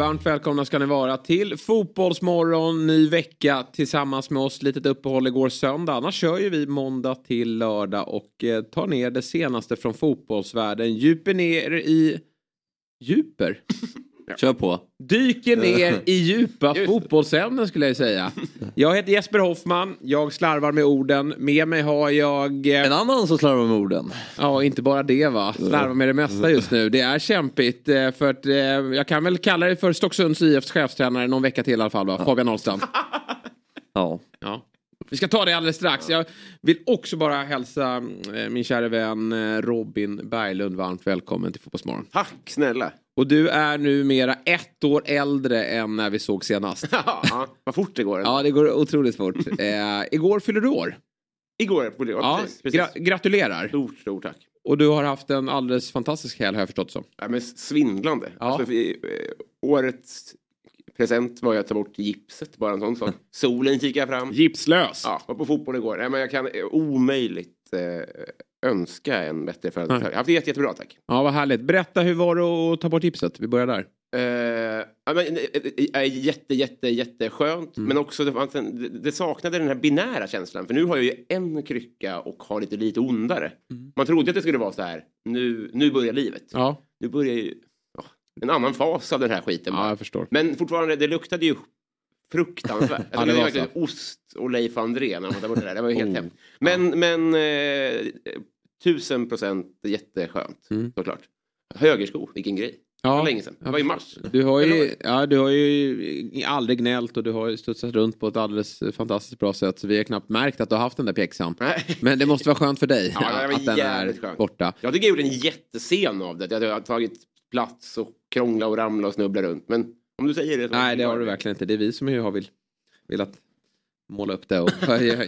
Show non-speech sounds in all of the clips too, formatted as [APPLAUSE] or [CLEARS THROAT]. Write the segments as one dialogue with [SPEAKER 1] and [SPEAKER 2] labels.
[SPEAKER 1] Varmt välkomna ska ni vara till Fotbollsmorgon, ny vecka tillsammans med oss. Litet uppehåll igår söndag, annars kör ju vi måndag till lördag och eh, tar ner det senaste från fotbollsvärlden. Djuper ner i... Djuper?
[SPEAKER 2] Kör på.
[SPEAKER 1] Dyker ner i djupa fotbollsämnen skulle jag säga. Jag heter Jesper Hoffman, jag slarvar med orden. Med mig har jag... eh,
[SPEAKER 2] En annan som slarvar med orden.
[SPEAKER 1] Ja, inte bara det va. Slarvar med det mesta just nu. Det är kämpigt. eh, För att, eh, jag kan väl kalla dig för Stocksunds IFs chefstränare någon vecka till i alla fall va? Fabian Ahlstrand.
[SPEAKER 2] Ja.
[SPEAKER 1] Ja. Vi ska ta det alldeles strax. Jag vill också bara hälsa eh, min kära vän eh, Robin Berglund varmt välkommen till Fotbollsmorgon.
[SPEAKER 3] Tack snälla.
[SPEAKER 1] Och du är numera ett år äldre än när vi såg senast. [LAUGHS]
[SPEAKER 3] ja, vad fort det går.
[SPEAKER 1] Ja, det går otroligt fort. Eh, igår fyller du år.
[SPEAKER 3] Igår på det. Ja,
[SPEAKER 1] Ja,
[SPEAKER 3] precis, precis.
[SPEAKER 1] gra- gratulerar.
[SPEAKER 3] Stort, stort tack.
[SPEAKER 1] Och du har haft en alldeles fantastisk helg har jag förstått som.
[SPEAKER 3] Ja, men svindlande.
[SPEAKER 1] Ja.
[SPEAKER 3] Alltså, eh, årets present var ju att ta bort gipset, bara en sån sak. Solen kikade fram.
[SPEAKER 1] Gipslös.
[SPEAKER 3] Ja, var på fotboll igår. Nej, men jag kan eh, omöjligt eh, önska en bättre födelsedag. Jag har haft det jätte, jättebra, tack.
[SPEAKER 1] Ja, vad härligt. Berätta, hur var det att ta bort gipset? Vi börjar där.
[SPEAKER 3] Eh, ja, men, eh, jätte, jätte, jätteskönt.
[SPEAKER 1] Mm.
[SPEAKER 3] Men också det, en, det, saknade den här binära känslan. För nu har jag ju en krycka och har lite, lite ondare.
[SPEAKER 1] Mm.
[SPEAKER 3] Man trodde att det skulle vara så här. Nu, nu börjar livet.
[SPEAKER 1] Ja,
[SPEAKER 3] Nu börjar ju en annan fas av den här skiten.
[SPEAKER 1] ja jag förstår.
[SPEAKER 3] Men fortfarande, det luktade ju fruktansvärt. [LAUGHS]
[SPEAKER 1] Ja,
[SPEAKER 3] alltså,
[SPEAKER 1] det
[SPEAKER 3] det
[SPEAKER 1] var
[SPEAKER 3] verkligen ost och Leif André när man tar bort det där. Det var ju helt
[SPEAKER 1] Oh.
[SPEAKER 3] hemskt. Men, men eh, tusen procent jätteskönt.
[SPEAKER 1] Mm.
[SPEAKER 3] Såklart. Högersko, vilken grej. Det var
[SPEAKER 1] Ja,
[SPEAKER 3] länge sedan. Det var i mars.
[SPEAKER 1] Du har, ju, ja, du har ju aldrig gnällt och du har ju studsat runt på ett alldeles fantastiskt bra sätt. Så vi har knappt märkt att du har haft den där pjäxan. Men det måste vara skönt för dig
[SPEAKER 3] Ja,
[SPEAKER 1] att den är
[SPEAKER 3] skönt.
[SPEAKER 1] borta.
[SPEAKER 3] Jag tycker jag gjorde en jättescen av det. Jag har tagit plats och krångla och ramla och snubbla runt. Men om du säger det. Så
[SPEAKER 1] Nej, det har du verkligen inte. Det är vi som har vill, velat måla upp det och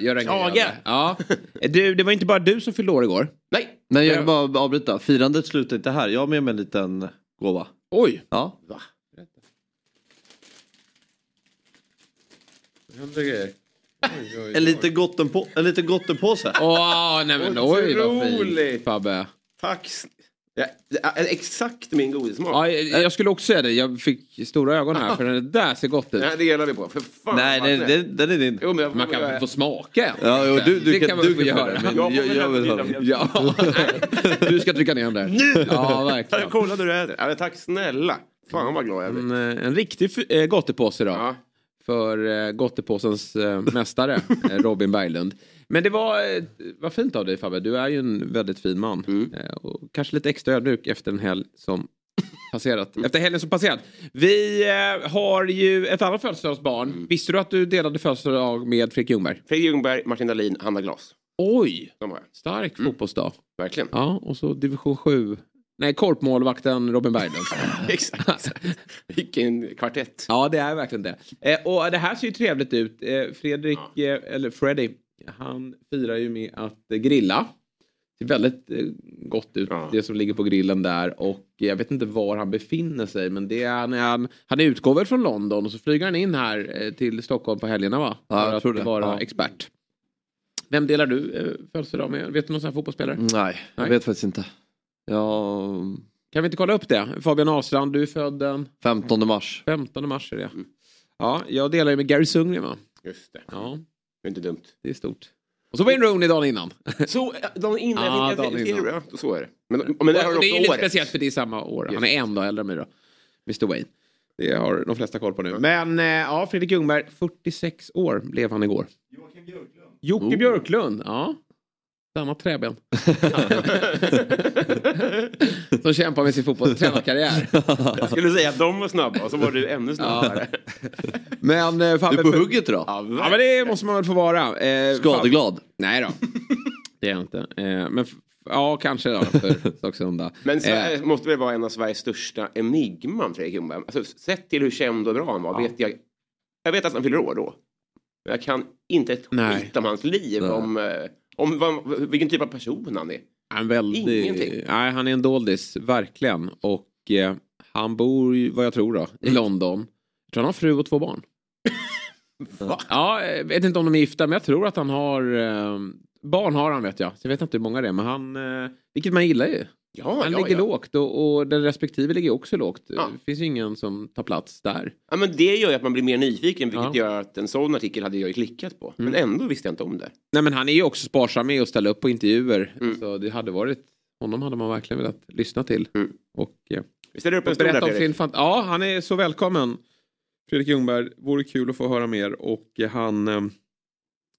[SPEAKER 1] göra en grej av det. Ja. Du, det var inte bara du som fyllde år igår.
[SPEAKER 3] Nej.
[SPEAKER 2] Men jag vill bara avbryta. Firandet slutar inte här. Jag har med mig en liten gåva.
[SPEAKER 1] Oj!
[SPEAKER 2] Ja.
[SPEAKER 3] Va?
[SPEAKER 2] En liten gottenpå- en liten gottenpåse.
[SPEAKER 1] Åh, nej men oj vad fint. Fabbe.
[SPEAKER 3] Tack. Ja, det exakt min godissmak.
[SPEAKER 1] Ja, jag jag skulle också säga det. Jag fick stora ögon här för den där ser gott ut.
[SPEAKER 3] Det här delar vi på. För fan.
[SPEAKER 2] Nej, det, det, den är din.
[SPEAKER 3] Jo, jag
[SPEAKER 1] Man kan
[SPEAKER 3] göra-
[SPEAKER 1] få smaka.
[SPEAKER 2] Ja, jo, du, du
[SPEAKER 1] det
[SPEAKER 2] kan,
[SPEAKER 1] kan man
[SPEAKER 2] du
[SPEAKER 1] få
[SPEAKER 2] kan
[SPEAKER 1] göra.
[SPEAKER 2] göra. Men
[SPEAKER 3] Jag
[SPEAKER 2] jag, jag, vill ha den.
[SPEAKER 1] Ja, nej. [LAUGHS] du ska trycka ner den där. Nu! Ja, verkligen.
[SPEAKER 3] Kolla du äter. Ja, tack snälla. Fan vad glad jag blir.
[SPEAKER 1] En, eh, en riktig eh, gottepåse då.
[SPEAKER 3] Ja.
[SPEAKER 1] För eh, gottepåsens mästare, [LAUGHS] Robin Berglund. Men det var, eh, vad fint av dig Fabbe. Du är ju en väldigt fin man.
[SPEAKER 3] Mm.
[SPEAKER 1] Eh, och kanske lite extra ödmjuk efter en helg som [LAUGHS] passerat. Efter helgen som passerat. Vi eh, har ju ett annat födelsedagsbarn.
[SPEAKER 3] Mm.
[SPEAKER 1] Visste du att du delade födelsedag med Fredrik Ljungberg?
[SPEAKER 3] Fredrik Ljungberg, Martin Dahlin, Hanna Glas.
[SPEAKER 1] Oj!
[SPEAKER 3] De.
[SPEAKER 1] Stark fotbollsdag.
[SPEAKER 3] Verkligen.
[SPEAKER 1] Ja, och så division 7. Nej, korpmålvakten Robin Berglund. [LAUGHS]
[SPEAKER 3] Exakt. Vilken kvartett.
[SPEAKER 1] Ja, det är verkligen det. Eh, och det här ser ju trevligt ut. Eh, Fredrik, eh, eller Freddy, han firar ju med att grilla. Det ser väldigt eh, gott ut,
[SPEAKER 3] Ja.
[SPEAKER 1] det som ligger på grillen där. Och jag vet inte var han befinner sig, men det är när han, han utgår väl från London och så flyger han in här eh, till Stockholm på helgerna va?
[SPEAKER 2] Ja, jag tror
[SPEAKER 1] att
[SPEAKER 2] det.
[SPEAKER 1] vara
[SPEAKER 2] Ja.
[SPEAKER 1] expert. Vem delar du eh, födelsedag med? Vet du någon sån här fotbollsspelare?
[SPEAKER 2] Nej, jag
[SPEAKER 1] Nej.
[SPEAKER 2] vet faktiskt inte. Ja,
[SPEAKER 1] Kan vi inte kolla upp det? Fabian Ahlstrand, du är född den
[SPEAKER 2] 15 mars.
[SPEAKER 1] 15 mars är det. Ja, jag delar ju med Gary Sundgren va?
[SPEAKER 3] Just det.
[SPEAKER 1] Ja,
[SPEAKER 3] Det är inte dumt.
[SPEAKER 1] det är stort. Och så Wayne Rooney dagen innan.
[SPEAKER 3] Så, ja, dagen innan.
[SPEAKER 1] Ja,
[SPEAKER 3] jag,
[SPEAKER 1] dagen innan.
[SPEAKER 3] ja, så är det. Men, men det
[SPEAKER 1] Och det är lite
[SPEAKER 3] året.
[SPEAKER 1] speciellt för det är samma år. Han är en dag äldre än mig då. Mr Wayne. Det har de flesta koll på nu. Men eh, ja, Fredrik Ljungberg, 46 år blev han igår. Joakim Björklund. Jocke Björklund, ja. Samma träben. [LAUGHS] Som kämpar med sin fotbollstränarkarriär. [LAUGHS]
[SPEAKER 3] Jag skulle säga att de var snabba och så var du ännu snabbare. [LAUGHS]
[SPEAKER 1] Men eh,
[SPEAKER 2] Du
[SPEAKER 1] Fabbe...
[SPEAKER 2] är på hugget idag.
[SPEAKER 3] Ja,
[SPEAKER 1] Ja, men det måste man väl få vara. Eh,
[SPEAKER 2] Skadeglad.
[SPEAKER 1] Nej då. Det är jag inte. Eh, men ja, kanske då för Stocksunda.
[SPEAKER 3] Men
[SPEAKER 1] Eh,
[SPEAKER 3] Sverige måste väl vara en av Sveriges största enigman, Fredrik Ljungberg. Alltså, sett till hur känd och bra han var, vet jag Jag vet att han fyller år då. Men jag kan inte ett skit om hans liv.
[SPEAKER 2] Nej.
[SPEAKER 3] Om, eh, om vad, vilken typ av person han är.
[SPEAKER 1] Han, är väldigt,
[SPEAKER 3] Ingenting.
[SPEAKER 1] nej, han är en doldis, verkligen. Och eh, han bor, vad jag tror då, i London. Jag tror han har fru och två barn. [LAUGHS]
[SPEAKER 3] Va?
[SPEAKER 1] Ja, jag vet inte om de är gifta, men jag tror att han har... Eh, barn har han vet jag. Så jag vet inte hur många det är, men han... Eh, vilket man gillar ju.
[SPEAKER 3] Ja,
[SPEAKER 1] Han
[SPEAKER 3] ja,
[SPEAKER 1] ligger
[SPEAKER 3] ja.
[SPEAKER 1] lågt och, och den respektive ligger också lågt.
[SPEAKER 3] Ja.
[SPEAKER 1] Det finns ju ingen som tar plats där.
[SPEAKER 3] ja, men det gör ju att man blir mer nyfiken vilket
[SPEAKER 1] Ja.
[SPEAKER 3] gör att en sån artikel hade jag ju klickat på. Men
[SPEAKER 1] Mm.
[SPEAKER 3] ändå visste jag inte om det.
[SPEAKER 1] Nej men han är ju också sparsam med att ställa upp på intervjuer.
[SPEAKER 3] Mm.
[SPEAKER 1] Så det hade varit, honom hade man verkligen velat lyssna till.
[SPEAKER 3] Mm.
[SPEAKER 1] Och, eh,
[SPEAKER 3] Vi ställer upp en stor där Fredrik.
[SPEAKER 1] fant- Ja, han är så välkommen. Fredrik Ljungberg, vore kul att få höra mer. Och han eh,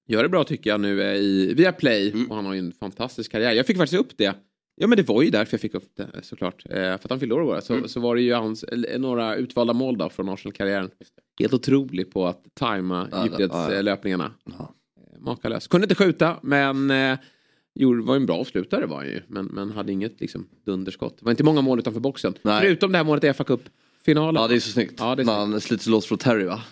[SPEAKER 1] gör det bra tycker jag nu eh, i Viaplay.
[SPEAKER 3] Mm.
[SPEAKER 1] Och han har ju en fantastisk karriär. Jag fick faktiskt upp det. Ja men det var ju därför jag fick upp det såklart. Eh, för att han fyllde år igår. Så,
[SPEAKER 3] Mm.
[SPEAKER 1] så var det ju hans, några utvalda mål då från Arsenal-karriären. Helt otrolig på att tajma
[SPEAKER 2] Ja,
[SPEAKER 1] djupledslöpningarna.
[SPEAKER 2] Ja.
[SPEAKER 1] Eh, Makalös. Kunde inte skjuta men eh, gjorde, var en bra avslutare var han ju. Men, men hade inget liksom, dunderskott. Det var inte många mål utanför boxen.
[SPEAKER 2] Nej.
[SPEAKER 1] Förutom det här målet i FA Cup-finalen.
[SPEAKER 2] Ja det är så snyggt.
[SPEAKER 1] Ja, det är
[SPEAKER 2] När han sliter loss från Terry va?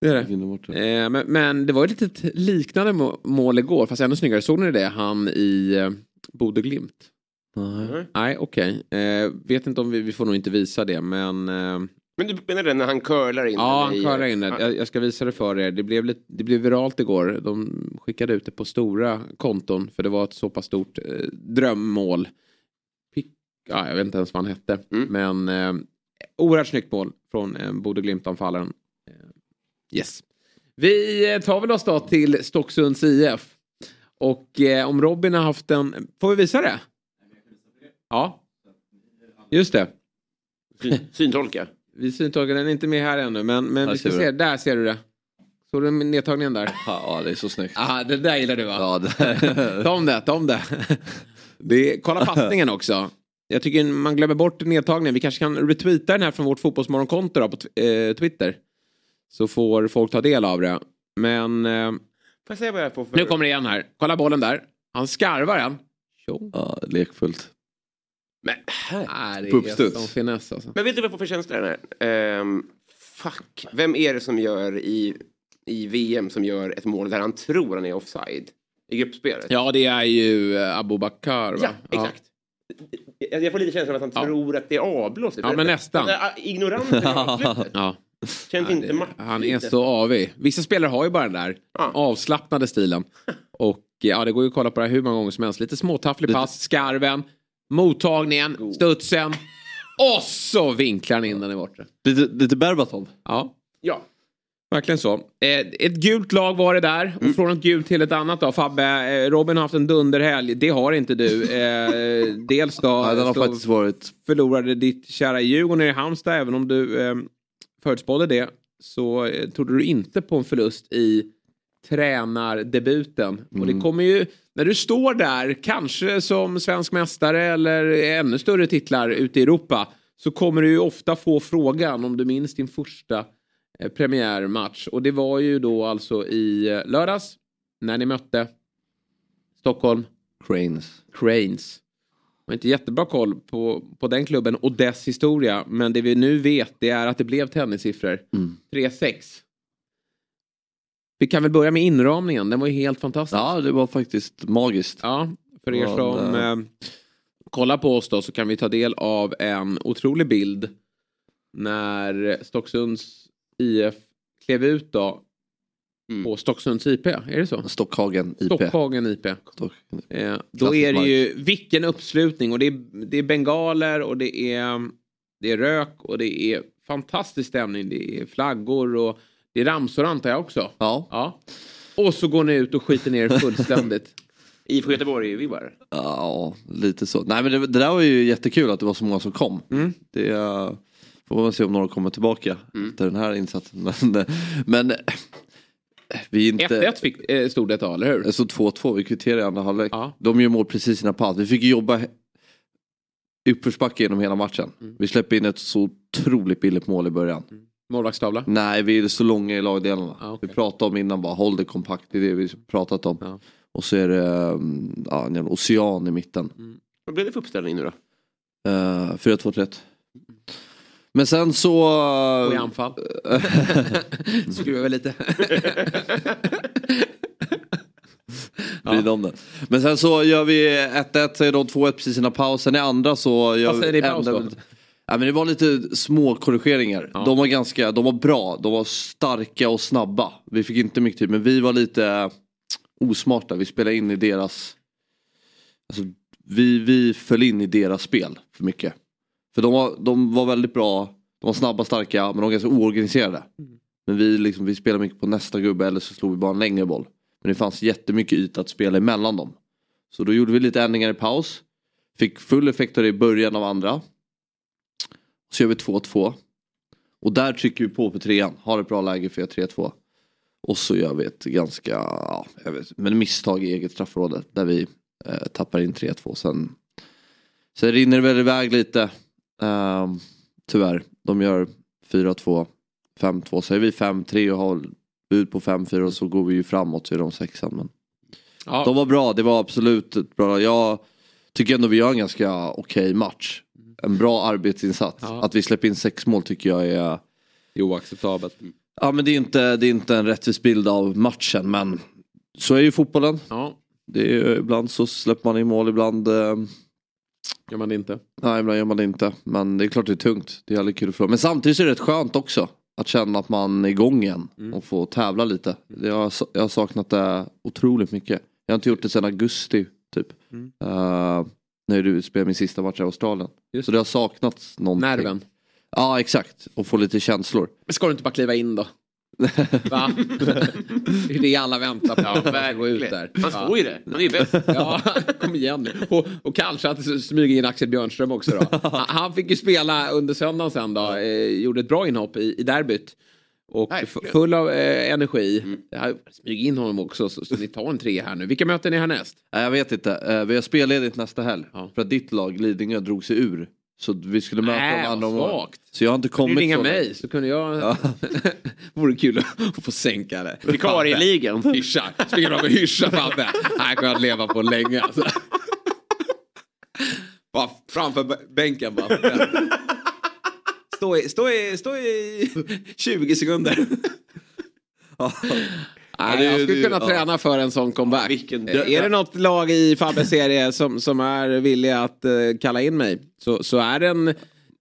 [SPEAKER 1] det är det.
[SPEAKER 2] Det.
[SPEAKER 1] Eh, men, men det var ju ett litet liknande må- mål igår, fast ännu snyggare. Såg ni det? Han i eh, Bodö-Glimt.
[SPEAKER 2] Nej.
[SPEAKER 1] Nej, okej. Eh, vet inte om vi, vi får nog inte visa det, men... Eh,
[SPEAKER 3] Men du menar det när han curlar in
[SPEAKER 1] ja,
[SPEAKER 3] den
[SPEAKER 1] han körde in det.
[SPEAKER 3] Ja.
[SPEAKER 1] Jag, jag ska visa det för er. Det blev, lite, det blev viralt igår. De skickade ut det på stora konton, för det var ett så pass stort eh, drömmål. Pick, ja, jag vet inte ens vad han hette,
[SPEAKER 3] Mm.
[SPEAKER 1] men eh, oerhört snyggt mål från eh, Bodö-Glimt-anfallaren. Eh, yes. Vi eh, tar väl oss då till Stocksunds IF. Och eh, om Robin har haft en... Får vi visa det? Ja. Just det.
[SPEAKER 3] Syn, syntolka.
[SPEAKER 1] Vi syntolkar den är inte med här ännu men, men vi ska se. Där ser du det. Såg du nedtagningen där?
[SPEAKER 2] Ja det är så snyggt.
[SPEAKER 1] Aha, det där gillar du va?
[SPEAKER 2] Ja, det... [LAUGHS]
[SPEAKER 1] Ta om det, ta om det. det är, kolla passningen också. Jag tycker man glömmer bort nedtagningen. Vi kanske kan retweeta den här från vårt fotbollsmorgonkonto då, på eh, Twitter. Så får folk ta del av det. Men eh,
[SPEAKER 3] Får jag säga vad jag får för...
[SPEAKER 1] nu kommer det igen här. Kolla bollen där. Han skarvar den.
[SPEAKER 2] Ja, lekfullt.
[SPEAKER 3] Men, här.
[SPEAKER 1] Det
[SPEAKER 2] På
[SPEAKER 1] är som finess alltså.
[SPEAKER 3] Men vet du vad jag får för känsla här? Ehm, fuck. Vem är det som gör i, i VM som gör ett mål där han tror han är offside? I gruppspelet?
[SPEAKER 1] Ja, det är ju eh, Abubakar va?
[SPEAKER 3] Ja, exakt. Jag, jag får lite känslan att han
[SPEAKER 1] Ja.
[SPEAKER 3] tror att det är avblåst.
[SPEAKER 1] Ja, men nästan.
[SPEAKER 3] Är ah, ignorant. [LAUGHS]
[SPEAKER 1] Ja.
[SPEAKER 3] Känns inte match.
[SPEAKER 1] Han är så avig. Vissa spelare har ju bara den där
[SPEAKER 3] Ja.
[SPEAKER 1] avslappnade stilen. [LAUGHS] Och ja, det går ju att kolla på det här hur många gånger som helst. Lite småtafflig pass, skarven, mottagningen,
[SPEAKER 3] God.
[SPEAKER 1] studsen. Och så vinklar han in den i bortre.
[SPEAKER 2] Lite, lite Berbatov.
[SPEAKER 1] Ja,
[SPEAKER 3] Ja.
[SPEAKER 1] verkligen så. Eh, ett gult lag var det där.
[SPEAKER 3] Mm.
[SPEAKER 1] Och från ett gult till ett annat då. Fabbe, eh, Robin har haft en dunderhelg. Det har inte du. Eh, [LAUGHS] dels då
[SPEAKER 2] Ja, den har faktiskt varit...
[SPEAKER 1] förlorade ditt kära Djurgården i Halmstad. Även om du eh, förutspådde det. Så trodde du inte på en förlust i tränardebuten. Och det
[SPEAKER 2] Mm.
[SPEAKER 1] kommer ju, när du står där, kanske som svensk mästare eller ännu större titlar ute i Europa. Så kommer du ju ofta få frågan om du minns din första eh, premiärmatch. Och det var ju då alltså i eh, lördags. När ni mötte Stockholm
[SPEAKER 2] Cranes.
[SPEAKER 1] Cranes. Jag har inte jättebra koll på, på den klubben och dess historia. Men det vi nu vet det är att det blev tennissiffror.
[SPEAKER 2] Mm.
[SPEAKER 1] 3-6. Vi kan väl börja med inramningen. Den var ju helt fantastisk.
[SPEAKER 2] Ja det var faktiskt magiskt.
[SPEAKER 1] Ja, för er
[SPEAKER 2] Ja,
[SPEAKER 1] som
[SPEAKER 2] det-
[SPEAKER 1] eh, kollar på oss då så kan vi ta del av en otrolig bild. När Stocksunds IF klev ut då
[SPEAKER 3] Mm.
[SPEAKER 1] på Stocksunds IP. Är det så?
[SPEAKER 2] Stockhagen IP.
[SPEAKER 1] Stockhagen IP.
[SPEAKER 2] Stock-
[SPEAKER 1] Eh, då är det ju vilken uppslutning och det är, det är bengaler och det är, det är rök och det är fantastisk stämning. Det är flaggor och det är ramsor antar jag också.
[SPEAKER 2] Ja.
[SPEAKER 1] Ja. Och så går ni ut och skiter ner er fullständigt. [LAUGHS]
[SPEAKER 3] IFK Göteborg-vibbar.
[SPEAKER 2] ja, lite så. Nej men det, det där var ju jättekul att det var så många som kom.
[SPEAKER 1] Mm.
[SPEAKER 2] Det eh, får man se om några kommer tillbaka
[SPEAKER 3] Mm.
[SPEAKER 2] efter den här insatsen. [LAUGHS] Men, men eh, vi är inte...
[SPEAKER 1] 1-1 fick, eh, stod det ett tag, eller hur?
[SPEAKER 2] Stod 2-2, vi kvitterade i andra halvlek.
[SPEAKER 1] Ja.
[SPEAKER 2] De gör mål precis i sina pass. Vi fick jobba uppförsbacke genom hela matchen.
[SPEAKER 1] Mm.
[SPEAKER 2] Vi släpper in ett så otroligt billigt mål i början.
[SPEAKER 1] Målvaktstavla?
[SPEAKER 2] Nej, vi är så långa i lagdelarna.
[SPEAKER 1] Ja, okej.
[SPEAKER 2] Vi pratade om innan bara, håll det kompakt. Det är det vi pratat om.
[SPEAKER 1] Ja.
[SPEAKER 2] Och så är det um, ja, en ocean i mitten.
[SPEAKER 3] Vad blev det för uppställning nu då?
[SPEAKER 2] Uh, 4-2-3. Men sen så...
[SPEAKER 1] Och i anfall. [LAUGHS] Skruvar vi lite. [LAUGHS]
[SPEAKER 2] Vrida om den. Men sen så gör vi 1-1, säger de 2-1 precis innan pausen. I andra så gör
[SPEAKER 1] Vad säger ni i paus då? [LAUGHS]
[SPEAKER 2] Ja, men det var lite små korrigeringar.
[SPEAKER 1] Ja.
[SPEAKER 2] De var ganska, de var bra, de var starka och snabba. Vi fick inte mycket tid men vi var lite osmarta. Vi spelade in i deras... Alltså, vi, vi föll in i deras spel för mycket. För de var, de var väldigt bra, de var snabba, starka men de var ganska oorganiserade. Men vi, liksom, vi spelade mycket på nästa gubbe eller så slog vi bara en längre boll. Men det fanns jättemycket yta att spela emellan dem. Så då gjorde vi lite ändringar i paus. Fick full effekt av det i början av andra. Så gör vi 2-2. Och där trycker vi på på trean. Har ett bra läge för 3-2. Och så gör vi ett ganska, ja, jag vet, men misstag i eget straffområde. Där vi eh, tappar in 3-2. Sen, sen rinner det väl iväg lite. ehm, tyvärr. De gör 4-2, 5-2. Så är vi 5-3 och har bud på 5-4 och så går vi ju framåt så är de sexan. Men
[SPEAKER 1] Ja.
[SPEAKER 2] de var bra, det var absolut ett bra. Jag tycker ändå vi gör en ganska okej match. En bra arbetsinsats.
[SPEAKER 1] Ja.
[SPEAKER 2] Att vi släpper in sex mål tycker jag är...
[SPEAKER 1] Oacceptabelt.
[SPEAKER 2] Ja men det är inte, det är inte en rättvis bild av matchen men så är ju fotbollen.
[SPEAKER 1] Ja,
[SPEAKER 2] Det är, ibland så släpper man in mål, ibland, eh,
[SPEAKER 1] gör man det inte.
[SPEAKER 2] nej, ibland gör man det inte. Men det är klart det är tungt. Det är aldrig kul att förlora. Men samtidigt är det rätt skönt också. Att känna att man är igång igen och får tävla lite. Det har, jag har saknat det otroligt mycket. Jag har inte gjort det sedan augusti typ.
[SPEAKER 1] Mm.
[SPEAKER 2] Eh, när du spelade min sista match i Australien.
[SPEAKER 1] Just
[SPEAKER 2] Så det har saknats någonting.
[SPEAKER 1] Nerven.
[SPEAKER 2] Ja exakt. Och få lite känslor.
[SPEAKER 1] Men ska du inte bara kliva in då? [LAUGHS] Va? det är det alla väntar på. Ja, gå ut där.
[SPEAKER 3] Han får ju det. Han är ju bäst.
[SPEAKER 1] Ja, kom igen nu. Och, och kanske att smyga in Axel Björnström också då. Han, [LAUGHS] han fick ju spela under söndagen sen då. Eh, gjorde ett bra inhopp i, i derbyt. Och
[SPEAKER 3] Verkligen.
[SPEAKER 1] full av eh, energi. Mm. Smyg in honom också så, så ni tar en tre här nu. Vilka möten är härnäst?
[SPEAKER 2] Nej, jag vet inte. Eh, vi har spelledigt nästa helg.
[SPEAKER 1] Ja.
[SPEAKER 2] För att ditt lag, Lidingö, drog sig ur. Så vi skulle möta
[SPEAKER 1] Nej,
[SPEAKER 2] dem andra
[SPEAKER 1] svagt.
[SPEAKER 2] Så jag har inte kommit
[SPEAKER 1] du ringa mig så kunde jag... [LAUGHS] [LAUGHS] Vore kul att få sänka det. [LAUGHS]
[SPEAKER 3] Vikarieligan.
[SPEAKER 1] Hyscha. Springer fram och hyscha Fabbe. Här kommer jag att leva på länge. Alltså. Bara framför bänken bara. Stå i, stå i, stå i [LAUGHS] 20 sekunder. [LAUGHS] Nej,
[SPEAKER 2] det-
[SPEAKER 1] jag skulle kunna
[SPEAKER 2] ja.
[SPEAKER 1] träna för en sån comeback.
[SPEAKER 3] vilken-
[SPEAKER 1] är det något lag i Fabbes serie som, som är villiga att eh, kalla in mig så, så är det en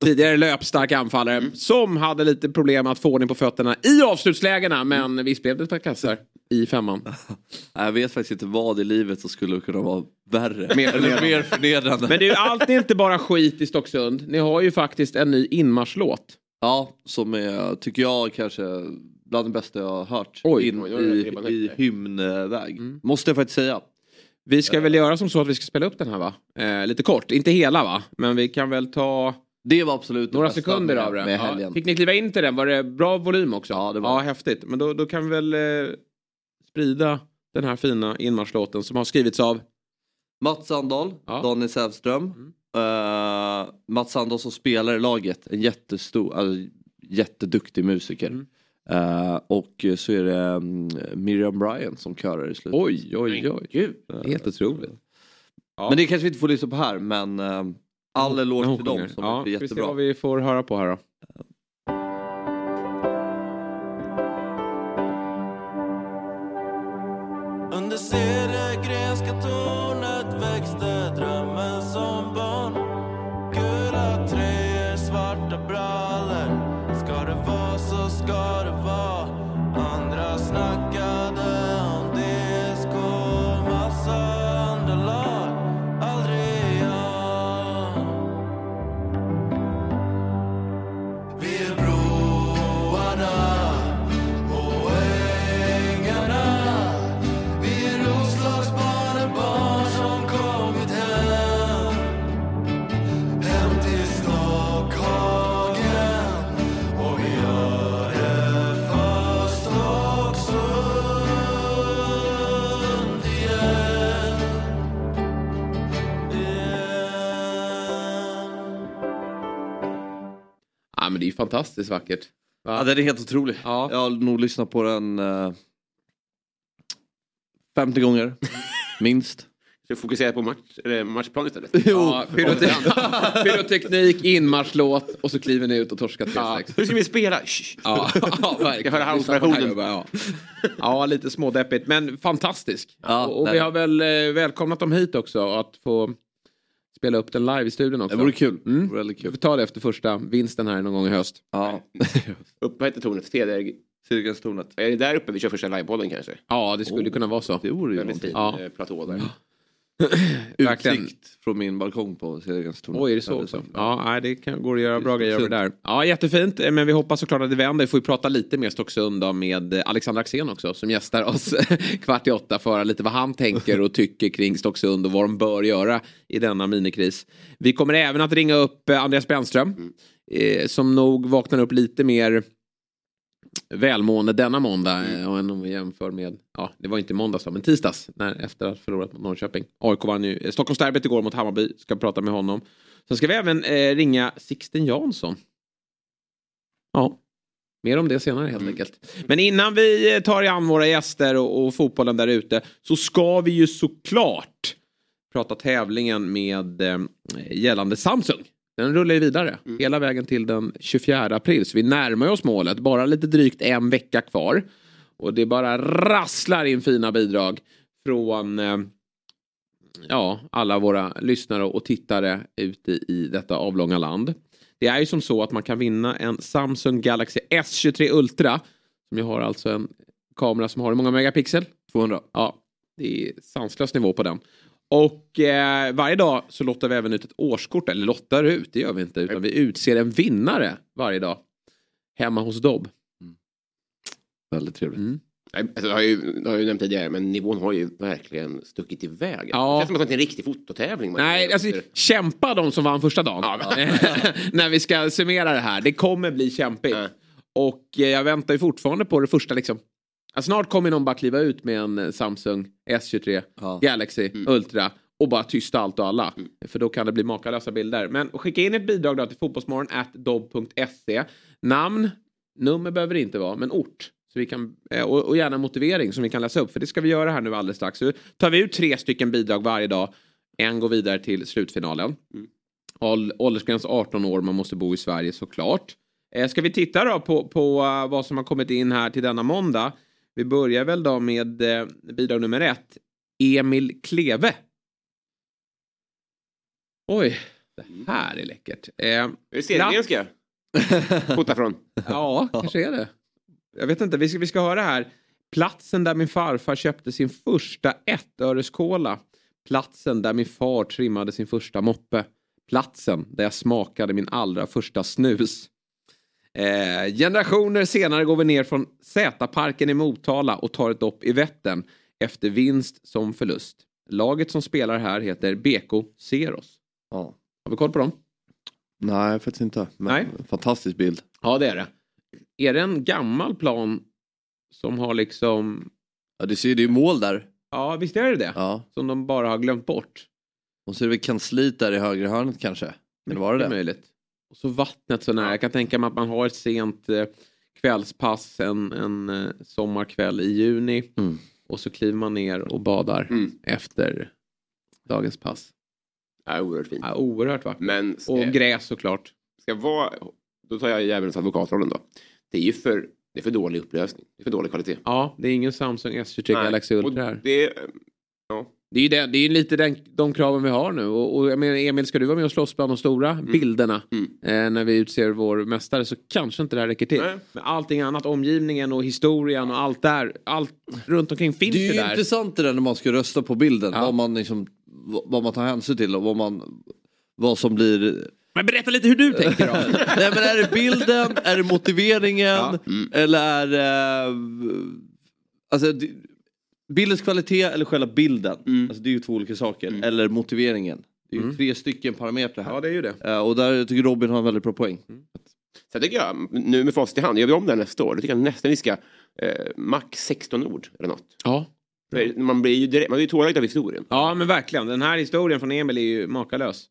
[SPEAKER 1] tidigare löpstark anfallare som hade lite problem att få ordning på fötterna i avslutslägena men visst blev det ett par kassar i femman. [LAUGHS]
[SPEAKER 2] Jag vet faktiskt inte vad i livet som skulle kunna vara värre.
[SPEAKER 1] Mer förnedrande.
[SPEAKER 2] mer förnedrande.
[SPEAKER 1] Men det är ju allt är inte bara skit i Stocksund. Ni har ju faktiskt en ny inmarschlåt.
[SPEAKER 2] Ja, som är, tycker jag kanske bland det bästa jag har hört.
[SPEAKER 1] Oj,
[SPEAKER 2] in i, i hymnväg.
[SPEAKER 1] Mm.
[SPEAKER 2] Måste jag faktiskt säga.
[SPEAKER 1] Vi ska väl göra som så att vi ska spela upp den här va? Eh, lite kort, inte hela va? Men vi kan väl ta
[SPEAKER 2] Det var absolut
[SPEAKER 1] några sekunder
[SPEAKER 2] med,
[SPEAKER 1] av det.
[SPEAKER 2] Med
[SPEAKER 1] Ja. Fick ni kliva in till den? Var det bra volym också?
[SPEAKER 2] Ja, det var
[SPEAKER 1] Ja, häftigt. Men då, då kan vi väl eh, sprida den här fina inmarschlåten som har skrivits av
[SPEAKER 2] Mats Sandahl,
[SPEAKER 1] Ja.
[SPEAKER 2] Daniel Sävström.
[SPEAKER 1] Mm.
[SPEAKER 2] eh, Mats Sandahl som spelar i laget. En jättestor, alltså, jätteduktig musiker.
[SPEAKER 1] Mm.
[SPEAKER 2] Eh, och så är det mm, Miriam Bryan som körar i slutet.
[SPEAKER 1] Oj, oj, oj.
[SPEAKER 3] Gud.
[SPEAKER 1] Helt otroligt. Ja.
[SPEAKER 2] Men det kanske vi inte får lyssna på här men uh, all eloge till dem som
[SPEAKER 1] ja,
[SPEAKER 2] är
[SPEAKER 1] vi ser
[SPEAKER 2] jättebra.
[SPEAKER 1] vad vi får höra på här då.
[SPEAKER 4] Under
[SPEAKER 1] Ja, men det är ju fantastiskt vackert. Va?
[SPEAKER 2] Ja, den är helt otrolig.
[SPEAKER 1] Ja.
[SPEAKER 2] Jag har nog lyssnat på den uh, 50 gånger. [LAUGHS] Minst.
[SPEAKER 3] Så fokusera på match, eller matchplan istället. [LAUGHS]
[SPEAKER 1] Ja, pyrote- [LAUGHS] pyroteknik, inmarschlåt och så kliver ni ut och torskar 3-6.
[SPEAKER 3] Ja. Hur ska vi spela?
[SPEAKER 1] Ja, ja verkligen. här
[SPEAKER 3] house-versionen.
[SPEAKER 1] gubben, Ja. ja, lite smådeppigt men fantastisk.
[SPEAKER 2] Ja,
[SPEAKER 1] och och vi har väl eh, välkomnat dem hit också att få spela upp den live i studion också.
[SPEAKER 2] Det vore kul.
[SPEAKER 1] Mm.
[SPEAKER 2] Det vore väldigt
[SPEAKER 1] Vi
[SPEAKER 2] kul.
[SPEAKER 1] får ta det efter första vinsten här någon gång i höst.
[SPEAKER 2] Ja. [LAUGHS]
[SPEAKER 3] Upp, vad heter tornet? Feder...
[SPEAKER 2] Cirkustornet.
[SPEAKER 3] Är det där uppe vi kör första livepodden kanske?
[SPEAKER 1] Ja, det skulle
[SPEAKER 2] Oh.
[SPEAKER 1] kunna vara så.
[SPEAKER 2] Det vore ju
[SPEAKER 3] Väldigt fin.
[SPEAKER 1] Ja.
[SPEAKER 3] eh, platå där. [CLEARS THROAT]
[SPEAKER 2] Utsikt från min balkong på Cirkustornet.
[SPEAKER 1] Oj, är det så också? Ja, nej, det kan, går att göra bra grejer över där. Ja, jättefint. Eh, Men vi hoppas såklart att det vänder. Vi får ju prata lite mer Stocksund då med eh, Alexander Axén också som gästar oss [LAUGHS] kvart i åtta för lite vad han tänker och tycker kring Stocksund och vad de bör göra i denna minikris. Vi kommer även att ringa upp eh, Andreas Brännström eh, som nog vaknar upp lite mer välmående denna måndag mm. och om vi jämför med, ja det var inte måndags då, men tisdags när, efter att ha förlorat mot Norrköping. AIK vann ju eh, Stockholmsderbyt igår mot Hammarby, ska prata med honom. Sen ska vi även eh, ringa Sixten Jansson. Ja, mer om det senare helt enkelt. Men innan vi eh, tar i an våra gäster och, och fotbollen där ute så ska vi ju såklart prata tävlingen med eh, gällande Samsung. Den rullar ju vidare hela vägen till den 24 april. Så vi närmar oss målet. Bara lite drygt en vecka kvar. Och det bara rasslar in fina bidrag från eh, ja, alla våra lyssnare och tittare ute i detta avlånga land. Det är ju som så att man kan vinna en Samsung Galaxy S23 Ultra. Som ju har alltså en kamera som har hur många megapixel?
[SPEAKER 2] 200.
[SPEAKER 1] Ja, det är sanslös nivå på den. Och eh, varje dag så lottar vi även ut ett årskort, eller lottar ut, det gör vi inte, utan vi utser en vinnare varje dag. Hemma hos Dobb.
[SPEAKER 2] Väldigt trevligt.
[SPEAKER 1] Mm.
[SPEAKER 3] Alltså, det har, ju, det har ju nämnt tidigare, men nivån har ju verkligen stuckit iväg.
[SPEAKER 1] Ja.
[SPEAKER 3] Det känns som att det inte är en riktig fototävling.
[SPEAKER 1] Nej, alltså kämpa de som vann första dagen. [LAUGHS] När vi ska summera det här. Det kommer bli kämpigt.
[SPEAKER 3] Ja.
[SPEAKER 1] Och eh, jag väntar ju fortfarande på det första liksom. Snart kommer någon bara kliva ut med en eh, Samsung S23
[SPEAKER 2] Ja.
[SPEAKER 1] Galaxy Ultra och bara tysta allt och alla. För då kan det bli makalösa bilder. Men skicka in ett bidrag då till fotbollsmorgon at dobb.se. Namn, nummer behöver det inte vara, men ort. Så vi kan, eh, och, och gärna motivering som vi kan läsa upp. För det ska vi göra här nu alldeles strax. Så tar vi ut tre stycken bidrag varje dag. En går vidare till slutfinalen. Ål- Åldersgräns 18 år, man måste bo i Sverige såklart. Eh, ska vi titta då på, på vad som har kommit in här till denna måndag. Vi börjar väl då med eh, bidrag nummer ett. Emil Kleve. Oj, det här är läckert. Eh,
[SPEAKER 3] Är det Cedergrenska? [LAUGHS] Fota från.
[SPEAKER 1] ja, kanske är det. Jag vet inte, vi ska, vi ska höra här. Platsen där min farfar köpte sin första ettöreskola. Platsen där min far trimmade sin första moppe. Platsen där jag smakade min allra första snus. Eh, generationer senare går vi ner från Z-parken i Motala och tar ett dopp i Vättern efter vinst som förlust. Laget som spelar här heter BK Seros.
[SPEAKER 2] Ja.
[SPEAKER 1] Har vi koll på dem?
[SPEAKER 2] Nej, faktiskt inte. Men
[SPEAKER 1] Nej.
[SPEAKER 2] Fantastisk bild.
[SPEAKER 1] Ja, det är det. Är det en gammal plan som har liksom...
[SPEAKER 2] Ja, du ser ju, det är mål där.
[SPEAKER 1] Ja, visst är det det?
[SPEAKER 2] Ja.
[SPEAKER 1] Som de bara har glömt bort.
[SPEAKER 2] Och så är det väl kansliet där i högra hörnet kanske. Men var det
[SPEAKER 1] Det är
[SPEAKER 2] det?
[SPEAKER 1] möjligt. Och så vattnet så nära. Jag kan tänka mig att man har ett sent eh, kvällspass en, en eh, sommarkväll i juni.
[SPEAKER 2] Mm.
[SPEAKER 1] Och så kliver man ner och badar
[SPEAKER 3] Mm.
[SPEAKER 1] efter dagens pass.
[SPEAKER 3] Ja, oerhört fint.
[SPEAKER 1] Ja, oerhört vackert.
[SPEAKER 3] Men
[SPEAKER 1] Och
[SPEAKER 3] eh,
[SPEAKER 1] gräs såklart.
[SPEAKER 3] ska vara, då tar jag djävulens advokatrollen då. Det är ju för, det är för dålig upplösning. Det är för dålig kvalitet.
[SPEAKER 1] Ja, det är ingen Samsung S23 Galaxy Ultra här.
[SPEAKER 3] det, ja.
[SPEAKER 1] Det är ju det, det är lite den, de kraven vi har nu. Och, och jag menar, Emil, ska du vara med och slåss bland de stora bilderna
[SPEAKER 3] Mm.
[SPEAKER 1] eh, när vi utser vår mästare så kanske inte det här räcker till.
[SPEAKER 3] Nej.
[SPEAKER 1] Men allting annat, omgivningen och historien och allt där, allt runt omkring finns
[SPEAKER 2] Det är
[SPEAKER 1] ju där.
[SPEAKER 2] intressant det där när man ska rösta på bilden.
[SPEAKER 1] Ja.
[SPEAKER 2] Vad, man liksom, vad man tar hänsyn till och vad, man, vad som blir...
[SPEAKER 1] Men berätta lite hur du tänker då. [LAUGHS]
[SPEAKER 2] Nej men är det bilden, är det motiveringen
[SPEAKER 1] Ja.
[SPEAKER 2] eller är det... Alltså, det- bildens kvalitet eller själva bilden.
[SPEAKER 3] Mm.
[SPEAKER 2] Alltså, det är ju två olika saker. Eller motiveringen. Det är ju
[SPEAKER 1] Mm.
[SPEAKER 2] tre stycken parametrar här.
[SPEAKER 1] ja, det är ju det.
[SPEAKER 2] Eh, och där tycker Robin har en väldigt bra poäng.
[SPEAKER 3] Sen tycker jag, nu med facit i hand, gör vi om det här nästa år, då tycker jag nästan vi ska eh, max 16 ord eller något.
[SPEAKER 1] Ja.
[SPEAKER 3] För Man blir ju direkt, man blir ju tårögd av historien.
[SPEAKER 1] ja, men verkligen. Den här historien från Emil är ju makalös.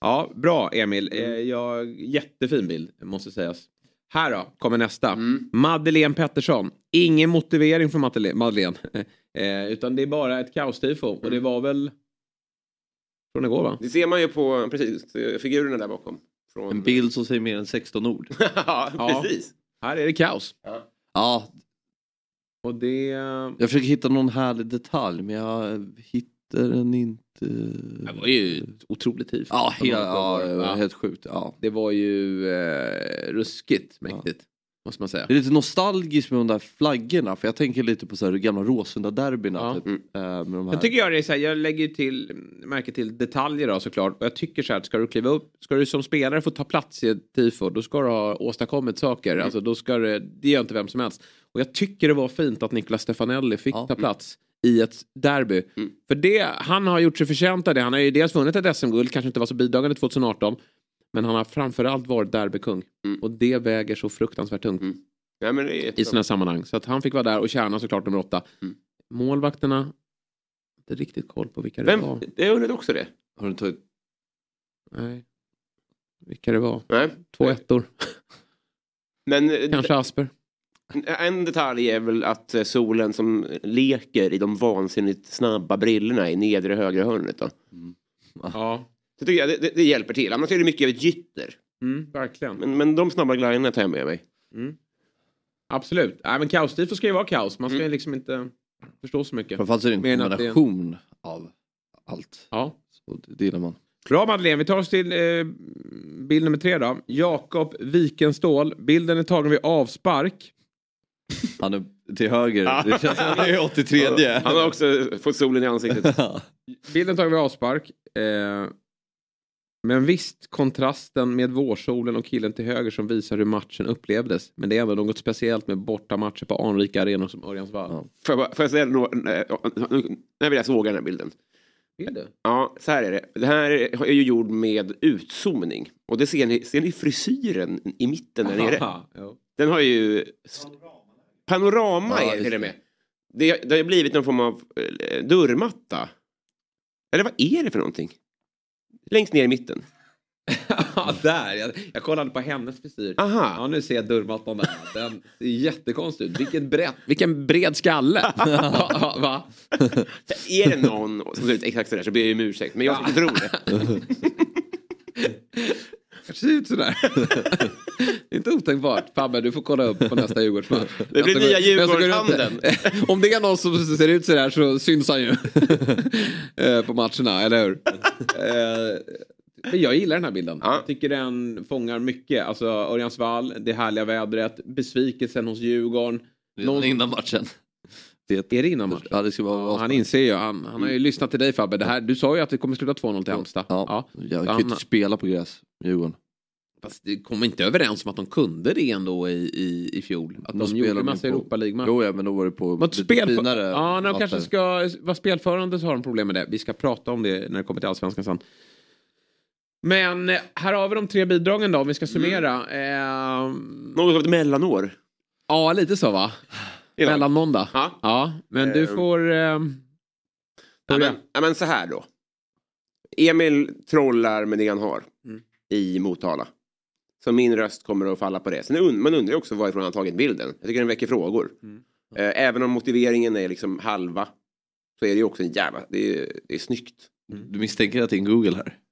[SPEAKER 1] Ja, bra Emil. Eh, ja, jättefin bild, måste sägas. Här då, kommer nästa.
[SPEAKER 3] Mm.
[SPEAKER 1] Madeleine Pettersson. Ingen motivering från Madele- Madeleine. [LAUGHS] eh, utan det är bara ett kaostifo. Och det var väl Från igår va?
[SPEAKER 3] Det ser man ju på precis, eh, figurerna där bakom. Från...
[SPEAKER 2] En bild som säger mer än 16 ord. [LAUGHS]
[SPEAKER 3] ja,
[SPEAKER 1] Ja.
[SPEAKER 3] precis.
[SPEAKER 1] Här är det kaos.
[SPEAKER 2] Ja,
[SPEAKER 1] Och det...
[SPEAKER 2] jag försöker hitta någon härlig detalj men jag hittar den inte.
[SPEAKER 1] Det var ju otroligt tidigt.
[SPEAKER 2] Ja,
[SPEAKER 1] man
[SPEAKER 2] ja,
[SPEAKER 1] får-
[SPEAKER 2] det var
[SPEAKER 1] ja.
[SPEAKER 2] helt sjukt. Ja.
[SPEAKER 1] Det var ju eh, ruskigt mäktigt. Måste man säga.
[SPEAKER 2] Det är lite nostalgiskt med de där flaggorna för jag tänker lite på så här gamla Råsunda-derbyna.
[SPEAKER 1] Ja.
[SPEAKER 2] Typ, eh, med de här.
[SPEAKER 1] Jag tycker jag det är så här, jag lägger ju till, märker till detaljer då såklart. Och jag tycker så här ska du kliva upp, ska du som spelare få ta plats i ett tifo, då ska du ha åstadkommit saker. Alltså då ska det, det gör inte vem som helst. Och jag tycker det var fint att Nicolas Stefanelli fick
[SPEAKER 2] Ja.
[SPEAKER 1] ta plats i ett derby.
[SPEAKER 3] Mm.
[SPEAKER 1] För det, han har gjort sig förtjänt av det. Han har ju dels vunnit ett SM-guld, kanske inte var så bidragande 2018. Men han har framförallt varit derbykung.
[SPEAKER 3] Mm.
[SPEAKER 1] Och det väger så fruktansvärt tungt
[SPEAKER 3] Mm. Ja, det
[SPEAKER 1] i sådana sammanhang. Så att han fick vara där och kärna såklart nummer åtta.
[SPEAKER 3] Mm.
[SPEAKER 1] Målvakterna, inte riktigt koll på vilka det
[SPEAKER 3] Vem?
[SPEAKER 1] var.
[SPEAKER 3] Jag undrade också det.
[SPEAKER 2] Har du tagit...
[SPEAKER 1] Nej. Vilka det var.
[SPEAKER 3] Nej.
[SPEAKER 1] Två ettor.
[SPEAKER 3] Men eh,
[SPEAKER 1] Kanske Asper.
[SPEAKER 3] En detalj är väl att eh, solen som leker i de vansinnigt snabba brillorna i nedre högra hörnet. Då.
[SPEAKER 1] Ja.
[SPEAKER 3] Så tycker jag det, det, det hjälper till. Annars är det mycket av ett gytter.
[SPEAKER 1] Mm, verkligen.
[SPEAKER 3] Men, men de snabba gliderna tar jag med mig.
[SPEAKER 1] Mm. Absolut. Nej, men kaos ska ju vara kaos. Man ska ju
[SPEAKER 3] Mm.
[SPEAKER 1] liksom inte förstå så mycket.
[SPEAKER 2] Framförallt så är det en
[SPEAKER 1] att det
[SPEAKER 2] kombination av allt.
[SPEAKER 1] Ja.
[SPEAKER 2] Så det, det gillar man.
[SPEAKER 1] Bra Madeleine, vi tar oss till eh, bild nummer tre då. Jakob Wikenstål. Bilden är tagen vid avspark.
[SPEAKER 2] Han är till höger. Det känns som att han är 83.
[SPEAKER 3] Han har också fått solen i ansiktet. [LAUGHS]
[SPEAKER 1] Bilden tagen vid avspark. Eh, men visst kontrasten med vårsolen och killen till höger som visar hur matchen upplevdes. Men det är ändå något speciellt med bortamatcher på anrika arenor som Örjansvall.
[SPEAKER 2] Ja.
[SPEAKER 3] Får jag, bara- får jag säga något? Nu vill jag såga den här bilden.
[SPEAKER 1] Är det?
[SPEAKER 3] Ja, så här är det. Det här är ju gjord med utzoomning. Och det ser ni, ser ni frisyren i mitten där nere?
[SPEAKER 1] Aha, jo.
[SPEAKER 3] Den har ju... Panorama
[SPEAKER 2] Ja,
[SPEAKER 3] är till och med. Det, det har blivit någon form av eh, dörrmatta. Eller vad är det för någonting? Längst ner i mitten. [LAUGHS]
[SPEAKER 1] Ja, där. Jag, jag kollade på hennes frisyr.
[SPEAKER 3] Aha.
[SPEAKER 1] Ja, nu ser jag dörrmattan där. Den ser jättekonstig ut. Vilken bred, vilken bred skalle. [LAUGHS] Va?
[SPEAKER 3] Är det någon som ser ut exakt sådär så ber jag om ursäkt. Men jag skulle tro det. [LAUGHS]
[SPEAKER 1] kanske ser ut sådär. Det [LAUGHS] är inte otänkbart. Fabbe, du får kolla upp på nästa Djurgårdsmatch.
[SPEAKER 3] Det blir nya Djurgårdshandeln. [LAUGHS]
[SPEAKER 1] Om det är någon som ser ut sådär så syns han ju. [LAUGHS] Eh, på matcherna, eller hur? Eh, Men jag gillar den här bilden.
[SPEAKER 3] Ja.
[SPEAKER 1] Jag tycker den fångar mycket. Alltså Örjansvall, det härliga vädret, besvikelsen hos Djurgården.
[SPEAKER 2] Någon... Innan matchen. Det,
[SPEAKER 1] Är det innan matchen?
[SPEAKER 2] ja, det ska vara
[SPEAKER 1] Ja, han inser ju, han, han har ju lyssnat till dig Fabbe. Det här, du sa ju att det kommer sluta 2-0 till Halmstad.
[SPEAKER 2] Ja,
[SPEAKER 1] Ja.
[SPEAKER 2] jag kan ju inte spela på gräs, Djurgården.
[SPEAKER 1] Fast det kom inte överens om att de kunde det ändå i, i, i fjol. Att de,
[SPEAKER 2] De
[SPEAKER 1] gjorde massa Europa League-matcher.
[SPEAKER 2] Jo, ja, men då var det på
[SPEAKER 1] Mot
[SPEAKER 2] lite
[SPEAKER 1] spelfö-
[SPEAKER 2] finare
[SPEAKER 1] Ja, när de kanske ska vara spelförande så har de problem med det. Vi ska prata om det när det kommer till allsvenskan sen. Men eh, här har vi de tre bidragen då, om vi ska summera. Eh,
[SPEAKER 3] Något av ett mellanår.
[SPEAKER 1] ja, lite så va?
[SPEAKER 3] Ja.
[SPEAKER 1] Mellan måndag.
[SPEAKER 3] Ja.
[SPEAKER 1] Ja, men du
[SPEAKER 3] Eh.
[SPEAKER 1] får... Eh,
[SPEAKER 3] Ja, men, ja, men så här då. Emil trollar med det han har
[SPEAKER 1] Mm.
[SPEAKER 3] I Motala. Så min röst kommer att falla på det. Sen man undrar också varifrån han tagit bilden. Jag tycker den väcker frågor.
[SPEAKER 1] Mm.
[SPEAKER 3] Eh, även om motiveringen är liksom halva. Så är det ju också en jävla... Det är, det är snyggt.
[SPEAKER 2] Du misstänker att det är en Google här? [LAUGHS]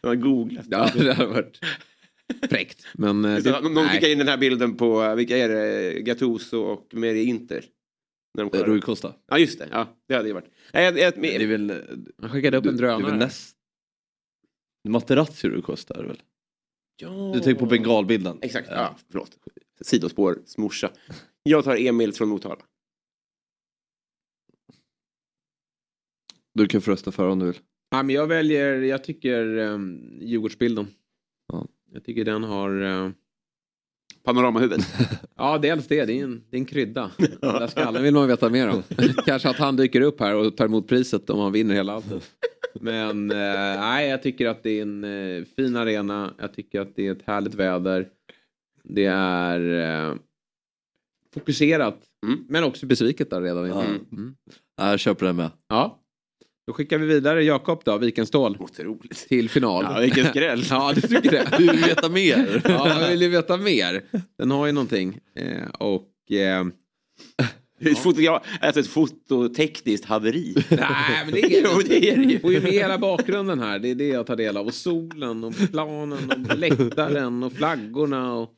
[SPEAKER 3] Jag har googlat.
[SPEAKER 1] Ja, det hade varit fräckt. Men eh, det,
[SPEAKER 3] någon
[SPEAKER 1] nej.
[SPEAKER 3] skickar in den här bilden på, vilka är det? Gattuso och Meri Inter. De.
[SPEAKER 2] Rui Costa.
[SPEAKER 3] Ja just det, ja, det hade ju varit. Nej, jag, jag,
[SPEAKER 2] Det är väl...
[SPEAKER 1] Han skickade upp en
[SPEAKER 2] Det är väl
[SPEAKER 1] drönare.
[SPEAKER 2] näst... Materazzi är det väl?
[SPEAKER 3] ja.
[SPEAKER 2] Du tänker på bengalbilden?
[SPEAKER 3] Exakt, ja, förlåt. Sidospår, morsa. Jag tar Emil från Motala.
[SPEAKER 2] Du kan få rösta för om du vill.
[SPEAKER 1] Ja, men jag väljer, jag tycker um, Djurgårdsbilden.
[SPEAKER 2] Ja.
[SPEAKER 1] Jag tycker den har... eh,
[SPEAKER 3] Panoramahuvudet. [LAUGHS]
[SPEAKER 1] ja, dels det. Det är en, det är en krydda. Den [LAUGHS] där skallen vill man veta mer om. [LAUGHS] Kanske att han dyker upp här och tar emot priset om han vinner hela allt. Men eh, nej, jag tycker att det är en eh, fin arena. Jag tycker att det är ett härligt väder. Det är eh, fokuserat.
[SPEAKER 3] Mm.
[SPEAKER 1] Men också besviket där redan.
[SPEAKER 2] Ja.
[SPEAKER 1] Mm.
[SPEAKER 2] Ja, jag köper den med.
[SPEAKER 1] Ja. Då skickar vi vidare Jakob då, Wikenstål,
[SPEAKER 3] Otroligt.
[SPEAKER 1] till final.
[SPEAKER 3] Ja, vilken skräll. [LAUGHS]
[SPEAKER 1] Ja, du tycker det?
[SPEAKER 2] Du vill veta mer?
[SPEAKER 1] Ja, jag vill ju veta mer. Den har ju någonting. Eh, och eh,
[SPEAKER 3] ett, fotogra- alltså ett fototekniskt haveri.
[SPEAKER 1] Nej, men det är, [LAUGHS]
[SPEAKER 3] Jo, det är det ju.
[SPEAKER 1] får ju med hela bakgrunden här. Det är det jag tar del av. Och solen och planen och läktaren och flaggorna och,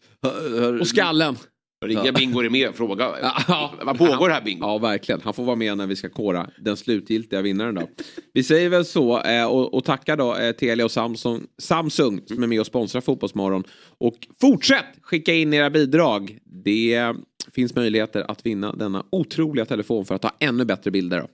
[SPEAKER 1] och skallen.
[SPEAKER 3] Ringa Bingo är med och fråga. [LAUGHS]
[SPEAKER 1] Ja.
[SPEAKER 3] Vad pågår här Bingo?
[SPEAKER 1] Ja, verkligen. Han får vara med när vi ska kora den slutgiltiga vinnaren då. Vi säger väl så eh, och, och tackar då eh, Telia och Samsung, Samsung som är med och sponsrar Fotbollsmorgon. Och fortsätt skicka in era bidrag. Det finns möjligheter att vinna denna otroliga telefon för att ta ännu bättre bilder. Då.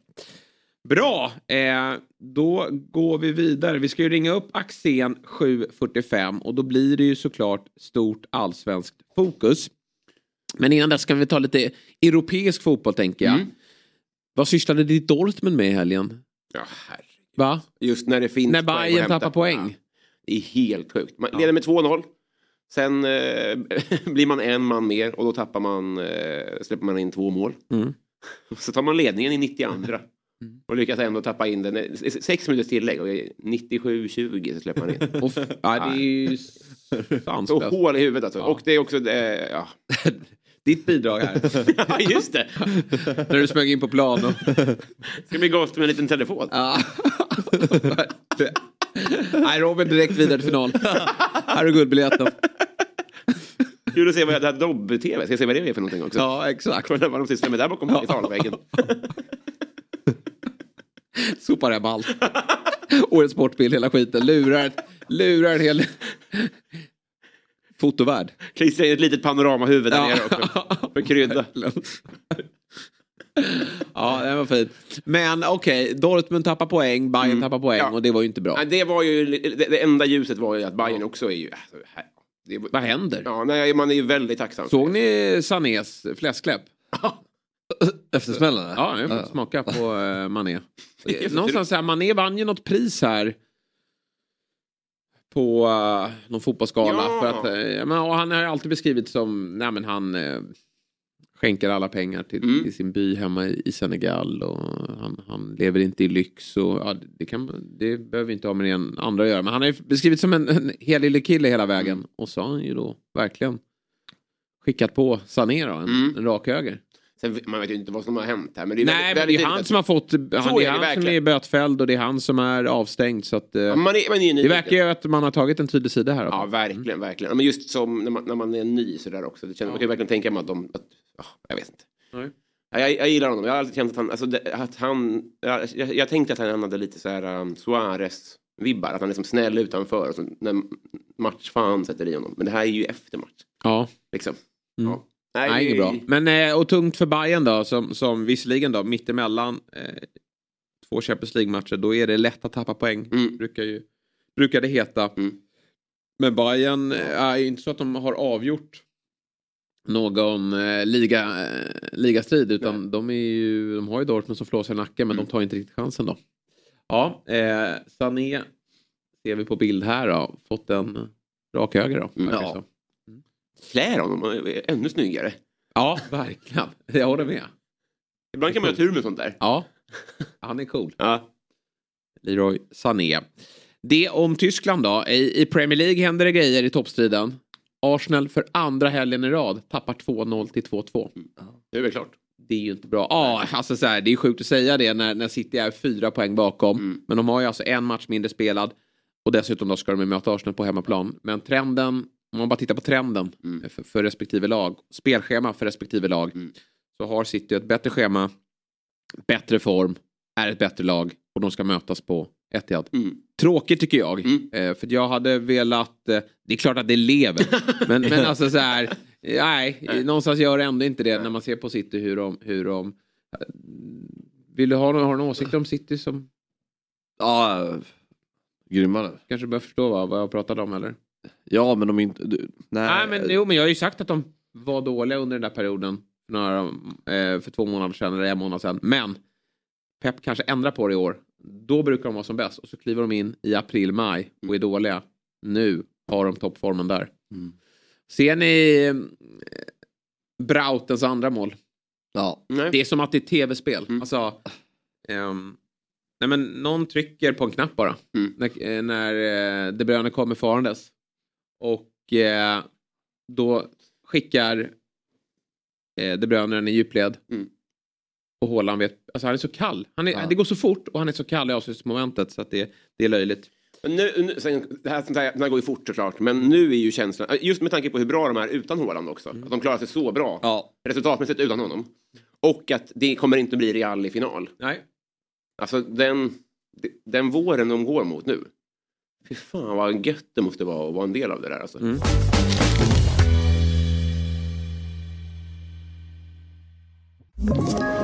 [SPEAKER 1] Bra, eh, då går vi vidare. Vi ska ju ringa upp Axén 745 och då blir det ju såklart stort allsvenskt fokus. Men innan dess ska vi ta lite europeisk fotboll tänker jag.
[SPEAKER 3] Mm.
[SPEAKER 1] Vad sysslade ditt Dortmund med i helgen?
[SPEAKER 3] Ja, herregud.
[SPEAKER 1] Va?
[SPEAKER 3] Just när det finns
[SPEAKER 1] När Bayern tappar poäng?
[SPEAKER 3] Ja, det är helt sjukt. Man leder med 2-0. Sen eh, [LAUGHS] blir man en man mer och då tappar man, eh, släpper man in två mål.
[SPEAKER 1] Mm. [LAUGHS]
[SPEAKER 3] Så tar man ledningen i 92 och lyckas ändå tappa in den. Eh, Sex minuters tillägg och i 97-20 så släpper man in. [LAUGHS]
[SPEAKER 1] Och ja, det är ju
[SPEAKER 3] Så
[SPEAKER 1] sanslöst.
[SPEAKER 3] hål i huvudet alltså.
[SPEAKER 1] Ja.
[SPEAKER 3] Och det är också, eh, ja.
[SPEAKER 1] Ditt bidrag här.
[SPEAKER 3] ja just det.
[SPEAKER 1] När du smög in på plan. Och...
[SPEAKER 3] Ska bli gott med en liten telefon.
[SPEAKER 1] Ja. [LAUGHS] Nej, Robin direkt vidare till final. Här är guldbiljetten.
[SPEAKER 3] Kul att se vad det här Dobb-TV, ska jag se vad det är för någonting också.
[SPEAKER 1] Ja, exakt.
[SPEAKER 3] Kolla vad de sysslar med där bakom i talväggen.
[SPEAKER 1] Sopar hem allt. Årets sportbild, hela skiten. Lurar, lurar en hel fotovärld.
[SPEAKER 3] Klistra in ett litet panoramahuvud där nere också. För krydda. [LAUGHS]
[SPEAKER 1] Ja, det var fint. Men okej, Dortmund tappar poäng, Bayern tappar poäng
[SPEAKER 3] Ja.
[SPEAKER 1] och det var ju inte bra.
[SPEAKER 3] Nej, det var ju, det, det enda ljuset var ju att Bayern också är ju... Alltså, här, det,
[SPEAKER 1] Vad händer?
[SPEAKER 3] ja, nej, man är ju väldigt tacksam.
[SPEAKER 1] Såg ni Sanés fläskläpp? [LAUGHS]
[SPEAKER 2] Efter smällen?
[SPEAKER 1] Ja, jag fått smaka på uh, Mané. [LAUGHS] Någonstans här, Mané vann ju något pris här. På uh, någon fotbollsgala.
[SPEAKER 3] Ja.
[SPEAKER 1] För att, eh, men, och han har ju alltid beskrivits som, nej men han eh, skänker alla pengar till,
[SPEAKER 3] Mm.
[SPEAKER 1] till sin by hemma i, i Senegal. Och han, han lever inte i lyx. Och, ja, det, kan, det behöver inte ha med en andra att göra. Men han ju beskrivits som en, en helylle kille hela vägen.
[SPEAKER 3] Mm.
[SPEAKER 1] Och så har han ju då verkligen skickat på Sané då, en,
[SPEAKER 3] Mm.
[SPEAKER 1] en rak höger.
[SPEAKER 3] Sen, man vet ju inte vad som har hänt här. Men det är
[SPEAKER 1] Nej,
[SPEAKER 3] väldigt,
[SPEAKER 1] men det är han som har fått, han, det
[SPEAKER 3] är
[SPEAKER 1] är han som
[SPEAKER 3] verkligen.
[SPEAKER 1] är bötfälld och det är han som är avstängd. Så att, eh,
[SPEAKER 3] Man är, man är
[SPEAKER 1] det verkar ju att man har tagit en tydlig sida här.
[SPEAKER 3] Ja, verkligen, verkligen. Ja, Men just som när man, när man är ny sådär också. Det känner, Man kan ju verkligen tänka mig att de... Att, ja, jag vet inte.
[SPEAKER 1] Nej.
[SPEAKER 3] Ja, Jag, jag gillar honom. Jag har alltid känt att han... Alltså, det, att han jag, jag, jag tänkte att han hade lite så här um, Suarez-vibbar. Att han är liksom snäll utanför. Och så, när matchfan sätter i honom. Men det här är ju efter match.
[SPEAKER 1] Ja,
[SPEAKER 3] Liksom.
[SPEAKER 1] Mm.
[SPEAKER 3] Ja.
[SPEAKER 1] nej, inget bra. Men, eh, och tungt för Bayern då, som, som visserligen då, mittemellan eh, två Champions League-matcher, då är det lätt att tappa poäng.
[SPEAKER 3] Mm.
[SPEAKER 1] Brukar, ju, brukar det heta.
[SPEAKER 3] Mm.
[SPEAKER 1] Men Bayern eh, är ju inte så att de har avgjort någon eh, liga, eh, ligastrid utan de, är ju, de har ju Dortmund som flåsar i nacken men
[SPEAKER 3] Mm.
[SPEAKER 1] de tar inte riktigt chansen då. Ja, eh, Sané ser vi på bild här då, fått en rak höger då.
[SPEAKER 3] Mm.
[SPEAKER 2] Ja.
[SPEAKER 3] Klär honom. Ännu snyggare.
[SPEAKER 1] ja, verkligen. [LAUGHS] Jag håller med.
[SPEAKER 3] Ibland kan man ha tur med sånt där.
[SPEAKER 1] Ja, han är cool.
[SPEAKER 3] Ja.
[SPEAKER 1] Leroy Sané. Det om Tyskland då. I, I Premier League händer det grejer i toppstriden. Arsenal för andra helgen i rad tappar 2-0 till 2-2.
[SPEAKER 3] Det är väl klart.
[SPEAKER 1] Det är ju inte bra. Ja, alltså så här, det är sjukt att säga det när, när City är fyra poäng bakom.
[SPEAKER 3] Mm.
[SPEAKER 1] Men de har ju alltså en match mindre spelad. Och dessutom då ska de möta Arsenal på hemmaplan. Men trenden, om man bara tittar på trenden
[SPEAKER 3] Mm.
[SPEAKER 1] för, för respektive lag, spelschema för respektive lag,
[SPEAKER 3] Mm.
[SPEAKER 1] så har City ett bättre schema, bättre form, är ett bättre lag och de ska mötas på Etihad.
[SPEAKER 3] Mm.
[SPEAKER 1] Tråkigt tycker jag.
[SPEAKER 3] Mm.
[SPEAKER 1] Eh, för jag hade velat, eh, det är klart att det lever, [LAUGHS] men, men alltså så här, eh, nej, någonstans gör det ändå inte det när man ser på City hur de, hur de eh, vill du ha, någon- har någon åsikt om City som
[SPEAKER 2] Ja, grymma
[SPEAKER 1] kanske börjar förstå vad, vad jag pratade om eller?
[SPEAKER 2] Ja, men de inte... Du, nej,
[SPEAKER 1] Nej, men, jo, men jag har ju sagt att de var dåliga under den där perioden. För, några, eh, för två månader sedan eller en månad sedan. Men Pep kanske ändrar på det i år. Då brukar de vara som bäst. Och så kliver de in i april, maj och är dåliga. Nu har de toppformen där.
[SPEAKER 2] Mm.
[SPEAKER 1] Ser ni eh, Brautens andra mål?
[SPEAKER 2] Ja.
[SPEAKER 3] Nej.
[SPEAKER 1] Det är som att det är tv-spel.
[SPEAKER 3] Mm.
[SPEAKER 1] Alltså, ehm, nej men någon trycker på en knapp bara.
[SPEAKER 3] Mm.
[SPEAKER 1] När, eh, när eh, De Bruyne kommer farandes. Och eh, då skickar eh, De Bruyne den i djupled.
[SPEAKER 3] Mm.
[SPEAKER 1] Och Haaland vet, alltså han är så kall. Han är, Det går så fort och han är så kall i avslutsmomentet så att det, det är löjligt.
[SPEAKER 3] Men nu, nu, sen, det, här, sånt här, det här går ju fort såklart, men nu är ju känslan, just med tanke på hur bra de är utan Haaland också, att de klarar sig så bra
[SPEAKER 2] Ja.
[SPEAKER 3] resultatmässigt utan honom. Och att det kommer inte bli Real i final.
[SPEAKER 1] Nej.
[SPEAKER 3] Alltså den, den våren de går mot nu. Fy fan vad gött det måste vara att vara en del av det där alltså.
[SPEAKER 5] Ett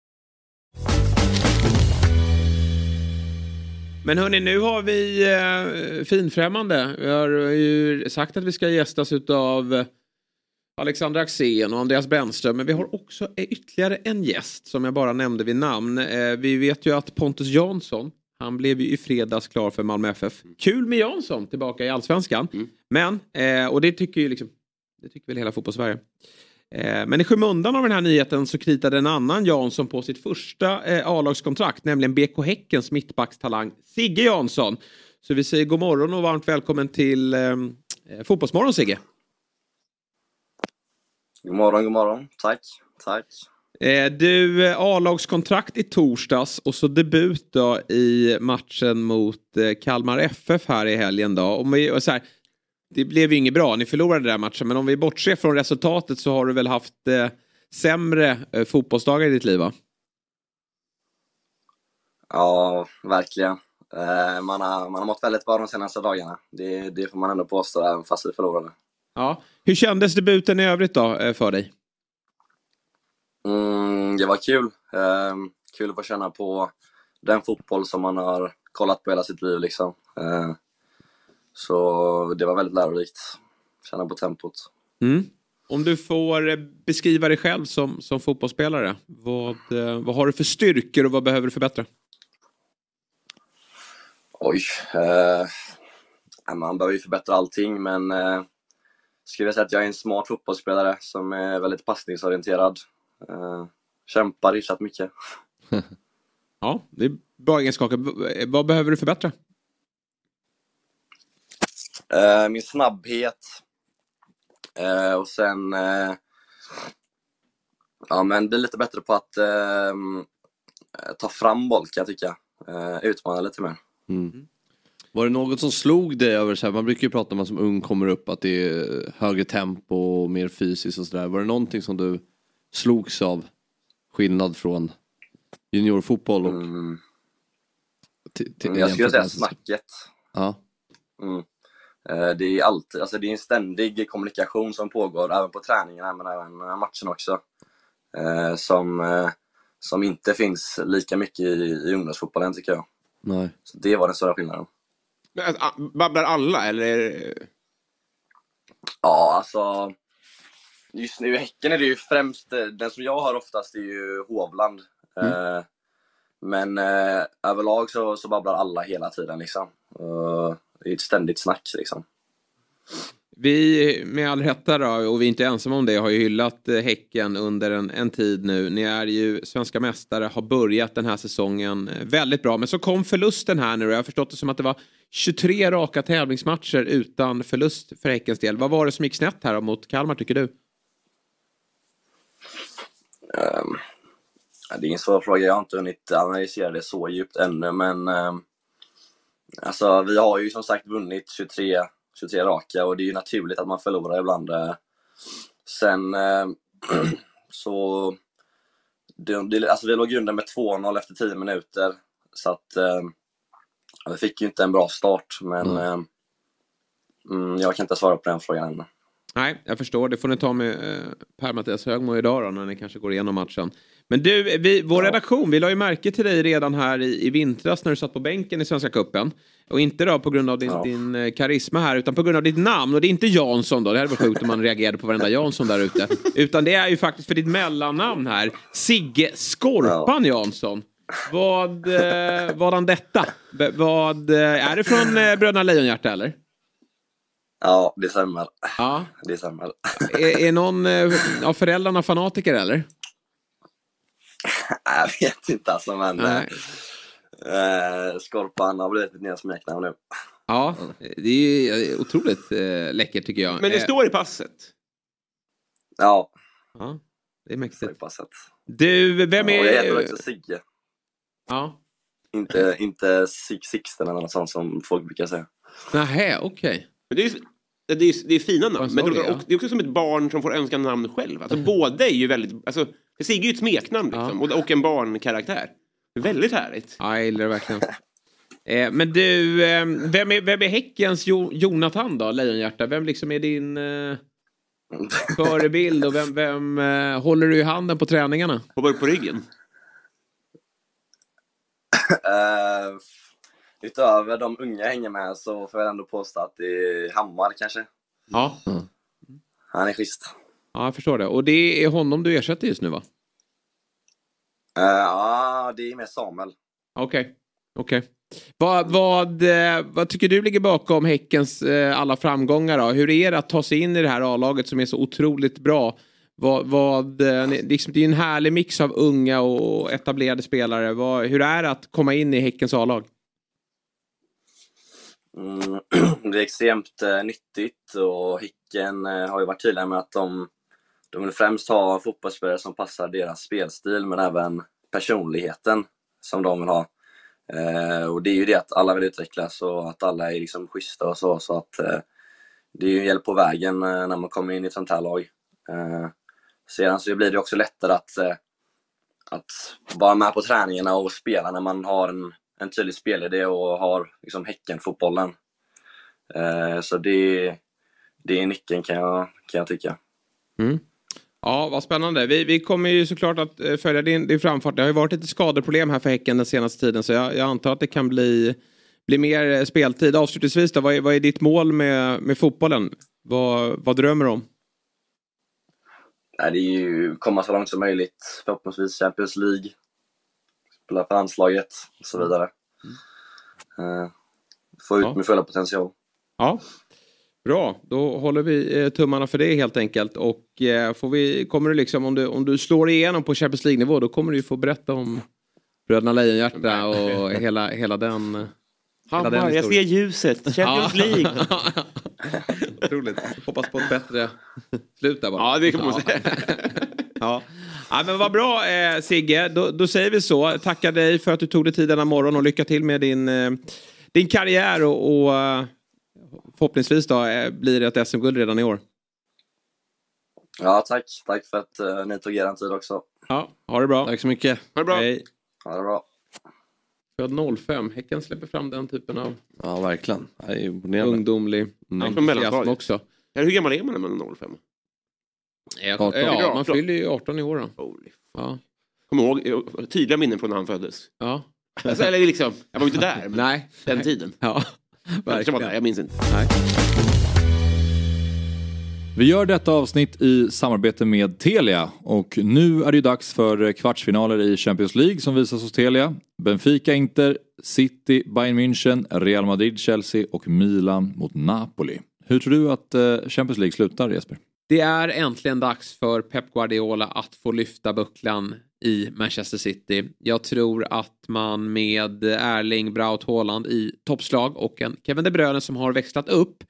[SPEAKER 1] Men hörni, nu har vi eh, finfrämmande. Vi har ju sagt att vi ska gästas av Alexander Axén och Andreas Brännström. Men vi har också eh, ytterligare en gäst som jag bara nämnde vid namn. Eh, vi vet ju att Pontus Jansson, han blev ju i fredags klar för Malmö FF. Kul med Jansson tillbaka i allsvenskan. Men, eh, och det tycker ju liksom, det tycker väl hela fotbollssverige. Eh, Men i skymundan av den här nyheten så kritade en annan Jansson på sitt första eh, A-lagskontrakt, nämligen BK Häckens mittbackstalang Sigge Jansson. Så vi säger god morgon och varmt välkommen till eh, eh, Fotbollsmorgon Sigge.
[SPEAKER 6] God morgon, god morgon. Tack, tack.
[SPEAKER 1] Eh, du, eh, A-lagskontrakt i torsdags och så debut då i matchen mot eh, Kalmar FF här i helgen då. Om vi, så här, det blev ju inget bra, ni förlorade den matchen, men om vi bortser från resultatet så har du väl haft eh, sämre eh, fotbollsdagar i ditt liv va?
[SPEAKER 6] Ja, verkligen. Eh, Man har, man har mått väldigt bra de senaste dagarna. Det, det får man ändå påstå, även fast vi förlorade.
[SPEAKER 1] Ja. Hur kändes debuten i övrigt då eh, för dig?
[SPEAKER 6] Mm, det var kul. Eh, kul att få känna på den fotboll som man har kollat på hela sitt liv. Liksom. Eh, så det var väldigt lärorikt. Känna på tempot.
[SPEAKER 1] Mm. Om du får eh, beskriva dig själv som, som fotbollsspelare, vad, eh, vad har du för styrkor och vad behöver du förbättra?
[SPEAKER 6] Oj. Eh, man behöver ju förbättra allting, men eh, skulle jag säga att jag är en smart fotbollsspelare som är väldigt passningsorienterad. Eh, kämpar hyfsat mycket. [LAUGHS]
[SPEAKER 1] Ja, det är bra egenskaper. V- Vad behöver du förbättra?
[SPEAKER 6] Eh, min snabbhet. Eh, och sen eh, ja, men bli lite bättre på att eh, ta fram boll kan jag tycka. Eh, utmana lite mer.
[SPEAKER 2] Var det något som slog dig över, så här, man brukar ju prata om att som ung kommer upp att det är högre tempo och mer fysiskt och sådär. Var det någonting som du slogs av? Skillnad från juniorfotboll och...
[SPEAKER 6] Mm.
[SPEAKER 2] till- till-
[SPEAKER 6] Mm, Jag skulle säga snacket.
[SPEAKER 2] Ja.
[SPEAKER 6] Mm. Eh, Det är alltid, alltså det är en ständig kommunikation som pågår, även på träningarna men även eh, matchen också. Eh, Som, som inte finns lika mycket i, i ungdomsfotbollen tycker jag.
[SPEAKER 2] Nej.
[SPEAKER 6] Så det var den stora skillnaden.
[SPEAKER 3] Men, babblar alla eller?
[SPEAKER 6] Ja, alltså. Just nu i Häcken är det ju främst, den som jag har oftast är ju Hovland. Eh, men överlag så, så babblar alla hela tiden liksom. Det är ett ständigt snack liksom.
[SPEAKER 1] Vi, med all rätta då, och vi är inte ensamma om det, har ju hyllat eh, Häcken under en, en tid nu. Ni är ju svenska mästare, har börjat den här säsongen eh, väldigt bra. Men så kom förlusten här nu och jag har förstått det som att det var 23 raka tävlingsmatcher utan förlust för Häckens del. Vad var det som gick snett här då mot Kalmar tycker du?
[SPEAKER 6] Ja, det är en svår fråga, jag har inte hunnit analysera det så djupt ännu men ehm, alltså, vi har ju som sagt vunnit 23, 23 raka och det är ju naturligt att man förlorar ibland. eh. Sen ehm, [CLEARS THROAT] så det, det, alltså, vi låg under med 2-0 efter 10 minuter så att ehm, vi fick ju inte en bra start men ehm, mm, jag kan inte svara på den frågan ännu.
[SPEAKER 1] Nej, jag förstår. Det får ni ta med eh, Per-Mattias Högmo idag då, när ni kanske går igenom matchen. Men du, vi, vår redaktion, vi la ju märke till dig redan här i, i vintras när du satt på bänken i Svenska Cupen. Och inte då på grund av din,
[SPEAKER 6] Ja.
[SPEAKER 1] din eh, karisma här, utan på grund av ditt namn. Och det är inte Jansson då, det hade varit sjukt om man reagerade på varenda Jansson där ute. Utan det är ju faktiskt för ditt mellannamn här, Sigge Skorpan Jansson. Vad, eh, vadan detta? B- vad, eh, är det från eh, Bröderna Lejonhjärta eller?
[SPEAKER 6] Ja, det stämmer.
[SPEAKER 1] Ja.
[SPEAKER 6] Det stämmer.
[SPEAKER 1] Är, är någon eh, av föräldrarna fanatiker eller? [LAUGHS]
[SPEAKER 6] Jag vet inte alltså, men
[SPEAKER 1] Nej.
[SPEAKER 6] eh, Skorpan har blivit mitt nya smeknamn nu.
[SPEAKER 1] Ja, det är eh, otroligt eh, läckert tycker jag.
[SPEAKER 3] Men det
[SPEAKER 1] Eh,
[SPEAKER 3] står i passet.
[SPEAKER 6] Ja,
[SPEAKER 1] Ja, det är mäktigt.
[SPEAKER 6] passet.
[SPEAKER 1] Du, vem
[SPEAKER 6] Ja, och jag heter
[SPEAKER 1] är...
[SPEAKER 6] också Sigge.
[SPEAKER 1] Ja.
[SPEAKER 6] Inte, inte Sig Sixten eller något sånt som folk brukar säga.
[SPEAKER 1] Nähä, okej.
[SPEAKER 3] Men det, är, det, är, det är fina namn. Men det, är
[SPEAKER 1] ja?
[SPEAKER 3] också- det är också som ett barn som får önska namn själv. Alltså, båda är ju väldigt... Alltså, Sigge är ju ett smeknamn liksom, och, och en barnkaraktär. Väldigt härligt.
[SPEAKER 1] Ja, jag gillar det verkligen. Eh, men du, eh, vem, är, vem är Häckens jo, Jonathan då, Lejonhjärta? Vem liksom är din eh, förebild och vem, vem eh, håller du i handen på träningarna?
[SPEAKER 3] Hoppar upp på ryggen.
[SPEAKER 6] Uh, utöver de unga jag hänger med så får jag ändå påstå att det är Hammar kanske.
[SPEAKER 1] Ja.
[SPEAKER 6] Han är schysst.
[SPEAKER 1] ja, jag förstår det. Och det är honom du ersätter just nu va?
[SPEAKER 6] Eh, Ja, det är med Samuel.
[SPEAKER 1] Okej. Okej. Vad, vad, eh, vad tycker du ligger bakom Häckens eh, alla framgångar då? Hur är det att ta sig in i det här A-laget som är så otroligt bra? Vad, vad, liksom, det är en härlig mix av unga och etablerade spelare. Vad, hur är det att komma in i Häckens A-lag?
[SPEAKER 6] Mm, [CLEARS THROAT] det är extremt eh, nyttigt och Hicken eh, har ju varit tydliga med att de, de vill främst ha fotbollsspelare som passar deras spelstil men även personligheten som de vill ha. Eh, och det är ju det att alla vill utvecklas och att alla är liksom schyssta och så. så att, eh, det är ju en hjälp på vägen eh, när man kommer in i ett sånt här lag. Eh, sedan så blir det också lättare att, att vara med på träningarna och spela när man har en, en tydlig spelidé och har liksom Häcken-fotbollen. Eh, så det, det är nyckeln kan jag, kan jag tycka.
[SPEAKER 1] Ja, vad spännande. Vi, vi kommer ju såklart att eh, följa din, din framfart. Det har ju varit lite skadeproblem här för Häcken den senaste tiden så jag, jag antar att det kan bli, bli mer eh, speltid. Avslutningsvis då, vad är, vad är ditt mål med, med fotbollen? Vad, vad drömmer du om?
[SPEAKER 6] Nej, det är ju komma så långt som möjligt. Förhoppningsvis Champions League. Spela för landslaget och så vidare. Eh, få ut
[SPEAKER 1] Ja.
[SPEAKER 6] min fulla potential.
[SPEAKER 1] Ja, bra. Då håller vi eh, tummarna för det helt enkelt. Och eh, får vi, kommer du liksom, om du, om du slår igenom på Champions League-nivå då kommer du få berätta om Bröderna Lejonhjärta och hela, hela den... eh, Hela den
[SPEAKER 3] Hammar, jag ser ljuset. Champions. [LAUGHS] League.
[SPEAKER 1] Otroligt. Hoppas på ett bättre slut där bara.
[SPEAKER 3] Ja, det kan man säga. [LAUGHS]
[SPEAKER 1] Ja. Ja, men vad bra eh, Sigge. Då, då säger vi så. Tackar dig för att du tog dig tid denna morgon och lycka till med din, eh, din karriär och, och eh, förhoppningsvis då eh, blir det ett SM-guld redan i år.
[SPEAKER 6] Ja, tack. Tack för att eh, ni tog er tid också.
[SPEAKER 1] Ja, ha det bra.
[SPEAKER 2] Tack så mycket.
[SPEAKER 3] Ha det bra.
[SPEAKER 1] Hej.
[SPEAKER 6] Ha det bra.
[SPEAKER 1] Född 05. Häcken släpper fram den typen av
[SPEAKER 2] Ja, verkligen. Det är imponerande.
[SPEAKER 1] ungdomlig
[SPEAKER 2] Mm.
[SPEAKER 1] entusiasm också.
[SPEAKER 3] Ja, hur gammal är man när man är 05?
[SPEAKER 1] Ja,
[SPEAKER 2] 18.
[SPEAKER 1] ja, man fyller ju 18 i år då.
[SPEAKER 3] Holy.
[SPEAKER 1] Ja.
[SPEAKER 3] Kommer ihåg eh, tydliga minnen från när han föddes.
[SPEAKER 1] ja.
[SPEAKER 3] Alltså, eller liksom, jag var ju inte där, men
[SPEAKER 1] Nej.
[SPEAKER 3] den tiden.
[SPEAKER 1] Ja,
[SPEAKER 3] Jag
[SPEAKER 1] verkligen.
[SPEAKER 3] där, jag minns inte.
[SPEAKER 1] Nej.
[SPEAKER 7] Vi gör detta avsnitt i samarbete med Telia och nu är det dags för kvartsfinaler i Champions League som visas hos Telia. Benfica, Inter, City, Bayern München, Real Madrid, Chelsea och Milan mot Napoli. Hur tror du att eh, Champions League slutar Jesper?
[SPEAKER 1] Det är äntligen dags för Pep Guardiola att få lyfta bucklan i Manchester City. Jag tror att man med Erling Braut Haaland i toppslag och en Kevin De Bruyne som har växlat upp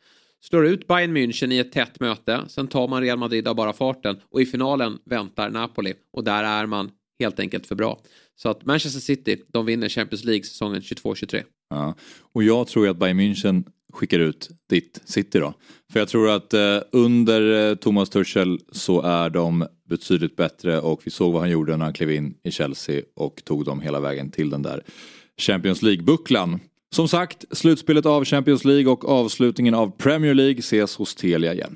[SPEAKER 1] slår ut Bayern München i ett tätt möte. Sen tar man Real Madrid av bara farten och i finalen väntar Napoli och där är man helt enkelt för bra. Så att Manchester City, de vinner Champions League säsongen 22-23.
[SPEAKER 7] Ja. Och jag tror ju att Bayern München skickar ut ditt City då. För jag tror att eh, under eh, Thomas Tuchel så är de betydligt bättre och vi såg vad han gjorde när han klev in i Chelsea och tog dem hela vägen till den där Champions League-bucklan. Som sagt, slutspelet av Champions League och avslutningen av Premier League ses hos Telia igen.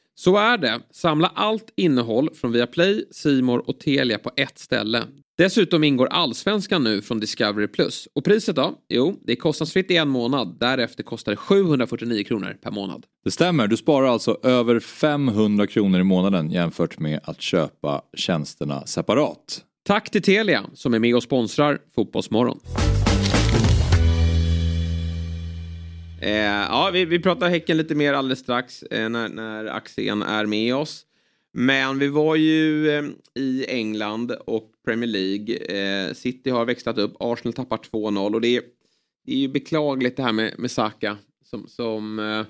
[SPEAKER 1] Så är det. Samla allt innehåll från Viaplay, Simor och Telia på ett ställe. Dessutom ingår Allsvenskan nu från Discovery+. Och priset då? Jo, det är kostnadsfritt i en månad. Därefter kostar det 749 kronor per månad.
[SPEAKER 7] Det stämmer, du sparar alltså över 500 kronor i månaden jämfört med att köpa tjänsterna separat.
[SPEAKER 1] Tack till Telia som är med och sponsrar Fotbollsmorgon. Eh, ja, vi, vi pratar Häcken lite mer alldeles strax eh, när, när Axén är med oss. Men vi var ju eh, i England och Premier League. Eh, City har växlat upp, Arsenal tappar 2-0 och det är, det är ju beklagligt det här med, med Saka som, som eh,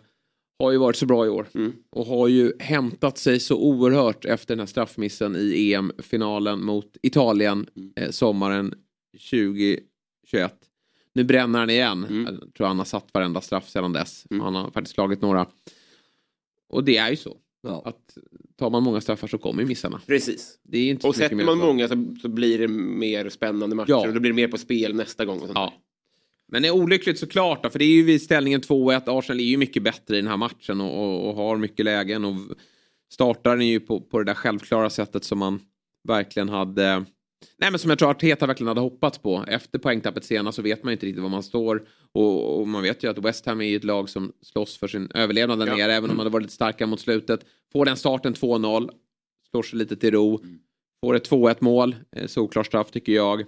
[SPEAKER 1] har ju varit så bra i år och har ju hämtat sig så oerhört efter den här straffmissen i EM-finalen mot Italien eh, sommaren 2021. Nu bränner han igen. Jag tror han har satt varenda straff sedan dess. Han har faktiskt slagit några. Och det är ju så. Att tar man många straffar så kommer missarna.
[SPEAKER 3] Precis.
[SPEAKER 1] Det är inte
[SPEAKER 3] Och sätter man
[SPEAKER 1] så.
[SPEAKER 3] många så, så blir det mer spännande matcher.
[SPEAKER 1] Ja.
[SPEAKER 3] Och då blir det mer på spel nästa gång. Och sånt.
[SPEAKER 1] Ja. Men det är olyckligt såklart då, för det är ju vid ställningen 2-1. Arsenal är ju mycket bättre i den här matchen och, och, och har mycket lägen och startar den ju på, på det där självklara sättet som man verkligen hade Nej men som jag tror Arteta verkligen hade hoppats på. Efter poängtappet senast så vet man ju inte riktigt var man står. Och, och man vet ju att West Ham är ju ett lag som slåss för sin överlevnad där
[SPEAKER 3] Ja.
[SPEAKER 1] nere. Även om man hade varit lite starkare mot slutet. Får den starten 2-0. Slår sig lite till ro. Får ett 2-1 mål. Eh, solklar straff tycker jag.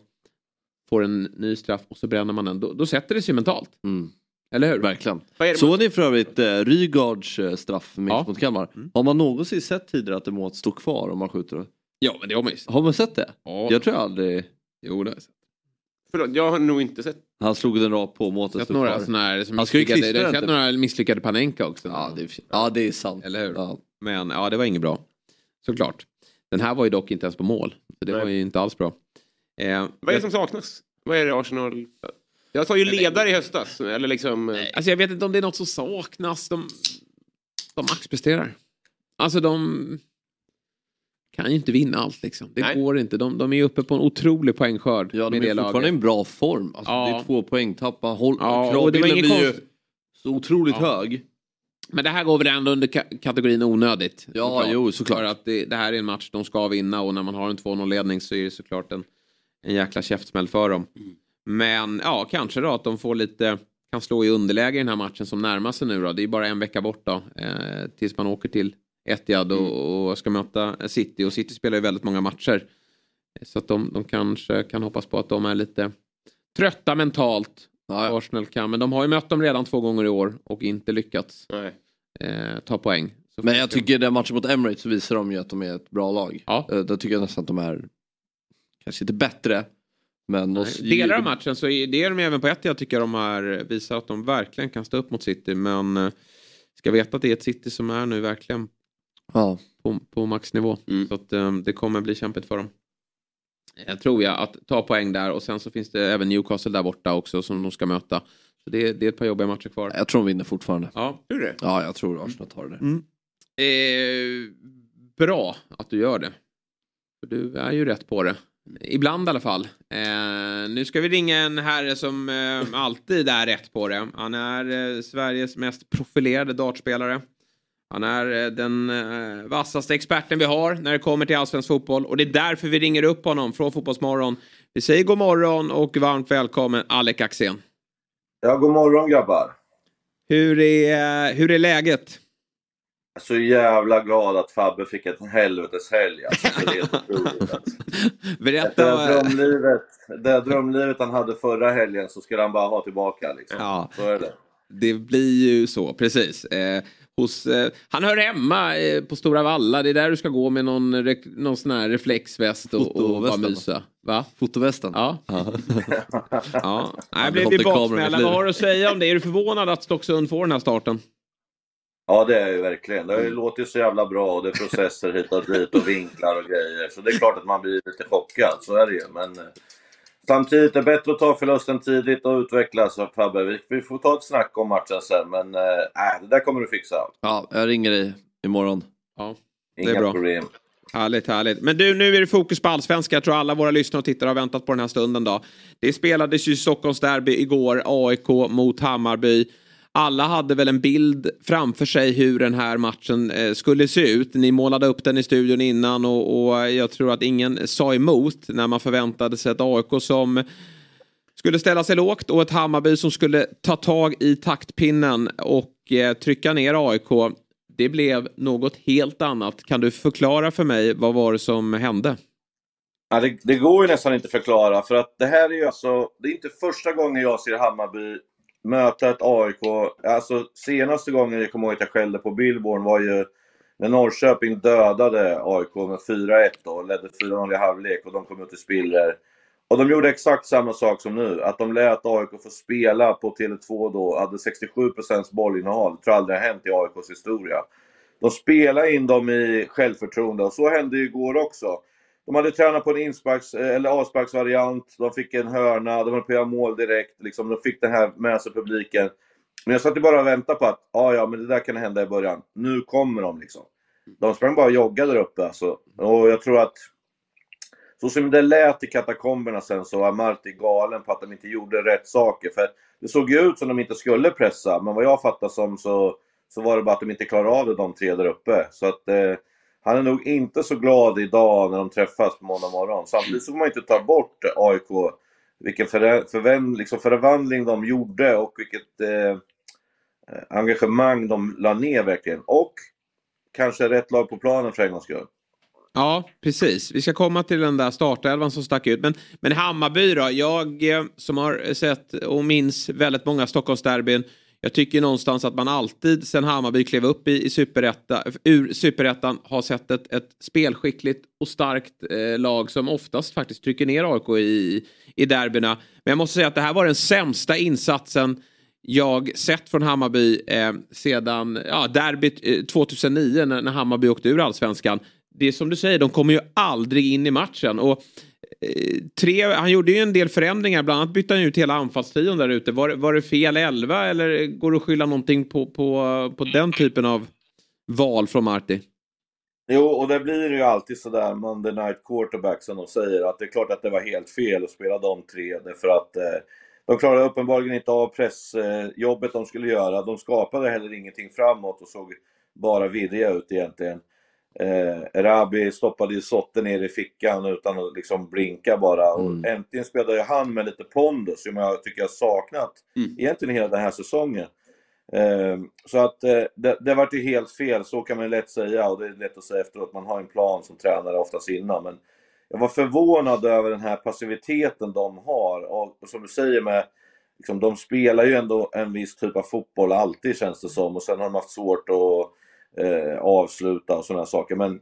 [SPEAKER 1] Får en ny straff och så bränner man den. Då, då sätter det sig mentalt. Eller hur?
[SPEAKER 2] Verkligen.
[SPEAKER 3] Det-
[SPEAKER 2] Såg ni för övrigt eh, Rygaards eh, straff
[SPEAKER 1] Ja. Mm.
[SPEAKER 2] mot Kalmar? Har man någonsin sett tidigare att det målet står kvar om man skjuter?
[SPEAKER 1] Ja men det har man ju
[SPEAKER 2] Har man sett det?
[SPEAKER 1] Ja.
[SPEAKER 2] Jag tror aldrig...
[SPEAKER 1] Jo det har jag sett.
[SPEAKER 3] Förlåt, jag har nog inte sett.
[SPEAKER 2] Han slog den rakt på målet.
[SPEAKER 1] Sett
[SPEAKER 2] stod
[SPEAKER 1] några sådana här som
[SPEAKER 2] Han ska ju
[SPEAKER 1] misslyckade.
[SPEAKER 2] klistra
[SPEAKER 1] Jag har sett några misslyckade Panenka också.
[SPEAKER 2] Ja det, är, ja, det är sant.
[SPEAKER 1] Eller hur?
[SPEAKER 2] Ja.
[SPEAKER 1] Men ja, det var inget bra. Såklart. Den här var ju dock inte ens på mål. Så det
[SPEAKER 3] Nej.
[SPEAKER 1] var ju inte alls bra. Eh,
[SPEAKER 3] Vad är det som saknas? Vad är det Arsenal... Jag sa ju ledare i höstas. Eller liksom... eh,
[SPEAKER 1] Alltså jag vet inte om det är något som saknas. De, de maxpresterar. Alltså de kan ju inte vinna allt liksom. Det
[SPEAKER 3] Nej.
[SPEAKER 1] går inte. De, de är uppe på en otrolig poängskörd
[SPEAKER 2] Ja,
[SPEAKER 1] med
[SPEAKER 2] de
[SPEAKER 1] det
[SPEAKER 2] är fortfarande i en bra form. Alltså,
[SPEAKER 1] Ja.
[SPEAKER 2] Det är två poäng tappa. Håll,
[SPEAKER 1] Ja, och det var
[SPEAKER 2] kravbilden blir ju så otroligt
[SPEAKER 1] Ja.
[SPEAKER 2] hög.
[SPEAKER 1] Men det här går väl ändå under ka- kategorin onödigt.
[SPEAKER 2] Ja,
[SPEAKER 1] såklart.
[SPEAKER 2] jo, såklart.
[SPEAKER 1] För att det, det här är en match de ska vinna och när man har en 2-0-ledning så är det såklart en, en jäkla käftsmäll för dem.
[SPEAKER 2] Mm.
[SPEAKER 1] Men ja, kanske då att de får lite, kan slå i underläge i den här matchen som närmar sig nu då. Det är bara en vecka bort då. Eh, tills man åker till Etihad och,
[SPEAKER 2] Mm.
[SPEAKER 1] och ska möta City. Och City spelar ju väldigt många matcher. Så att de, de kanske kan hoppas på att de är lite trötta mentalt.
[SPEAKER 2] Ja,
[SPEAKER 1] Arsenal kan, men de har ju mött dem redan två gånger i år och inte lyckats
[SPEAKER 3] Nej.
[SPEAKER 1] eh, ta poäng. Så
[SPEAKER 2] Men jag tycker den matchen mot Emirates så visar de ju att de är ett bra lag.
[SPEAKER 1] Ja.
[SPEAKER 2] Eh, Där tycker jag nästan att de är kanske inte bättre. Men de,
[SPEAKER 1] Delar av matchen så är det är de även på ett jag tycker de har visar att de verkligen kan stå upp mot City. Men eh, ska veta att det är ett City som är nu verkligen
[SPEAKER 2] Ja.
[SPEAKER 1] på, på maxnivå.
[SPEAKER 3] Mm.
[SPEAKER 1] Så att eh, det kommer bli kämpigt för dem. Jag tror jag att ta poäng där och sen så finns det även Newcastle där borta också som de ska möta. Så det, det är ett par jobbiga matcher kvar.
[SPEAKER 2] Jag tror de vinner fortfarande.
[SPEAKER 1] Ja,
[SPEAKER 3] Tror du det?
[SPEAKER 2] Ja, jag tror Arsenal tar det.
[SPEAKER 1] Mm. Eh, bra att du gör det. För du är ju rätt på det. Ibland i alla fall. Eh, nu ska vi ringa en herre som eh, alltid är rätt på det. Han är eh, Sveriges mest profilerade dartspelare. Han är eh, den eh, vassaste experten vi har när det kommer till allsvensk fotboll. Och det är därför vi ringer upp honom från Fotbollsmorgon. Vi säger god morgon och varmt välkommen Alec Axén.
[SPEAKER 8] Ja, god morgon grabbar.
[SPEAKER 1] Hur är, hur är läget?
[SPEAKER 8] Jag är så jävla glad att Fabbe fick en helvetes helg. Alltså. Det är. Alltså. [LAUGHS]
[SPEAKER 1] Berätta.
[SPEAKER 8] det drömlivet, det drömlivet han hade förra helgen så skulle han bara ha tillbaka. Liksom.
[SPEAKER 1] Ja.
[SPEAKER 8] Så är det.
[SPEAKER 1] Det blir ju så, precis. Eh, hos, eh, han hör hemma eh, på Stora Valla. Det är där du ska gå med någon, re- någon sån här reflexväst och, och bara mysa. Va?
[SPEAKER 2] Fotovästen.
[SPEAKER 1] Ja.
[SPEAKER 2] Ja. [LAUGHS]
[SPEAKER 1] ja. Nej, blev
[SPEAKER 2] i
[SPEAKER 1] baksmälla. Vad har du att säga om det? Är du förvånad att Stocksund får den här starten?
[SPEAKER 8] Ja, det är jag ju verkligen. Det har ju låtit så jävla bra och det är processer hit och dit och vinklar och grejer. Så det är klart att man blir lite chockad, så är det ju. Men eh, samtidigt är det bättre att ta förlusten tidigt och utvecklas. Fabbe, vi, vi får ta ett snack om matchen sen. Men äh, det där kommer du fixa.
[SPEAKER 2] ja, jag ringer dig imorgon.
[SPEAKER 1] Ja,
[SPEAKER 8] Inga
[SPEAKER 1] är bra.
[SPEAKER 8] problem.
[SPEAKER 1] Härligt, härligt. Men du, nu är det fokus på allsvenska. Jag tror alla våra lyssnare och tittare har väntat på den här stunden. Då. Det spelades ju Stockholms derby igår, AIK mot Hammarby alla hade väl en bild framför sig hur den här matchen eh, skulle se ut. Ni målade upp den i studion innan och, och jag tror att ingen sa emot när man förväntade sig ett AIK som skulle ställa sig lågt och ett Hammarby som skulle ta tag i taktpinnen och eh, trycka ner AIK. Det blev något helt annat. Kan du förklara för mig vad var det som hände?
[SPEAKER 8] Ja, det, det går ju nästan inte att förklara för att det här är ju alltså, det är inte första gången jag ser Hammarby möta ett AIK. Alltså senaste gången jag kommer ihåg att jag skällde på Billborn var ju när Norrköping dödade AIK med 4-1 och ledde 4-0 i halvlek och de kom ut i spiller. Och de gjorde exakt samma sak som nu, att de lät AIK få spela på Tele2 då, hade 67% bollinnehav. Det tror jag aldrig har hänt i AIKs historia. De spelade in dem i självförtroende och så hände ju igår också. De hade tränat på en insparks, eh, eller avsparksvariant, de fick en hörna, de höll på att göra mål direkt. Liksom, de fick den här med sig publiken. Men jag satt ju bara och väntade på att, ja ja, men det där kan hända i början. Nu kommer de liksom. De sprang bara och joggade där uppe alltså. Och jag tror att, så som det lät i katakomberna sen så var Marti galen på att de inte gjorde rätt saker. För det såg ju ut som de inte skulle pressa, men vad jag fattar som så, så var det bara att de inte klarade av det de tre där uppe. Så att eh, han är nog inte så glad idag när de träffas på måndag morgon. Samtidigt så får man inte ta bort AIK, vilken förä- förvän- liksom förvandling de gjorde och vilket eh, eh, engagemang de la ner verkligen. Och kanske rätt lag på planen för en gångs skull.
[SPEAKER 1] Ja, precis. Vi ska komma till den där startelvan som stack ut. Men, men Hammarby då? Jag eh, som har sett och minns väldigt många Stockholmsderbyn. Jag tycker någonstans att man alltid sen Hammarby klev upp i, i superetta, ur superettan har sett ett, ett spelskickligt och starkt eh, lag som oftast faktiskt trycker ner AIK i, i derbyna. Men jag måste säga att det här var den sämsta insatsen jag sett från Hammarby eh, sedan ja, derbyt eh, 2009 när, när Hammarby åkte ur allsvenskan. Det är som du säger, de kommer ju aldrig in i matchen. Och, Eh, tre, han gjorde ju en del förändringar, bland annat bytte han ut hela anfallstrion där ute. Var, var det fel elva eller går det att skylla någonting på, på, på den typen av val från Marti?
[SPEAKER 8] Jo, och det blir ju alltid sådär Monday Night Quarterback som de säger att det är klart att det var helt fel att spela de tre därför att eh, de klarade uppenbarligen inte av pressjobbet de skulle göra. De skapade heller ingenting framåt och såg bara virriga ut egentligen. Eh, Rabi stoppade ju Sotte ner i fickan utan att liksom blinka bara.
[SPEAKER 2] Mm.
[SPEAKER 8] Och äntligen spelade ju han med lite pondus som jag tycker jag saknat
[SPEAKER 2] Mm.
[SPEAKER 8] egentligen hela den här säsongen. Eh, så att eh, det, det vart ju helt fel, så kan man ju lätt säga och det är lätt att säga efteråt. Man har en plan som tränare oftast innan. Men jag var förvånad över den här passiviteten de har. Och, och som du säger med, liksom, de spelar ju ändå en viss typ av fotboll alltid känns det som. Och sen har de haft svårt att eh, avsluta och sådana saker. Men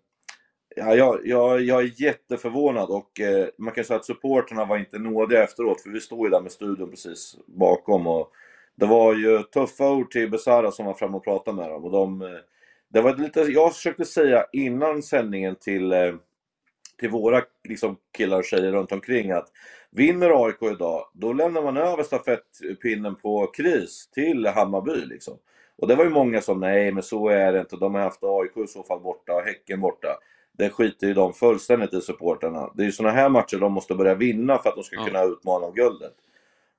[SPEAKER 8] ja, jag, jag, jag är jätteförvånad och eh, man kan säga att supporterna var inte nådiga efteråt. För vi stod ju där med studion precis bakom. Och det var ju tuffa ord till Besara som var fram och pratade med dem. Och de, eh, det var lite, jag försökte säga innan sändningen till eh, till våra liksom, killar och tjejer runt omkring att vinner AIK idag, då lämnar man över stafettpinnen på kris till Hammarby. Liksom. Och det var ju många som, nej men så är det inte, de har haft AIK i så fall borta och Häcken borta. Det skiter ju de fullständigt i supporterna. Det är ju sådana här matcher de måste börja vinna för att de ska
[SPEAKER 1] Ja.
[SPEAKER 8] kunna utmana om guldet.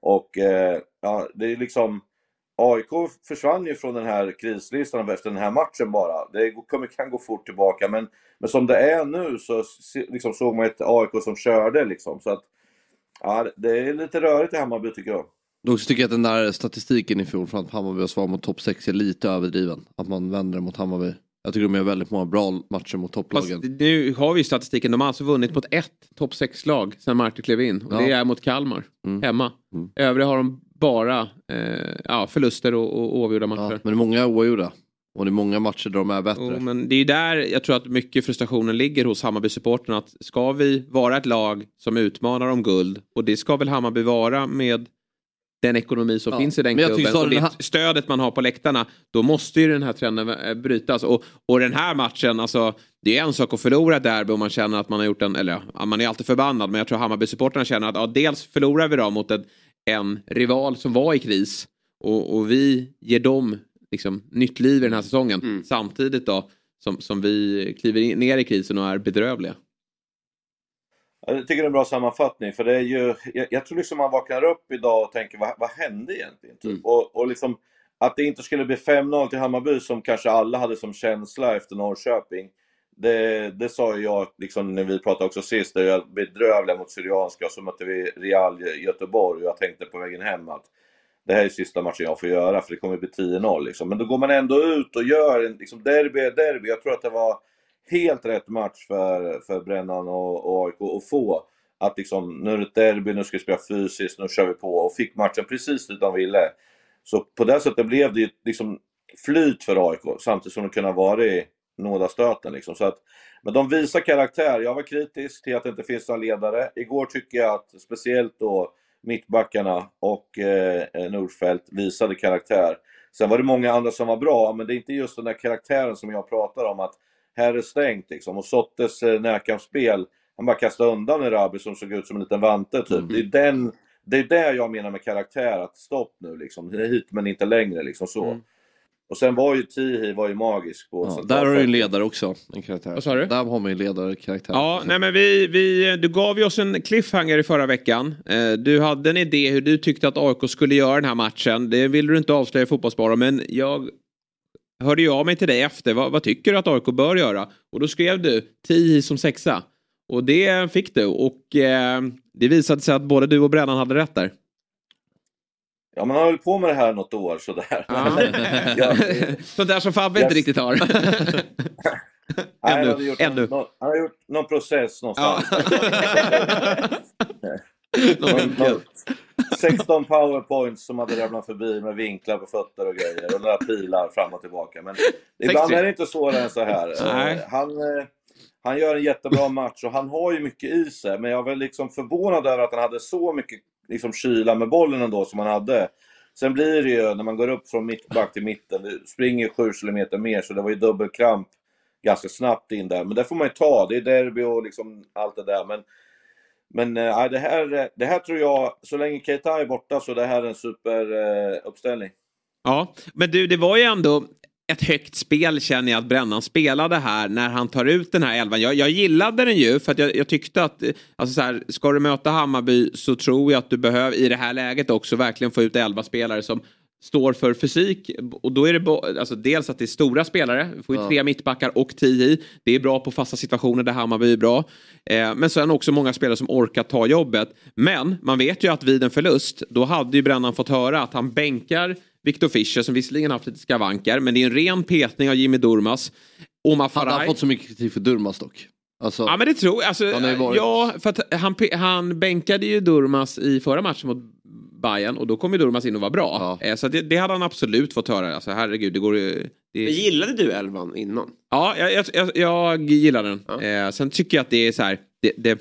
[SPEAKER 8] Och eh, ja, det är liksom AIK försvann ju från den här krislistan efter den här matchen bara. Det kommer, kan gå fort tillbaka men, men som det är nu så liksom, såg man ett AIK som körde liksom. Så att, ja, det är lite rörigt i Hammarby tycker jag.
[SPEAKER 2] Dock så tycker jag att den där statistiken i fjol från att Hammarby var svag mot topp 6 är lite överdriven. Att man vänder mot Hammarby. Jag tycker de gör väldigt många bra matcher mot topplagen.
[SPEAKER 1] Fast nu har vi ju statistiken. De har alltså vunnit mot ett topp 6-lag sen Marti klev in. Och
[SPEAKER 2] Ja.
[SPEAKER 1] det är mot Kalmar.
[SPEAKER 2] Mm.
[SPEAKER 1] Hemma.
[SPEAKER 2] Mm.
[SPEAKER 1] Övriga har de bara eh, ja, förluster och, och oavgjorda matcher.
[SPEAKER 2] Ja, men det är många oavgjorda. Och det är många matcher där de är bättre.
[SPEAKER 1] Jo, men det är ju där jag tror att mycket frustrationen ligger hos Hammarby-supporterna. Att ska vi vara ett lag som utmanar om guld och det ska väl Hammarby vara med den ekonomi som
[SPEAKER 2] Ja,
[SPEAKER 1] finns i den
[SPEAKER 2] men
[SPEAKER 1] klubben och det
[SPEAKER 2] här-
[SPEAKER 1] stödet man har på läktarna. Då måste ju den här trenden eh, brytas. Och, och den här matchen, alltså det är en sak att förlora ett derby om man känner att man har gjort en, eller ja, man är alltid förbannad, men jag tror Hammarby-supporterna känner att ja, dels förlorar vi då mot en, en rival som var i kris och, och vi ger dem liksom, nytt liv i den här säsongen. Samtidigt då som, som vi kliver in, ner i krisen och är bedrövliga.
[SPEAKER 8] Jag tycker det är en bra sammanfattning för det är ju, jag, jag tror liksom man vaknar upp idag och tänker vad, vad hände egentligen? Typ?
[SPEAKER 2] Mm.
[SPEAKER 8] Och, och liksom att det inte skulle bli 5-0 till Hammarby som kanske alla hade som känsla efter Norrköping. Det, det sa ju jag liksom, när vi pratade också sist, där jag bedrövliga mot Syrianska och så mötte vi Real Göteborg och jag tänkte på vägen hem att det här är sista matchen jag får göra för det kommer bli 10-0 liksom. Men då går man ändå ut och gör en liksom, derby är derby. Jag tror att det var helt rätt match för, för Brännan och, och AIK att få. Att liksom, nu är det ett derby, nu ska vi spela fysiskt, nu kör vi på. Och fick matchen precis dit de ville. Så på det sättet blev det ju liksom flyt för AIK samtidigt som de kunde ha varit nådastöten. Liksom. Så att, men de visar karaktär. Jag var kritisk till att det inte finns några ledare. Igår tycker jag att speciellt då mittbackarna och eh, Nordfeldt visade karaktär. Sen var det många andra som var bra, men det är inte just den där karaktären som jag pratar om. Att här är stängt liksom. Och Sottes eh, närkampsspel, han bara kastade undan en Rabi som såg ut som en liten vante typ. Det är den det är det jag menar med karaktär, att stopp nu liksom. Hit men inte längre liksom så. Och sen var ju Tihi var ju magisk på
[SPEAKER 2] Ja, där har du en ledare också. En karaktär.
[SPEAKER 1] Vad sa du?
[SPEAKER 2] Där har man ju en ledarkaraktär.
[SPEAKER 1] Ja, nej men vi, vi, du gav ju oss en cliffhanger i förra veckan. Eh, Du hade en idé hur du tyckte att AIK skulle göra den här matchen. Det ville du inte avslöja i Fotbollsbara, men jag hörde ju av mig till dig efter. Vad, vad tycker du att AIK bör göra? Och då skrev du Tihi som sexa. Och det fick du. Och eh, det visade sig att både du och Brännan hade rätt där.
[SPEAKER 8] Ja, man har hållit på med det här något år sådär. Ja, [LAUGHS] [LAUGHS]
[SPEAKER 1] Sånt där som Fabbe inte
[SPEAKER 8] Yes.
[SPEAKER 1] riktigt har. [LAUGHS]
[SPEAKER 8] Nej, han
[SPEAKER 1] Ännu,
[SPEAKER 8] hade gjort
[SPEAKER 1] ännu.
[SPEAKER 8] Någon, han har gjort någon process någonstans.
[SPEAKER 1] Någon
[SPEAKER 8] Någon- någon 16 powerpoints som hade ramlat förbi med vinklar på fötter och grejer och några pilar fram och tillbaka. Men ibland
[SPEAKER 1] 60.
[SPEAKER 8] är det inte svårare än så här. Eh, Han, eh, han gör en jättebra match och han har ju mycket i sig. Men jag var liksom förvånad över att han hade så mycket liksom, kyla med bollen ändå som han hade. Sen blir det ju, när man går upp från mittback till mitten, det springer 7 kilometer mer så det var ju dubbelkramp ganska snabbt in där. Men det får man ju ta, det är derby och liksom allt det där. Men, men äh, det, här, eh, det här tror jag, så länge Keita är borta så det här är en superuppställning. Eh, äh.
[SPEAKER 1] Ja, men du, det var ju ändå ett högt spel känner jag att Brännan spelade här när han tar ut den här elvan. Jag, jag gillade den ju för att jag, jag tyckte att alltså så här, ska du möta Hammarby så tror jag att du behöver i det här läget också verkligen få ut elva spelare som står för fysik och då är det alltså dels att det är stora spelare, vi får ju
[SPEAKER 2] Ja.
[SPEAKER 1] tre mittbackar och tio i. Det är bra på fasta situationer där Hammarby är bra. Eh, men sen också många spelare som orkar ta jobbet. Men man vet ju att vid en förlust då hade ju Brännan fått höra att han bänkar Victor Fischer som visserligen haft lite skavanker men det är en ren petning av Jimmy Durmas. Omar
[SPEAKER 2] Hade han
[SPEAKER 1] Faraj.
[SPEAKER 2] fått så mycket kritik för Durmaz dock? Alltså,
[SPEAKER 1] Ja men det tror jag. Alltså,
[SPEAKER 2] varit-
[SPEAKER 1] Ja, för han, han bänkade ju Durmas i förra matchen mot Bayern och då kom ju Durmas in och var bra. Eh, Så det, det hade han absolut fått höra. Alltså herregud, det går. Det...
[SPEAKER 3] Men gillade du elvan innan?
[SPEAKER 1] Ja, jag, jag, jag, gillar den. Eh, sen tycker jag att det är så här, det, det,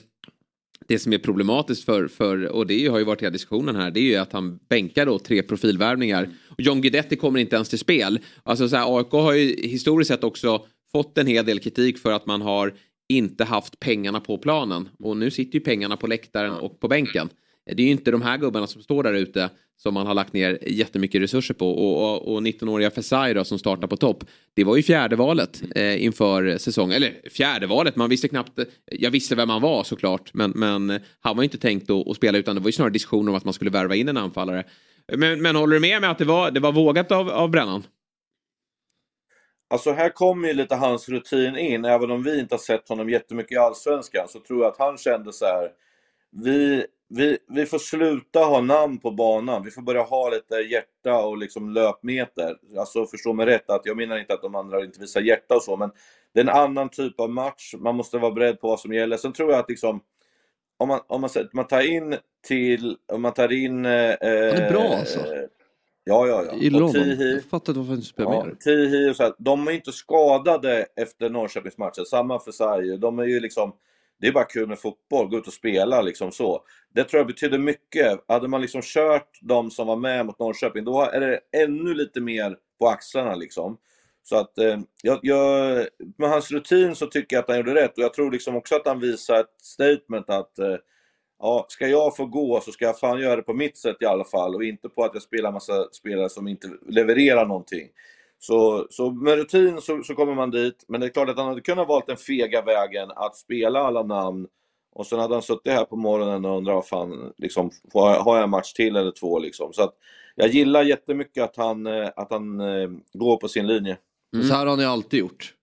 [SPEAKER 1] det som är problematiskt för, för och det har ju varit hela diskussionen här, det är ju att han bänkar då tre profilvärvningar. Och John Guidetti kommer inte ens till spel. Alltså så här, AIK har ju historiskt sett också fått en hel del kritik för att man har inte haft pengarna på planen. Och nu sitter ju pengarna på läktaren och på bänken. Det är ju inte de här gubbarna som står där ute som man har lagt ner jättemycket resurser på. Och, och, och 19-åriga Fesai då som startar på topp. Det var ju fjärde valet eh, inför säsongen. Eller fjärde valet, man visste knappt. Jag visste vem han var såklart. Men, men han var ju inte tänkt att, att spela utan det var ju snarare diskussioner om att man skulle värva in en anfallare. Men, men håller du med mig att det var, det var vågat av, av Brännan?
[SPEAKER 8] Alltså här kommer ju lite hans rutin in, även om vi inte har sett honom jättemycket i Allsvenskan så tror jag att han kände så här. Vi, vi, vi får sluta ha namn på banan, vi får börja ha lite hjärta och liksom löpmeter. Alltså förstå mig rätt, att jag menar inte att de andra inte visar hjärta och så, men det är en annan typ av match, man måste vara beredd på vad som gäller. Sen tror jag att liksom om man, om man, man tar in till, om man tar in... Eh,
[SPEAKER 2] Han är bra alltså.
[SPEAKER 8] Ja, ja, ja.
[SPEAKER 2] Jag gillar
[SPEAKER 8] Och. Tihi-
[SPEAKER 2] Jag fattar inte varför inte spelar
[SPEAKER 8] Ja,
[SPEAKER 2] mer.
[SPEAKER 8] Tihi och så här, de är inte skadade efter Norrköpingsmatchen. Samma för Sarri. De är ju liksom, det är bara kul med fotboll, gå ut och spela liksom så. Det tror jag betyder mycket. Hade man liksom kört de som var med mot Norrköping, då är det ännu lite mer på axlarna liksom. Så att, eh, jag, jag, med hans rutin så tycker jag att han gjorde rätt och jag tror liksom också att han visar ett statement att eh, Ja, ska jag få gå så ska jag fan göra det på mitt sätt i alla fall och inte på att jag spelar massa spelare som inte levererar någonting. Så, så med rutin så, så kommer man dit, men det är klart att han hade kunnat valt den fega vägen att spela alla namn och sen hade han suttit här på morgonen och undrat vad fan, liksom, har jag- har jag en match till eller två liksom. Så att jag gillar jättemycket att han, eh, att han eh, går på sin linje.
[SPEAKER 2] Mm. Så här har han ju alltid gjort.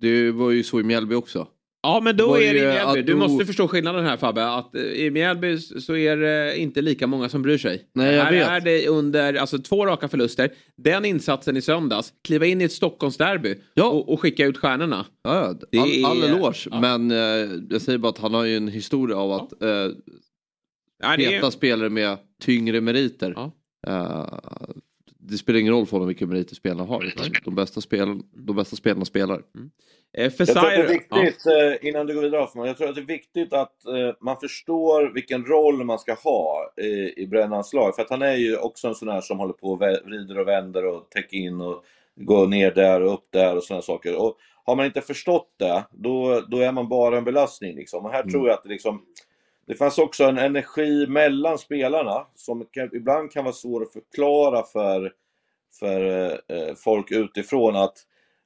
[SPEAKER 2] Det var ju så i Mjällby också.
[SPEAKER 1] Ja men då är det i Mjällby. Du måste förstå skillnaden här Fabbe. Att eh, i Mjällby så är det inte lika många som bryr sig.
[SPEAKER 2] Nej, jag
[SPEAKER 1] här
[SPEAKER 2] vet.
[SPEAKER 1] är det under alltså, två raka förluster. Den insatsen i söndags. Kliva in i ett Stockholmsderby och, och skicka ut stjärnorna.
[SPEAKER 2] Ja,
[SPEAKER 1] Det
[SPEAKER 2] all, all eloge.
[SPEAKER 1] ja.
[SPEAKER 2] Men eh, jag säger bara att han har ju en historia av att eh,
[SPEAKER 1] Ja, det är-
[SPEAKER 2] peta spelare med tyngre meriter. Eh, det spelar ingen roll för honom vilka meriter spelarna har. utan De bästa, spel, de bästa spelarna spelar.
[SPEAKER 1] Eh,
[SPEAKER 8] Jag tror att det är viktigt, eh, innan du går vidare Hoffman, jag tror att det är viktigt att eh, man förstår vilken roll man ska ha i, i Brännans lag. För att han är ju också en sån här som håller på och vrider och vänder och täcker in och går ner där och upp där och sådana saker. Och har man inte förstått det, då, då är man bara en belastning. Liksom. Och här tror jag att det liksom det fanns också en energi mellan spelarna som kan, ibland kan vara svår att förklara för, för eh, folk utifrån att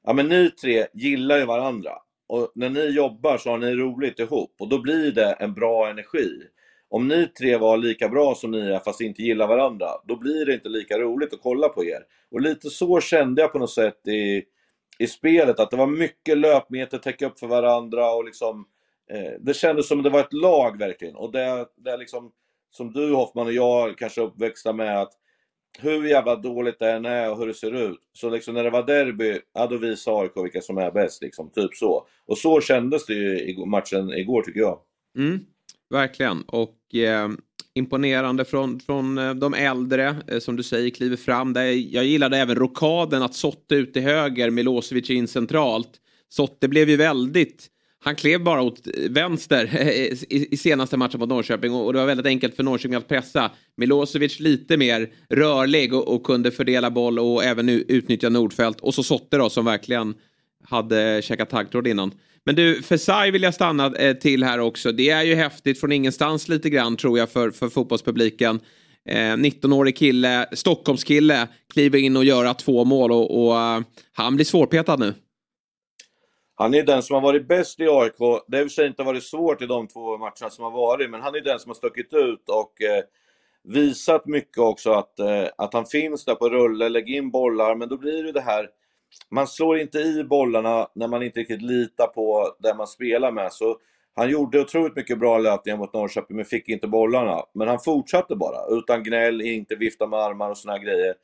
[SPEAKER 8] ja, men ni tre gillar ju varandra. Och när ni jobbar så har ni roligt ihop och då blir det en bra energi. Om ni tre var lika bra som ni är fast inte gillar varandra, då blir det inte lika roligt att kolla på er. Och lite så kände jag på något sätt i, i spelet, att det var mycket löpmeter, täcka upp för varandra och liksom eh, Eh, det kändes som det var ett lag verkligen. Och det, det är liksom, som du Hoffman och jag kanske är uppväxta med att hur jävla dåligt det än är och hur det ser ut. Så liksom när det var derby, ja då visade AIK vilka som är bäst liksom. Typ så. Och så kändes det ju i matchen igår tycker jag.
[SPEAKER 1] Mm, verkligen. Och eh, imponerande från, från eh, de äldre eh, som du säger kliver fram. Där jag gillade även rokaden att Sotte ut till höger, Milosevic in centralt. Sotte blev ju väldigt han klev bara åt vänster [LAUGHS] eh, i, i senaste matchen mot Norrköping och, och det var väldigt enkelt för Norrköping att pressa. Milosevic lite mer rörlig och, och kunde fördela boll och även utnyttja Nordfält. Och så Sotte då som verkligen hade käkat taggtråd innan. Men du, Fesai vill jag stanna eh, till här också. Det är ju häftigt från ingenstans lite grann tror jag för, för fotbollspubliken. Eh, 19-årig kille, Stockholmskille, kliver in och gör två mål och, och eh, han blir svårpetad nu.
[SPEAKER 8] Han är den som har varit bäst i AIK. Det har i och för sig inte varit svårt i de två matcherna som har varit, men han är den som har stuckit ut och eh, visat mycket också att, eh, att han finns där på rulle, lägger in bollar, men då blir det det här man slår inte i bollarna när man inte riktigt litar på den man spelar med. Så han gjorde otroligt mycket bra löpningar mot Norrköping men fick inte bollarna. Men han fortsatte bara, utan gnäll, inte vifta med armar och såna här grejer.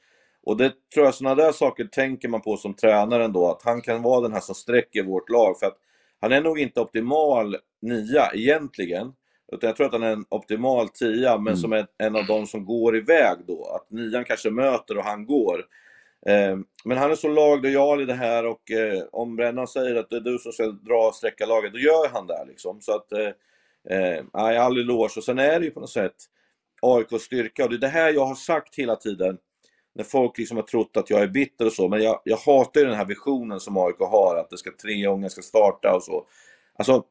[SPEAKER 8] Och det tror jag, sådana där saker tänker man på som tränare ändå, att han kan vara den här som sträcker vårt lag. För att han är nog inte optimal nia egentligen. Utan jag tror att han är en optimal tia, men som är en av de som går iväg då. Att nian kanske möter och han går. Eh, Men han är så laglojal i det här och eh, om Brännan säger att det är du som ska dra och sträcka laget, då gör han det. Liksom. Så att, eh, eh, all eloge. Och sen är det ju på något sätt AIKs styrka och det är det här jag har sagt hela tiden. När folk liksom har trott att jag är bitter och så, men jag, jag hatar ju den här visionen som AIK har, att det ska tre unga ska starta och så. Alltså,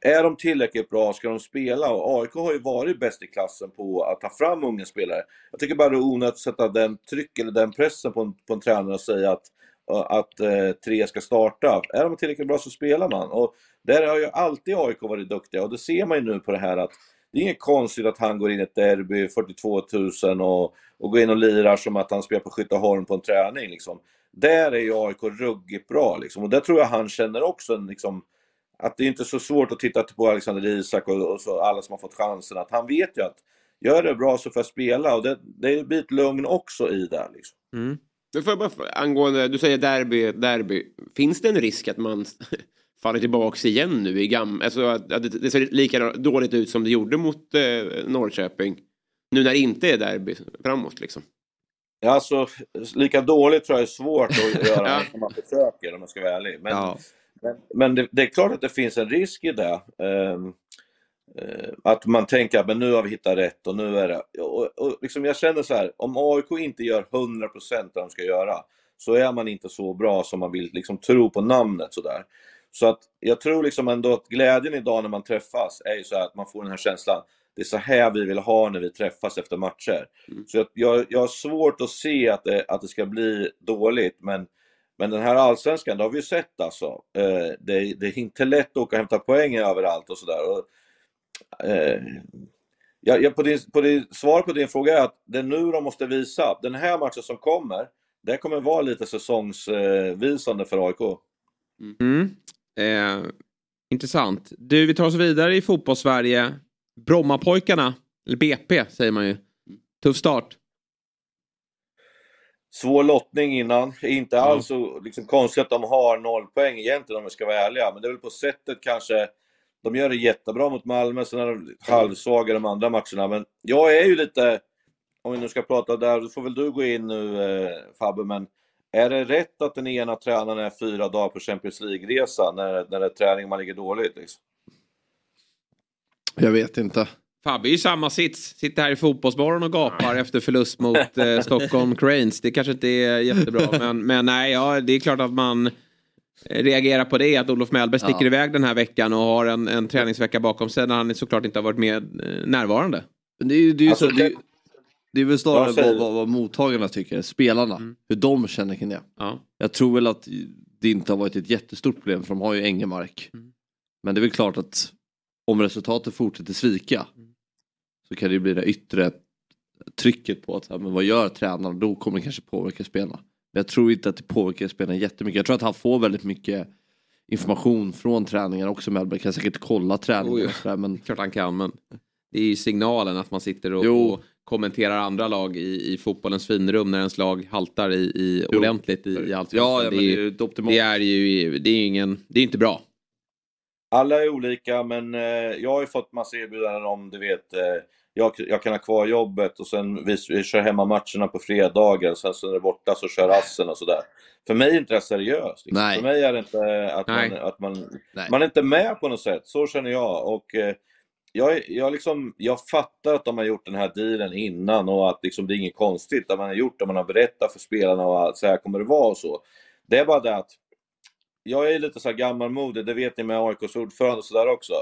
[SPEAKER 8] är de tillräckligt bra ska de spela och AIK har ju varit bäst i klassen på att ta fram unga spelare. Jag tycker bara det är onödigt att sätta den tryck eller den pressen på en, på en tränare och säga att, att eh, tre ska starta. Är de tillräckligt bra så spelar man. Och där har ju alltid AIK varit duktiga och det ser man ju nu på det här att det är inget konstigt att han går in i ett derby, 42 000 och, och går in och lirar som att han spelar på Skytteholm på en träning. Liksom. Där är ju AIK ruggigt bra liksom. och där tror jag han känner också en, liksom, att det är inte så svårt att titta på Alexander Isak och, och så, alla som har fått chansen. Att han vet ju att gör det bra så får jag spela och det, det blir ett lugn också i det. Liksom.
[SPEAKER 1] Mm.
[SPEAKER 3] Får jag bara, angående, du säger derby, derby. Finns det en risk att man faller tillbaks igen nu i gam... Alltså att, att det, det ser lika dåligt ut som det gjorde mot eh, Norrköping. Nu när det inte är derby framåt liksom.
[SPEAKER 8] Ja, alltså, lika dåligt tror jag är svårt att [LAUGHS] göra när man försöker om jag ska vara ärlig. Men, men, men det, det är klart att det finns en risk i det. Ehm, eh, att man tänker att men nu har vi hittat rätt och nu är det... Och, och liksom jag känner så här, om AIK inte gör 100% det de ska göra så är man inte så bra som man vill liksom tro på namnet sådär. Så att jag tror liksom ändå att glädjen idag när man träffas är ju så här att man får den här känslan. Det är så här vi vill ha när vi träffas efter matcher. Så jag, jag, jag har svårt att se att det, att det ska bli dåligt men men den här allsvenskan, det har vi ju sett alltså. Eh, det, det är inte lätt att åka och hämta poäng överallt och sådär. Eh, jag, jag, på din, på din, svar på din fråga är att det är nu de måste visa. Den här matchen som kommer, det kommer vara lite säsongsvisande för AIK.
[SPEAKER 1] Mm. Eh, intressant. Du, vi tar oss vidare i fotbollssverige. Brommapojkarna, eller BP säger man ju. Tuff start.
[SPEAKER 8] Svår lottning innan. Inte alls så liksom, konstigt att de har noll poäng egentligen om vi ska vara ärliga. Men det är väl på sättet kanske. De gör det jättebra mot Malmö, sen är de halvsvaga de andra matcherna. Men jag är ju lite, om vi nu ska prata där, då får väl du gå in nu eh, Fabbe, men är det rätt att den ena tränaren är fyra dagar på Champions League-resa när, när det är träning man ligger dåligt? Liksom?
[SPEAKER 2] Jag vet inte.
[SPEAKER 1] Fabbe är ju samma sits. Sitter här i Fotbollsmorgon och gapar efter förlust mot eh, [LAUGHS] Stockholm Cranes. Det kanske inte är jättebra. [LAUGHS] Men, men nej, ja, det är klart att man reagerar på det. Att Olof Mellberg sticker
[SPEAKER 2] Ja.
[SPEAKER 1] iväg den här veckan och har en, en träningsvecka bakom sig när han såklart inte har varit med eh, närvarande.
[SPEAKER 2] Men det är ju det är ju
[SPEAKER 8] Alltså,
[SPEAKER 2] så, det, är-
[SPEAKER 8] det-
[SPEAKER 2] är väl snarare
[SPEAKER 8] säger-
[SPEAKER 2] vad, vad, vad mottagarna tycker, spelarna. Hur de känner kring det.
[SPEAKER 1] Ja.
[SPEAKER 2] Jag tror väl att det inte har varit ett jättestort problem för de har ju Engemark. Men det är väl klart att om resultatet fortsätter svika så kan det ju bli det yttre trycket på att ja, men vad gör tränaren? Då kommer det kanske påverka spelarna. Men jag tror inte att det påverkar spelarna jättemycket. Jag tror att han får väldigt mycket information från träningen också. Mellberg kan säkert kolla träningen och sådär, men
[SPEAKER 1] Klart han kan, men det är ju signalen att man sitter och, och kommenterar andra lag i, i fotbollens finrum när ens lag haltar i, i ordentligt i, i allsvenskan.
[SPEAKER 2] ja, ja,
[SPEAKER 1] det,
[SPEAKER 2] men
[SPEAKER 1] är
[SPEAKER 2] det är
[SPEAKER 1] ju, det är ju det är ingen, det är inte bra.
[SPEAKER 8] Alla är olika, men eh, jag har ju fått massa erbjudanden om, du vet, eh, jag, jag kan ha kvar jobbet och sen vi, vi kör hemma matcherna på fredagar, sen så när det är borta så kör assen och sådär. För mig är inte det seriöst. Liksom.
[SPEAKER 2] Nej.
[SPEAKER 8] För mig är det inte att,
[SPEAKER 1] Nej.
[SPEAKER 8] man, att man,
[SPEAKER 2] Nej.
[SPEAKER 8] man är inte med på något sätt, så känner jag. Och eh, jag, jag, liksom, jag fattar att de har gjort den här dealen innan och att liksom, det är inget konstigt att man har gjort det, man har berättat för spelarna och att så här kommer det vara och så. Det är bara det att jag är lite så här gammalmodig, det vet ni med AIKs ordförande och sådär också.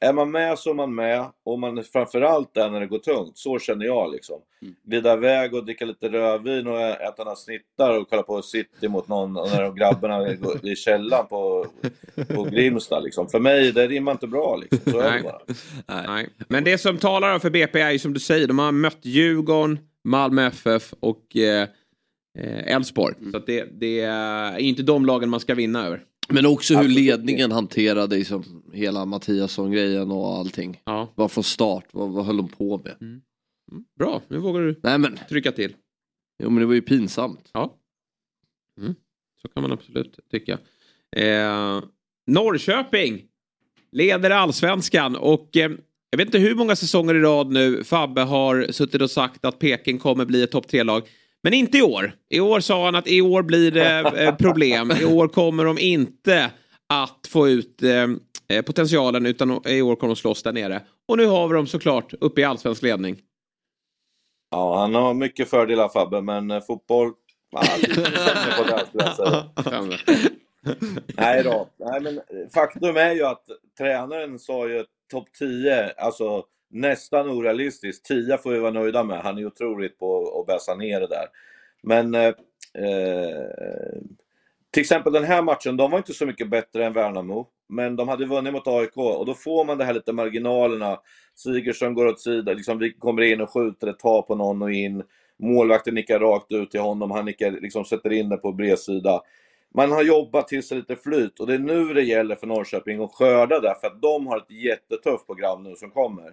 [SPEAKER 8] Är man med så är man med och man är framförallt där när det går tungt. Så känner jag liksom. Glida iväg och dricka lite rödvin och äta några snittar och kolla på City mot någon när de grabbarna [LAUGHS] i källaren på, på Grimsta liksom. För mig, det rimmar inte bra liksom. Så är det
[SPEAKER 1] Nej.
[SPEAKER 8] bara.
[SPEAKER 1] Nej. Men det som talar för BP är ju som du säger, de har mött Djurgården, Malmö FF och eh, eh, Elfsborg. Så att det, det är inte de lagen man ska vinna över.
[SPEAKER 2] Men också hur ledningen hanterade liksom hela Mattiasson-grejen och allting.
[SPEAKER 1] Ja.
[SPEAKER 2] Bara från start, vad, vad höll de på med?
[SPEAKER 1] Mm. Bra, nu vågar du
[SPEAKER 2] Nej men,
[SPEAKER 1] trycka till.
[SPEAKER 2] jo, men det var ju pinsamt.
[SPEAKER 1] Ja. Mm. Så kan man absolut tycka. Eh, Norrköping leder allsvenskan och eh, jag vet inte hur många säsonger i rad nu Fabbe har suttit och sagt att Peking kommer bli ett topp tre-lag. Men inte i år. I år sa han att i år blir det eh, problem. I år kommer de inte att få ut eh, eh, potentialen utan i år kommer de slåss där nere. Och nu har vi dem såklart uppe i allsvensk ledning.
[SPEAKER 8] Ja, han har mycket fördelar Fabbe, men fotboll... Säga. Nej då. Nej, men faktum är ju att tränaren sa ju topp 10, alltså nästan orealistiskt. Tia får vi vara nöjda med. Han är otroligt på att bäsa ner det där. Men eh, eh, till exempel den här matchen, de var inte så mycket bättre än Värnamo. Men de hade vunnit mot AIK och då får man det här lite marginalerna. Sigurdsson går åt sidan, liksom vi kommer in och skjuter ett tag på någon och in. Målvakten nickar rakt ut till honom, han nickar, liksom sätter in det på bredsida. Man har jobbat till sig lite flyt och det är nu det gäller för Norrköping att skörda där för att de har ett jättetufft program nu som kommer.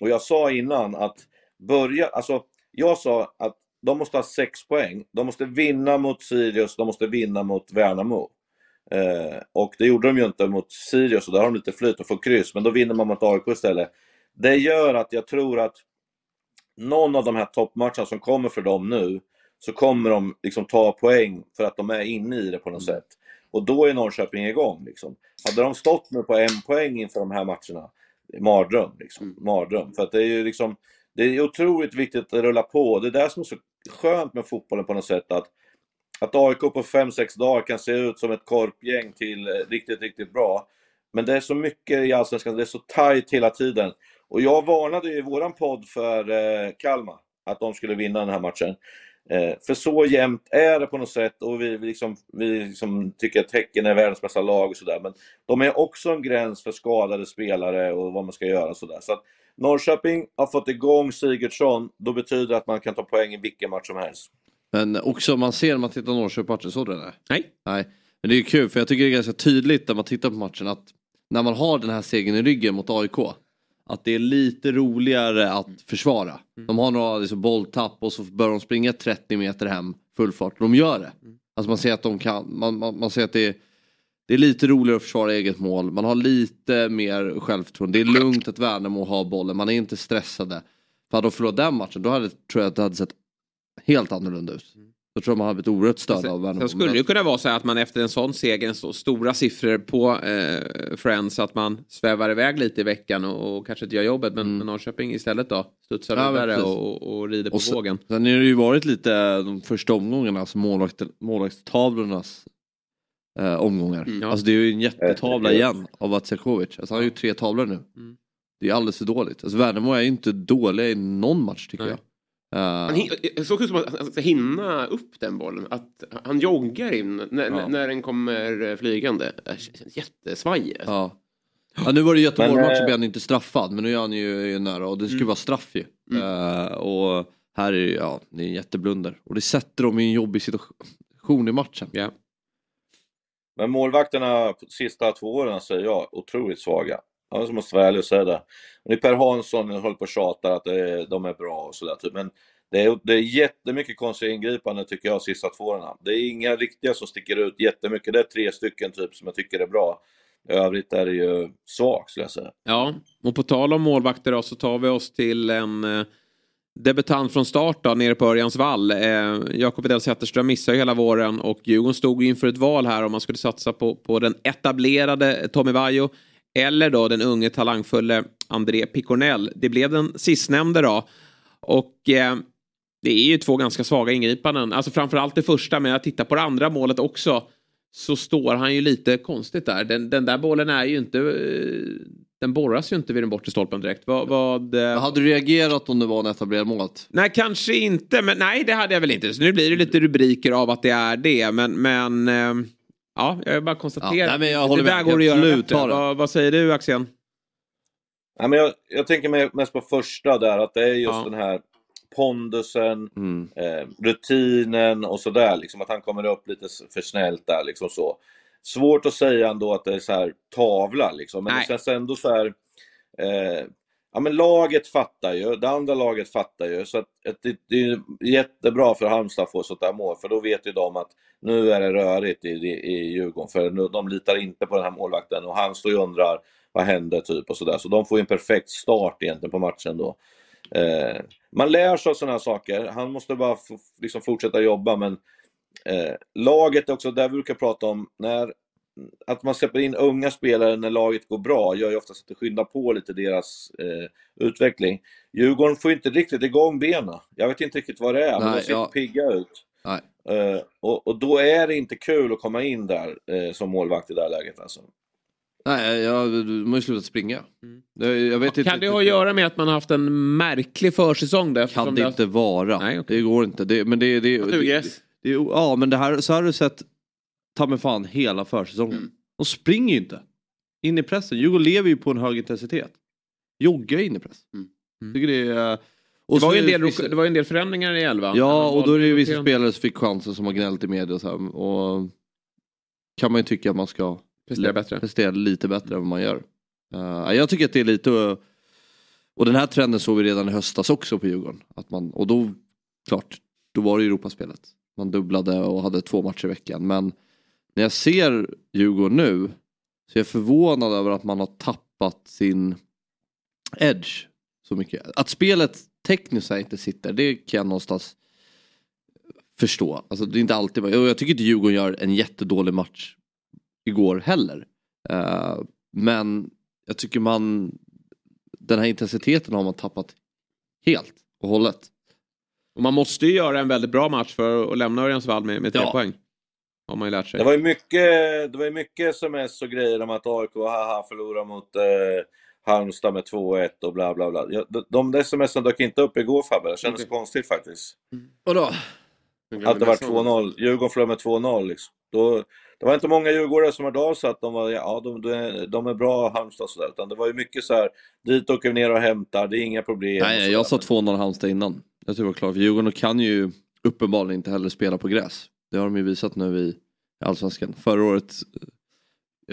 [SPEAKER 8] Och jag sa innan att börja, alltså jag sa att de måste ha sex poäng. De måste vinna mot Sirius, de måste vinna mot Värnamo. Eh, och det gjorde de ju inte mot Sirius och där har de lite flyt och får kryss, men då vinner man mot AIK istället. Det gör att jag tror att någon av de här toppmatcherna som kommer för dem nu, så kommer de liksom ta poäng för att de är inne i det på något sätt. Och då är Norrköping igång. Liksom. Hade de stått nu på en poäng inför de här matcherna, mardröm. Liksom. mardröm. För att det är ju liksom, det är otroligt viktigt att rulla på. Det är det som är så skönt med fotbollen på något sätt. Att, att AIK på 5-6 dagar kan se ut som ett korpgäng till eh, riktigt, riktigt bra. Men det är så mycket i Allsvenskan, det är så tajt hela tiden. Och jag varnade ju i våran podd för eh, Kalmar, att de skulle vinna den här matchen. Eh, för så jämnt är det på något sätt och vi, vi, liksom, vi liksom tycker att Häcken är världens bästa lag och sådär. Men de är också en gräns för skadade spelare och vad man ska göra och sådär. Så att Norrköping har fått igång Sigurdsson, då betyder det att man kan ta poäng i vilken match som helst.
[SPEAKER 2] Men också man ser när man tittar på Norrköping-matchen, såg du det?
[SPEAKER 1] Nej.
[SPEAKER 2] Nej. Men det är ju kul för jag tycker det är ganska tydligt när man tittar på matchen att när man har den här segern i ryggen mot AIK att det är lite roligare att försvara. De har några liksom, bolltapp och så börjar de springa 30 meter hem full fart. De gör det. Alltså man ser att de kan, man, man, man ser att det är, det är lite roligare att försvara eget mål. Man har lite mer självförtroende. Det är lugnt att Värnamo har bollen. Man är inte stressade. För hade de förlorat den matchen då hade, tror jag att det hade sett helt annorlunda ut. Då tror jag man hade blivit oerhört störd av Värnamo.
[SPEAKER 1] Sen skulle det ju kunna vara så att man efter en sån seger, så stora siffror på eh, Friends, att man svävar iväg lite i veckan och, och kanske inte gör jobbet. Men, men Norrköping istället då studsar
[SPEAKER 2] Mm. Ja,
[SPEAKER 1] vidare och, och, och rider på
[SPEAKER 2] Och sen-
[SPEAKER 1] vågen.
[SPEAKER 2] Sen har det ju varit lite de första omgångarna, alltså målvakt, målvaktstavlornas eh, omgångar.
[SPEAKER 1] Mm.
[SPEAKER 2] Alltså det är ju en jättetavla
[SPEAKER 8] Ja.
[SPEAKER 2] igen av Vatsakovic. Alltså han har ju tre tavlor nu. Det är alldeles för dåligt. Alltså Värnamo är ju inte dåliga i någon match tycker jag.
[SPEAKER 3] Han hin- såg ut som att han ska hinna upp den bollen. Att han joggar in när,
[SPEAKER 2] Ja.
[SPEAKER 3] när den kommer eh, flygande. Det känns Jättesvajig. alltså.
[SPEAKER 2] Ja. Ja, nu var det Göteborg-matchen
[SPEAKER 8] Men, eh,
[SPEAKER 2] blev han inte straffad men nu är han ju, ju nära och det skulle vara straff ju. Eh, och här är det, ja, det är en jätteblunder. Och det sätter dem i en jobbig situation i matchen.
[SPEAKER 1] Ja.
[SPEAKER 8] Men målvakterna sista två åren säger jag, otroligt svaga. Jag måste vara ärlig och säga det. Och det är Per Hansson jag håller på och tjatar att är, eh, de är bra och sådär. Typ. Men det är, det är jättemycket konstiga ingripanden tycker jag sista två åren. Det är inga riktiga som sticker ut jättemycket. Det är tre stycken typ som jag tycker är bra. I övrigt är det ju svagt skulle jag säga.
[SPEAKER 1] Ja, och på tal om målvakter då, så tar vi oss till en eh, debutant från start då, nere på Örjans vall. Eh, Jakob Edell Zetterström missade ju hela våren och Djurgården stod ju inför ett val här om man skulle satsa på, på den etablerade Tommy Vaiho eller då den unge talangfulle André Picornell. Det blev den sistnämnde då. Och eh, det är ju två ganska svaga ingripanden. Alltså framförallt det första, men jag tittar på det andra målet också. Så står han ju lite konstigt där. Den, den där bollen är ju inte... eh, Den borras ju inte vid den bortre stolpen direkt. Vad... vad eh,
[SPEAKER 2] Hade du reagerat om det var en etablerad målet?
[SPEAKER 1] Nej, kanske inte. Men nej, det hade jag väl inte. Så nu blir det lite rubriker av att det är det. Men, men eh, ja, jag bara konstatera.
[SPEAKER 2] Ja, nej, men jag
[SPEAKER 1] det
[SPEAKER 2] håller
[SPEAKER 1] där
[SPEAKER 2] med.
[SPEAKER 1] går att göra
[SPEAKER 2] Absolut, ta det.
[SPEAKER 1] Vad, vad säger du, Axel?
[SPEAKER 8] Ja, men jag, jag tänker me- mest på första där, att det är just
[SPEAKER 1] Ja.
[SPEAKER 8] den här pondusen,
[SPEAKER 2] Mm.
[SPEAKER 8] eh, rutinen och sådär. Liksom, att han kommer upp lite för snällt där. Liksom så. Svårt att säga ändå att det är så här tavla liksom. Men
[SPEAKER 1] Nej.
[SPEAKER 8] det känns ändå så här... Eh, ja men laget fattar ju, det andra laget fattar ju. Så att, att det, det är jättebra för Halmstad att få sånt där mål. För då vet ju de att nu är det rörigt i, i, i Djurgården. För nu, de litar inte på den här målvakten. Och han står ju och undrar vad hände typ och sådär. Så de får ju en perfekt start egentligen på matchen då. Eh, man lär sig av sådana här saker. Han måste bara liksom fortsätta jobba men eh, laget är också, där vi brukar prata om, när, att man släpper in unga spelare när laget går bra gör ju oftast att det skyndar på lite deras eh, utveckling. Djurgården får inte riktigt igång benen. Jag vet inte riktigt vad det är, men
[SPEAKER 2] Nej,
[SPEAKER 8] de ser
[SPEAKER 2] ja.
[SPEAKER 8] inte pigga ut.
[SPEAKER 2] Nej.
[SPEAKER 8] Eh, och, och då är det inte kul att komma in där eh, som målvakt i det här läget alltså.
[SPEAKER 2] Nej, jag, du måste ju sluta springa. Det, jag vet inte
[SPEAKER 1] Mm. Kan det ha att göra med att man har haft en märklig försäsong? Där,
[SPEAKER 2] Kan det
[SPEAKER 1] har-
[SPEAKER 2] inte vara.
[SPEAKER 1] Nej, okej.
[SPEAKER 2] Det går inte. Det, men det, det, det,
[SPEAKER 3] Naturgräs.
[SPEAKER 2] det, ja men det här, så har du sett ta mig fan hela försäsongen.
[SPEAKER 1] Mm.
[SPEAKER 2] De springer ju inte. In i pressen. Djurgården lever ju på en hög intensitet. Joggar in i press.
[SPEAKER 1] Mm.
[SPEAKER 2] Tycker det är...
[SPEAKER 1] Det
[SPEAKER 2] Och
[SPEAKER 1] var,
[SPEAKER 2] så
[SPEAKER 1] ju en del,
[SPEAKER 2] vissa-
[SPEAKER 1] det var ju en del förändringar i elvan.
[SPEAKER 2] Ja, och då är det ju vissa spelare som fick chansen som har gnällt i media och så här. Och kan man ju tycka att man ska
[SPEAKER 1] Prestera bättre.
[SPEAKER 2] prestera lite bättre än vad man gör. Uh, jag tycker att det är lite... uh, och den här trenden såg vi redan i höstas också på Djurgården. Att man, och då, klart, då var det Europaspelet. Man dubblade och hade två matcher i veckan. Men när jag ser Djurgården nu så är jag förvånad över att man har tappat sin edge så mycket. Att spelet tekniskt inte sitter, det kan jag någonstans förstå. Alltså det är inte alltid, jag tycker inte Djurgården gör en jättedålig match igår heller. Eh, men jag tycker man, den här intensiteten har man tappat helt och hållet.
[SPEAKER 1] Och man måste ju göra en väldigt bra match för att lämna Örjansvall med, med tre
[SPEAKER 2] Ja.
[SPEAKER 1] poäng. Har man ju lärt sig.
[SPEAKER 8] Det var ju mycket, det var mycket sms och grejer om att AIK haha, förlorar mot eh, Halmstad med 2-1 och bla bla bla. Ja, de, de där smsen dök inte upp igår Fabbe, det kändes
[SPEAKER 1] Okej.
[SPEAKER 8] konstigt faktiskt.
[SPEAKER 2] Vadå?
[SPEAKER 8] Att det var 2-0. Djurgården förlorade med 2-0 liksom. Då, det var inte många djurgårdare som hörde av sig att de var, ja de, de, de är bra Halmstad sådär. Utan det var ju mycket så här, dit åker vi ner och hämtar, det är inga problem.
[SPEAKER 2] Nej, nej, jag sa 2-0 Halmstad innan. Jag tror det var klart. För Djurgården kan ju uppenbarligen inte heller spela på gräs. Det har de ju visat nu i Allsvenskan. Förra året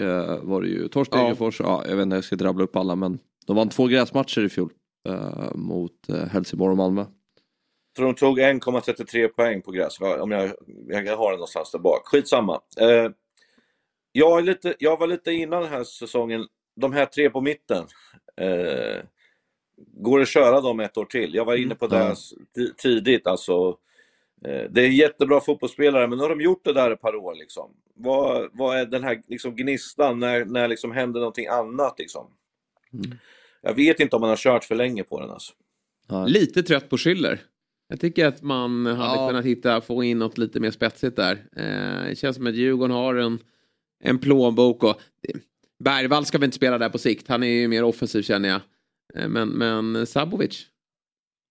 [SPEAKER 2] eh, var det ju Torsten
[SPEAKER 1] Ja.
[SPEAKER 2] Ja. jag vet inte, jag ska drabbla upp alla men de vann två gräsmatcher i fjol eh, mot eh, Helsingborg och Malmö.
[SPEAKER 8] tror de tog 1,33 poäng på gräs. Om jag, jag har den någonstans där bak. Skitsamma. Eh, jag, är lite, jag var lite innan den här säsongen, de här tre på mitten. Eh, går det att köra dem ett år till? Jag var inne på det s- ti- tidigt. Alltså, det är jättebra fotbollsspelare, men nu har de gjort det där ett par år. Liksom. Vad, vad är den här liksom, gnistan när, när liksom händer någonting annat? Liksom? Jag vet inte om man har kört för länge på den. Alltså.
[SPEAKER 1] Lite trött på Schüller. Jag tycker att man hade
[SPEAKER 2] Ja.
[SPEAKER 1] kunnat hitta, få in något lite mer spetsigt där. Eh, det känns som att Djurgården har en, en plånbok och Bergvall ska väl inte spela där på sikt. Han är ju mer offensiv känner jag. Eh, men, men Sabovic.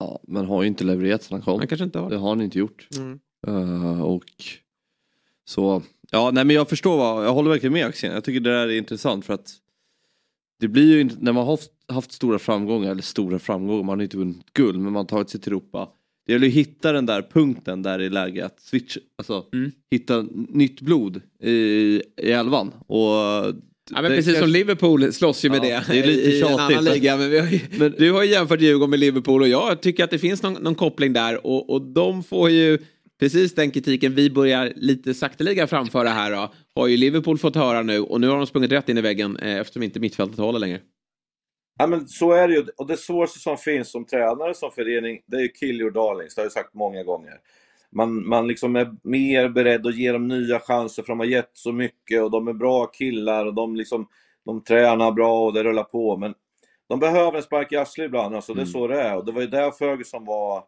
[SPEAKER 2] Ja, men har ju inte levererat sedan han kom.
[SPEAKER 1] Han kanske inte har
[SPEAKER 2] det. har han inte gjort.
[SPEAKER 1] Mm.
[SPEAKER 2] Eh, och så, ja nej men jag förstår vad, jag håller verkligen med Axel. Jag tycker det där är intressant för att det blir ju inte, när man har haft, haft stora framgångar, eller stora framgångar, man har inte vunnit guld men man har tagit sig till Europa. Det gäller ju att hitta den där punkten där det är läge att switch, alltså
[SPEAKER 1] Mm.
[SPEAKER 2] hitta nytt blod i, i elvan. Och
[SPEAKER 1] Ja, men precis som Liverpool slåss ju med
[SPEAKER 2] Ja,
[SPEAKER 1] det,
[SPEAKER 2] det är lite
[SPEAKER 1] i en
[SPEAKER 2] tjatigt,
[SPEAKER 1] annan
[SPEAKER 2] men-
[SPEAKER 1] liga. Men vi har ju, du har ju jämfört Djurgården med Liverpool och jag tycker att det finns någon, någon koppling där och, och de får ju precis den kritiken vi börjar lite sakteliga framföra här då, har ju Liverpool fått höra nu och nu har de sprungit rätt in i väggen eh, eftersom inte mittfältet håller längre.
[SPEAKER 8] Ja, men så är det ju. Och det svåraste som finns som tränare, som förening, det är ju kill your darlings. Det har jag sagt många gånger. Man, man liksom är mer beredd att ge dem nya chanser för de har gett så mycket och de är bra killar och de, liksom, de tränar bra och det rullar på. Men de behöver en spark i arslet ibland, alltså, det är så det är. Och det var ju där Ferguson var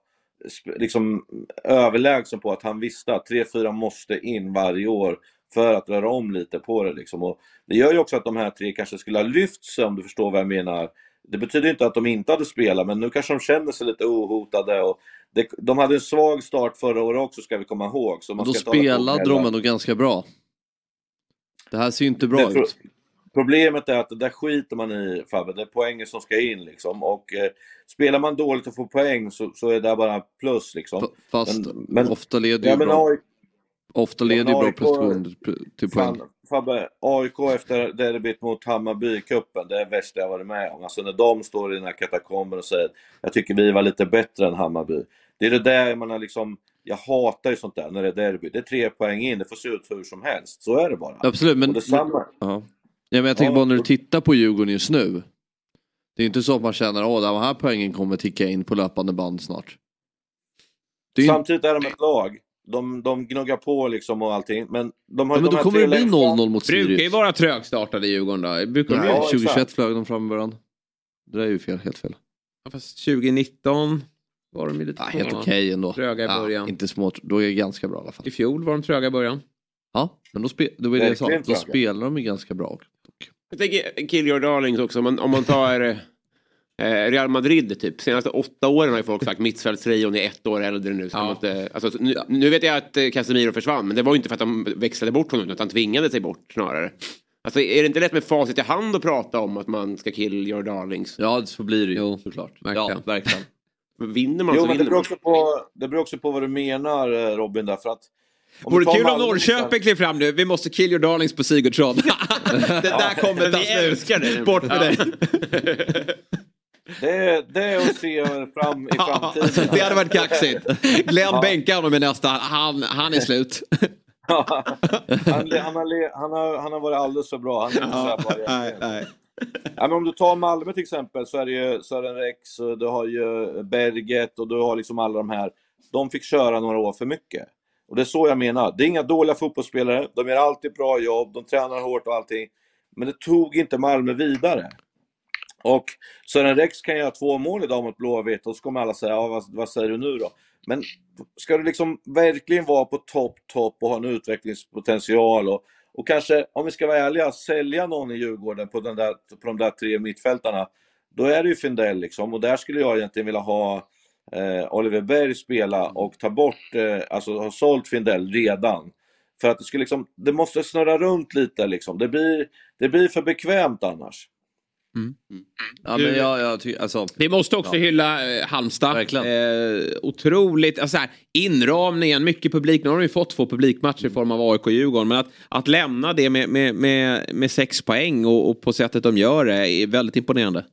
[SPEAKER 8] liksom, överlägsen på att han visste att 3-4 måste in varje år för att röra om lite på det. Liksom. Och det gör ju också att de här tre kanske skulle ha lyft sig om du förstår vad jag menar. Det betyder inte att de inte hade spelat, men nu kanske de känner sig lite ohotade. Och det, de hade en svag start förra året också, ska vi komma ihåg. Så man
[SPEAKER 2] då spelade de ändå ganska bra. Det här ser ju inte bra
[SPEAKER 8] Det
[SPEAKER 2] ut.
[SPEAKER 8] Problemet är att det där skiter man i Fabbe, det är poängen som ska in liksom. Och eh, spelar man dåligt och får poäng så, så är det bara plus liksom.
[SPEAKER 2] Fast
[SPEAKER 8] Men- men-
[SPEAKER 2] ofta leder ju
[SPEAKER 8] Ja,
[SPEAKER 2] bra, ofta leder ju bra prestation till poäng.
[SPEAKER 8] Fan, Fabbe, AIK efter derbyt mot Hammarby i cupen, det är det värsta jag varit med om. Alltså när de står i den här katakomben och säger jag tycker vi var lite bättre än Hammarby. Det är det där man har liksom, jag hatar ju sånt där när det är derby. Det är tre poäng in, det får se ut hur som helst. Så är det bara.
[SPEAKER 2] Absolut, men,
[SPEAKER 8] detsamma.
[SPEAKER 2] ja. Ja, men jag tänker bara när du tittar på Djurgården just nu. Det är inte så att man känner att den här poängen kommer ticka in på löpande band snart. Är
[SPEAKER 8] Samtidigt är de ett lag. De, de gnuggar på liksom och allting. Men de har
[SPEAKER 2] Ja, men
[SPEAKER 8] de
[SPEAKER 2] då kommer det bli
[SPEAKER 8] längsta-
[SPEAKER 2] 0-0 mot
[SPEAKER 1] Brukar ju
[SPEAKER 2] Sirius.
[SPEAKER 1] vara trögstartade i Djurgården då. Brukar
[SPEAKER 8] Ja,
[SPEAKER 2] 2021
[SPEAKER 8] exakt.
[SPEAKER 2] flög de fram början. Det där är ju fel, helt fel.
[SPEAKER 1] Ja, fast 2019 var de ju lite
[SPEAKER 2] Ja, helt okej ändå.
[SPEAKER 1] Tröga i
[SPEAKER 2] Ja,
[SPEAKER 1] början.
[SPEAKER 2] inte små, då är det ganska bra i alla fall.
[SPEAKER 1] I fjol var de tröga i början.
[SPEAKER 2] Ja, men då, spe, då är det jag sa, då spelar de ju ganska bra.
[SPEAKER 3] Jag tänker kill your darlings också. Om man, om man tar eh, Real Madrid typ. Senaste åtta åren har ju folk sagt mittfältstrion är ett år äldre nu. Så
[SPEAKER 1] Ja.
[SPEAKER 3] inte, alltså, nu, nu vet jag att eh, Casemiro försvann. Men det var ju inte för att de växlade bort honom. Utan tvingade sig bort snarare. Alltså, är det inte lätt med facit i hand att prata om att man ska kill your darlings?
[SPEAKER 2] Ja, så blir det ju
[SPEAKER 1] Jo,
[SPEAKER 2] såklart.
[SPEAKER 1] verkligen.
[SPEAKER 2] Ja, verkligen. [LAUGHS]
[SPEAKER 3] Vinner man
[SPEAKER 8] Jo,
[SPEAKER 3] så
[SPEAKER 8] men det
[SPEAKER 3] vinner
[SPEAKER 8] beror,
[SPEAKER 3] man.
[SPEAKER 8] också på, det beror också på vad du menar eh, Robin därför att om du
[SPEAKER 1] Vore kul om Norrköping klev fram nu. Vi måste kill your darlings på Sigurdsson. [LAUGHS] det där kommer ta
[SPEAKER 3] Vi
[SPEAKER 1] slut. Bort med
[SPEAKER 3] Ja.
[SPEAKER 1] dig. [LAUGHS]
[SPEAKER 8] Det är, det är att se fram i [LAUGHS] framtiden.
[SPEAKER 1] det hade varit kaxigt. Glenn
[SPEAKER 8] Ja.
[SPEAKER 1] bänkar honom i nästa. Han, han är slut. [LAUGHS]
[SPEAKER 8] han, han, har, han, har, han har varit alldeles för bra. Han är inte så här
[SPEAKER 1] nej, nej.
[SPEAKER 8] Ja, men om du tar Malmö till exempel så är det ju Sören Rex, och du har ju Berget och du har liksom alla de här. De fick köra några år för mycket. Och det är så jag menar. Det är inga dåliga fotbollsspelare. De gör alltid bra jobb, de tränar hårt och allting. Men det tog inte Malmö vidare. Och Sören Rex kan göra två mål idag mot Blåvitt och så kommer alla säga, ja, vad, vad säger du nu då? Men ska du liksom verkligen vara på topp, topp och ha en utvecklingspotential och, och kanske, om vi ska vara ärliga, sälja någon i Djurgården på, den där, på de där tre mittfältarna, då är det ju Findell liksom. Och där skulle jag egentligen vilja ha eh, Oliver Berg spela och ta bort, eh, alltså ha sålt Findell redan. För att det skulle liksom, det måste snurra runt lite liksom. Det blir, det blir för bekvämt annars.
[SPEAKER 2] Ja,
[SPEAKER 1] Du-
[SPEAKER 2] men jag, jag tycker, alltså,
[SPEAKER 1] Vi måste också
[SPEAKER 2] Ja.
[SPEAKER 1] hylla eh, Halmstad. Eh, otroligt, alltså här, inramningen, mycket publik. Nu har de ju fått två publikmatcher i form av AIK och Djurgården. Men att, att lämna det med, med, med, med sex poäng och, och på sättet de gör det är väldigt imponerande.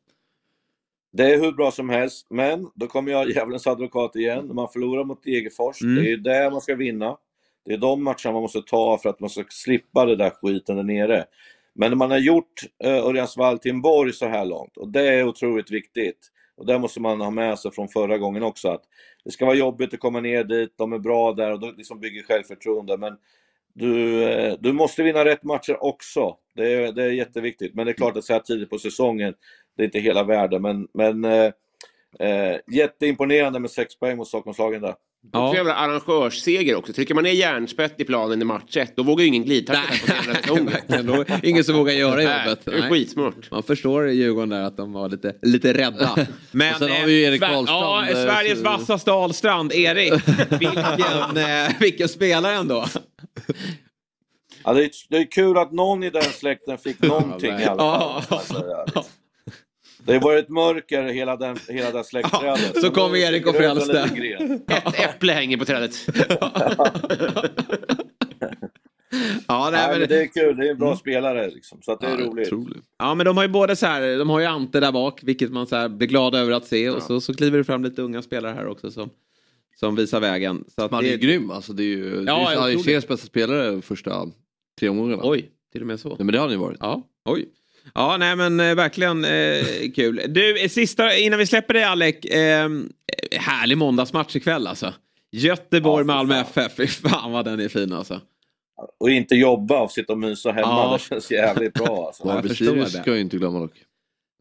[SPEAKER 8] Det är hur bra som helst, men då kommer jag djävulens advokat igen. Man förlorar mot Degerfors,
[SPEAKER 1] Mm.
[SPEAKER 8] det är ju där man ska vinna. Det är de matcherna man måste ta för att man ska slippa det där skiten där nere. Men man har gjort eh, Örjans vall till en borg så här långt och det är otroligt viktigt. Och det måste man ha med sig från förra gången också att det ska vara jobbigt att komma ner dit, de är bra där och de liksom bygger självförtroende. Men du, eh, du måste vinna rätt matcher också. Det är, det är jätteviktigt. Men det är klart att så här tidigt på säsongen, det är inte hela världen. Men, men eh, eh, jätteimponerande med sex poäng mot Stockholmslagen där.
[SPEAKER 3] Ja. jävla arrangörsseger också. Trycker man ner järnspett i planen i match 1 då vågar ju ingen glidtackla på [LAUGHS]
[SPEAKER 1] Ingen som vågar göra
[SPEAKER 3] Nej,
[SPEAKER 1] jobbet.
[SPEAKER 3] det är skitsmart.
[SPEAKER 1] Man förstår Djurgården där att de var lite, lite rädda. Men,
[SPEAKER 2] Och sen har vi ju Erik
[SPEAKER 1] Sver-
[SPEAKER 2] Wahlstrand,
[SPEAKER 1] Ja,
[SPEAKER 2] eh,
[SPEAKER 1] Sveriges
[SPEAKER 2] så-
[SPEAKER 1] vassaste Ahlstrand, Erik. [LAUGHS] Vilken, eh, vilken spelare ändå.
[SPEAKER 8] Ja, det, är, det är kul att någon i den släkten fick någonting i alla fall.
[SPEAKER 1] Ja.
[SPEAKER 8] Ja. Det har varit mörker hela den, hela det släktträdet.
[SPEAKER 1] så kom
[SPEAKER 8] Nu
[SPEAKER 1] Erik och frälste. [LAUGHS]
[SPEAKER 3] Ett äpple hänger på trädet. [LAUGHS]
[SPEAKER 1] Ja, nej,
[SPEAKER 8] Nej,
[SPEAKER 1] men,
[SPEAKER 8] men det är kul, det är en bra spelare liksom, så att det är roligt.
[SPEAKER 1] ja, men de har ju både så här, de har ju Ante där bak, vilket man så här blir glad över att se. Och så, så kliver det fram lite unga spelare här också som, som visar vägen. Så att
[SPEAKER 2] man är
[SPEAKER 1] det,
[SPEAKER 2] ju grym alltså. Det är ju,
[SPEAKER 1] Ja, otroligt.
[SPEAKER 2] seriens bästa spelare första tre omgångarna.
[SPEAKER 1] Oj, till och med så.
[SPEAKER 2] Nej, men det har ni varit.
[SPEAKER 1] Ja, oj. Ja, nej men eh, verkligen eh, kul. Du, eh, sista innan vi släpper dig Alec. Eh, härlig måndagsmatch ikväll alltså. Göteborg-Malmö FF. Fy fan vad den är fin alltså.
[SPEAKER 8] Och inte jobba och sitta och mysa hemma,
[SPEAKER 1] Ja.
[SPEAKER 8] det känns jävligt bra [LAUGHS] alltså.
[SPEAKER 1] Ja, jag
[SPEAKER 2] Sirius
[SPEAKER 1] det.
[SPEAKER 2] ska jag inte glömma dock.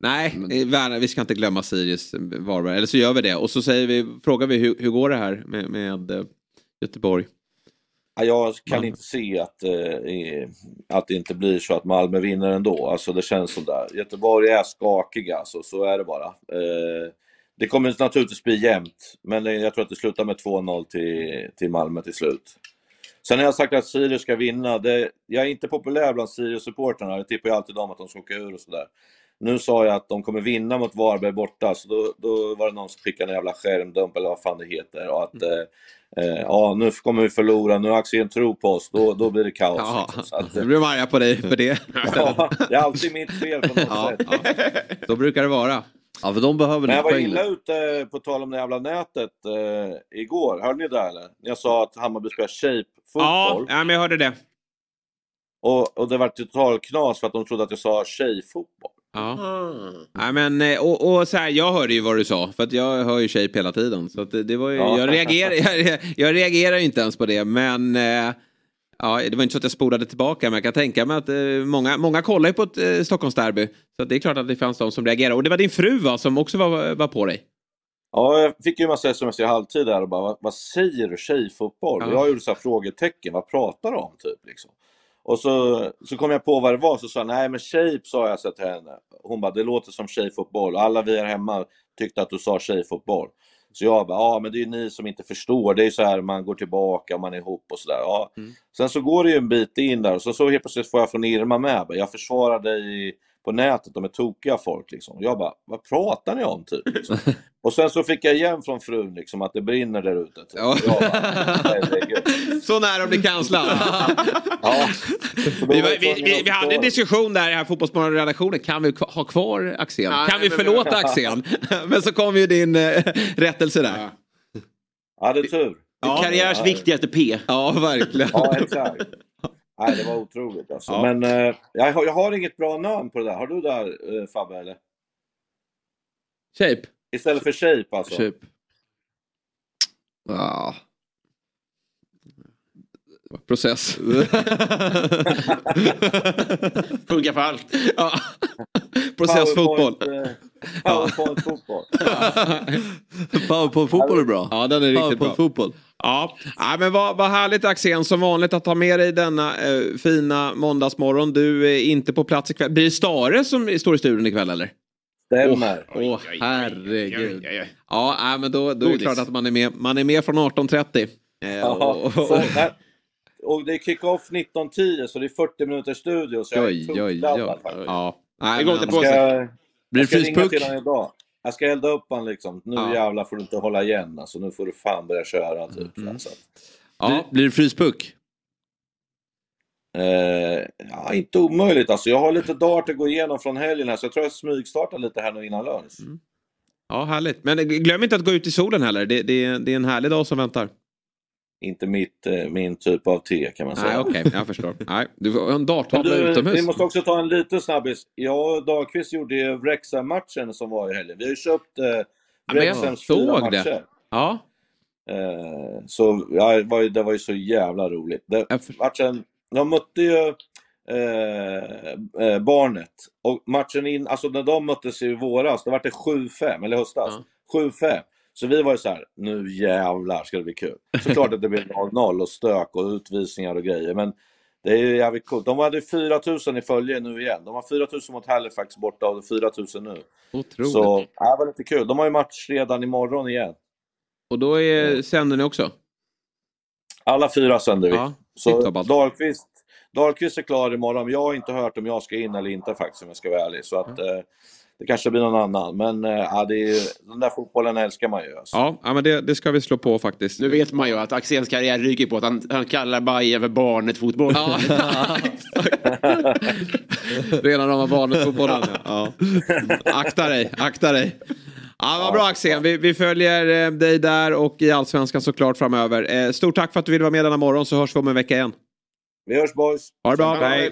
[SPEAKER 1] Nej, eh, Werner, vi ska inte glömma Sirius eh, Varberg. Eller så gör vi det. Och så säger vi, frågar vi hur, hur går det här med, med eh, Göteborg?
[SPEAKER 8] Ja, Jag kan inte se att, eh, att det inte blir så att Malmö vinner ändå. Alltså det känns sådär. Göteborg är skakiga, alltså, så är det bara. Eh, det kommer naturligtvis bli jämnt, men jag tror att det slutar med 2-0 till, till Malmö till slut. Sen har jag sagt att Sirius ska vinna. Det, jag är inte populär bland Sirius-supportrarna. Jag tippar ju alltid dem att de ska åka ur och sådär. Nu sa jag att de kommer vinna mot Varberg borta, så då, då var det någon som skickade en jävla skärmdump eller vad fan det heter. Och att, eh, eh, ja, nu kommer vi förlora, nu har Axén tro på oss, då, då blir det kaos.
[SPEAKER 1] Ja,
[SPEAKER 8] liksom. så att,
[SPEAKER 1] nu
[SPEAKER 8] eh,
[SPEAKER 1] blir de arga på dig för det. [LAUGHS]
[SPEAKER 8] ja, det är alltid mitt fel på något
[SPEAKER 1] Ja,
[SPEAKER 8] sätt.
[SPEAKER 1] ja. Så brukar det vara.
[SPEAKER 2] Ja, för de behöver
[SPEAKER 8] Men jag var illa ute, på tal om det jävla nätet, eh, igår. Hörde ni det eller? Jag sa att Hammarby spelar
[SPEAKER 1] Ja,
[SPEAKER 8] shape-fotboll.
[SPEAKER 1] ja, men jag hörde det.
[SPEAKER 8] Och, och det var total knas för att de trodde att jag sa tjejfotboll.
[SPEAKER 1] Ja. Nej, men, eh, och, och så här, jag hörde ju vad du sa, för att jag hör ju shape hela tiden. Så det, det var ju,
[SPEAKER 8] Ja.
[SPEAKER 1] jag, reagerar, [LAUGHS] jag, jag reagerar ju inte ens på det, men eh, ja, det var inte så att jag spolade tillbaka, men jag kan tänka mig att eh, många, många kollar ju på ett eh, Stockholmsderby. Så att det är klart att det fanns de som reagerade. Och det var din fru va, som också var, var på dig?
[SPEAKER 8] Ja, jag fick ju en massa sms i halvtid där och bara, vad, vad säger du tjejfotboll?
[SPEAKER 1] Ja.
[SPEAKER 8] Jag gjorde så här frågetecken, vad pratar du om typ? Liksom. Och så, så kom jag på vad det var, så sa jag, nej men shape sa jag så till henne. Hon bara, det låter som tjejfotboll. Alla vi här hemma tyckte att du sa tjejfotboll. Så jag bara, ja men det är ju ni som inte förstår. Det är så här man går tillbaka, man är ihop och sådär. Ja.
[SPEAKER 1] Mm.
[SPEAKER 8] Sen så går det ju en bit in där och så, så helt plötsligt får jag från Irma med. Jag försvarar dig på nätet, de är tokiga folk liksom. Jag bara, vad pratar ni om typ? Liksom. [LAUGHS] Och sen så fick jag igen från frun liksom att det brinner där ute. Typ.
[SPEAKER 1] Ja. [LAUGHS] Så nära att bli kanslad. [LAUGHS]
[SPEAKER 8] Ja.
[SPEAKER 1] Vi, vi, vi, vi hade en diskussion där i här Fotbollsmorgon-redaktionen. Kan vi ha kvar Axén?
[SPEAKER 3] Ja,
[SPEAKER 1] kan vi förlåta Axén? Men så kom ju din eh, rättelse där.
[SPEAKER 8] Jag hade tur.
[SPEAKER 1] Ja.
[SPEAKER 3] Karriärs viktigaste P.
[SPEAKER 1] Ja, verkligen.
[SPEAKER 8] Ja, exakt. Nej, det var otroligt alltså.
[SPEAKER 1] Ja.
[SPEAKER 8] Men eh, jag, har, jag har inget bra namn på det där. Har du där eh, Fabbe eller?
[SPEAKER 1] Shape.
[SPEAKER 8] Istället för shape alltså?
[SPEAKER 2] Shape. Ja.
[SPEAKER 1] Process. [LAUGHS]
[SPEAKER 3] Funkar för allt.
[SPEAKER 1] ja. Processfotboll.
[SPEAKER 8] Powerpoint, eh, Powerpoint fotboll. [LAUGHS]
[SPEAKER 2] Powerpoint-fotboll är bra.
[SPEAKER 1] Ja, den är riktigt bra.
[SPEAKER 2] Powerpoint-fotboll.
[SPEAKER 1] Ja, ja men vad, vad härligt Axén som vanligt att ha med dig denna eh, fina måndagsmorgon. Du är inte på plats ikväll. Blir det Stare som står i studion ikväll eller?
[SPEAKER 8] Stämmer.
[SPEAKER 1] Åh, herregud.
[SPEAKER 3] Oj, oj, oj.
[SPEAKER 1] Ja, nej, men då, då är det
[SPEAKER 3] Godis.
[SPEAKER 1] klart att man är med, man är med från 18.30. Eh,
[SPEAKER 8] Ja,
[SPEAKER 1] och,
[SPEAKER 8] så, nej. och det är kick-off 19.10 så det är 40 minuters studio så jag är
[SPEAKER 1] oj, oj, oj. Ja. Nej,
[SPEAKER 3] Det går inte på
[SPEAKER 8] Ska,
[SPEAKER 3] sig.
[SPEAKER 2] Blir det
[SPEAKER 8] ska Jag ska elda upp han liksom. Nu
[SPEAKER 1] Ja.
[SPEAKER 8] jävlar får du inte hålla igen alltså. Nu får du fan börja köra typ.
[SPEAKER 1] Mm.
[SPEAKER 8] Så
[SPEAKER 1] Ja,
[SPEAKER 2] Blir, det fryspuck?
[SPEAKER 8] eh, ja, inte omöjligt alltså. Jag har lite dart att gå igenom från helgen här så jag tror jag smygstartar lite här nu innan lunch.
[SPEAKER 1] ja, härligt. Men glöm inte att gå ut i solen heller. Det, det, det är en härlig dag som väntar.
[SPEAKER 8] Inte mitt, eh, min typ av te kan man säga.
[SPEAKER 1] Nej, okej, jag förstår. [LAUGHS] Nej, du får ha en darttavla utomhus.
[SPEAKER 8] vi måste också ta en liten snabbis. Jag och Dahlqvist gjorde ju Wrexham-matchen som var i helgen. Vi har ju köpt eh, Wrexhams fyra
[SPEAKER 1] såg det.
[SPEAKER 8] matcher.
[SPEAKER 1] Ja,
[SPEAKER 8] Eh, så ja, det, var ju, det var ju så jävla roligt. Det, matchen, de mötte ju eh, eh, Barnet. Och matchen in, alltså när de möttes i våras, då var det 7-5, eller höstas. 7-5. Så vi var ju så här, nu jävlar ska det bli kul. Såklart att det blir 0-0 och stök och utvisningar och grejer. Men det är ju jävligt coolt. De hade 4000 i följe nu igen. De har 4000 mot Halifax borta och 4000 nu.
[SPEAKER 1] Otroligt.
[SPEAKER 8] Så ja, det var lite kul. De har ju match redan imorgon igen.
[SPEAKER 1] Och då är, sänder ni också?
[SPEAKER 8] Alla fyra sänder vi.
[SPEAKER 1] Ja,
[SPEAKER 8] så. Dahlqvist, Dahlqvist är klar imorgon. Jag har inte hört om jag ska in eller inte faktiskt om jag ska vara ärlig. Så att, eh, det kanske blir någon annan. Men eh, ja, det är, den där fotbollen älskar man ju. Alltså.
[SPEAKER 1] Ja, ja men det, det ska vi slå på faktiskt.
[SPEAKER 3] Nu vet man ju att Axéns karriär ryker på att han, han kallar Bajen för barnet-fotboll.
[SPEAKER 1] Ja, [LAUGHS] Rena rama barnfotbollen. Ja. Akta dig, akta dig. Ja, vad bra Axel. Vi, vi följer eh, dig där och i Allsvenskan såklart framöver. Eh, stort tack för att du ville vara med denna morgon så hörs vi om en vecka igen.
[SPEAKER 8] Vi hörs boys.
[SPEAKER 1] Ha det bra. Hej.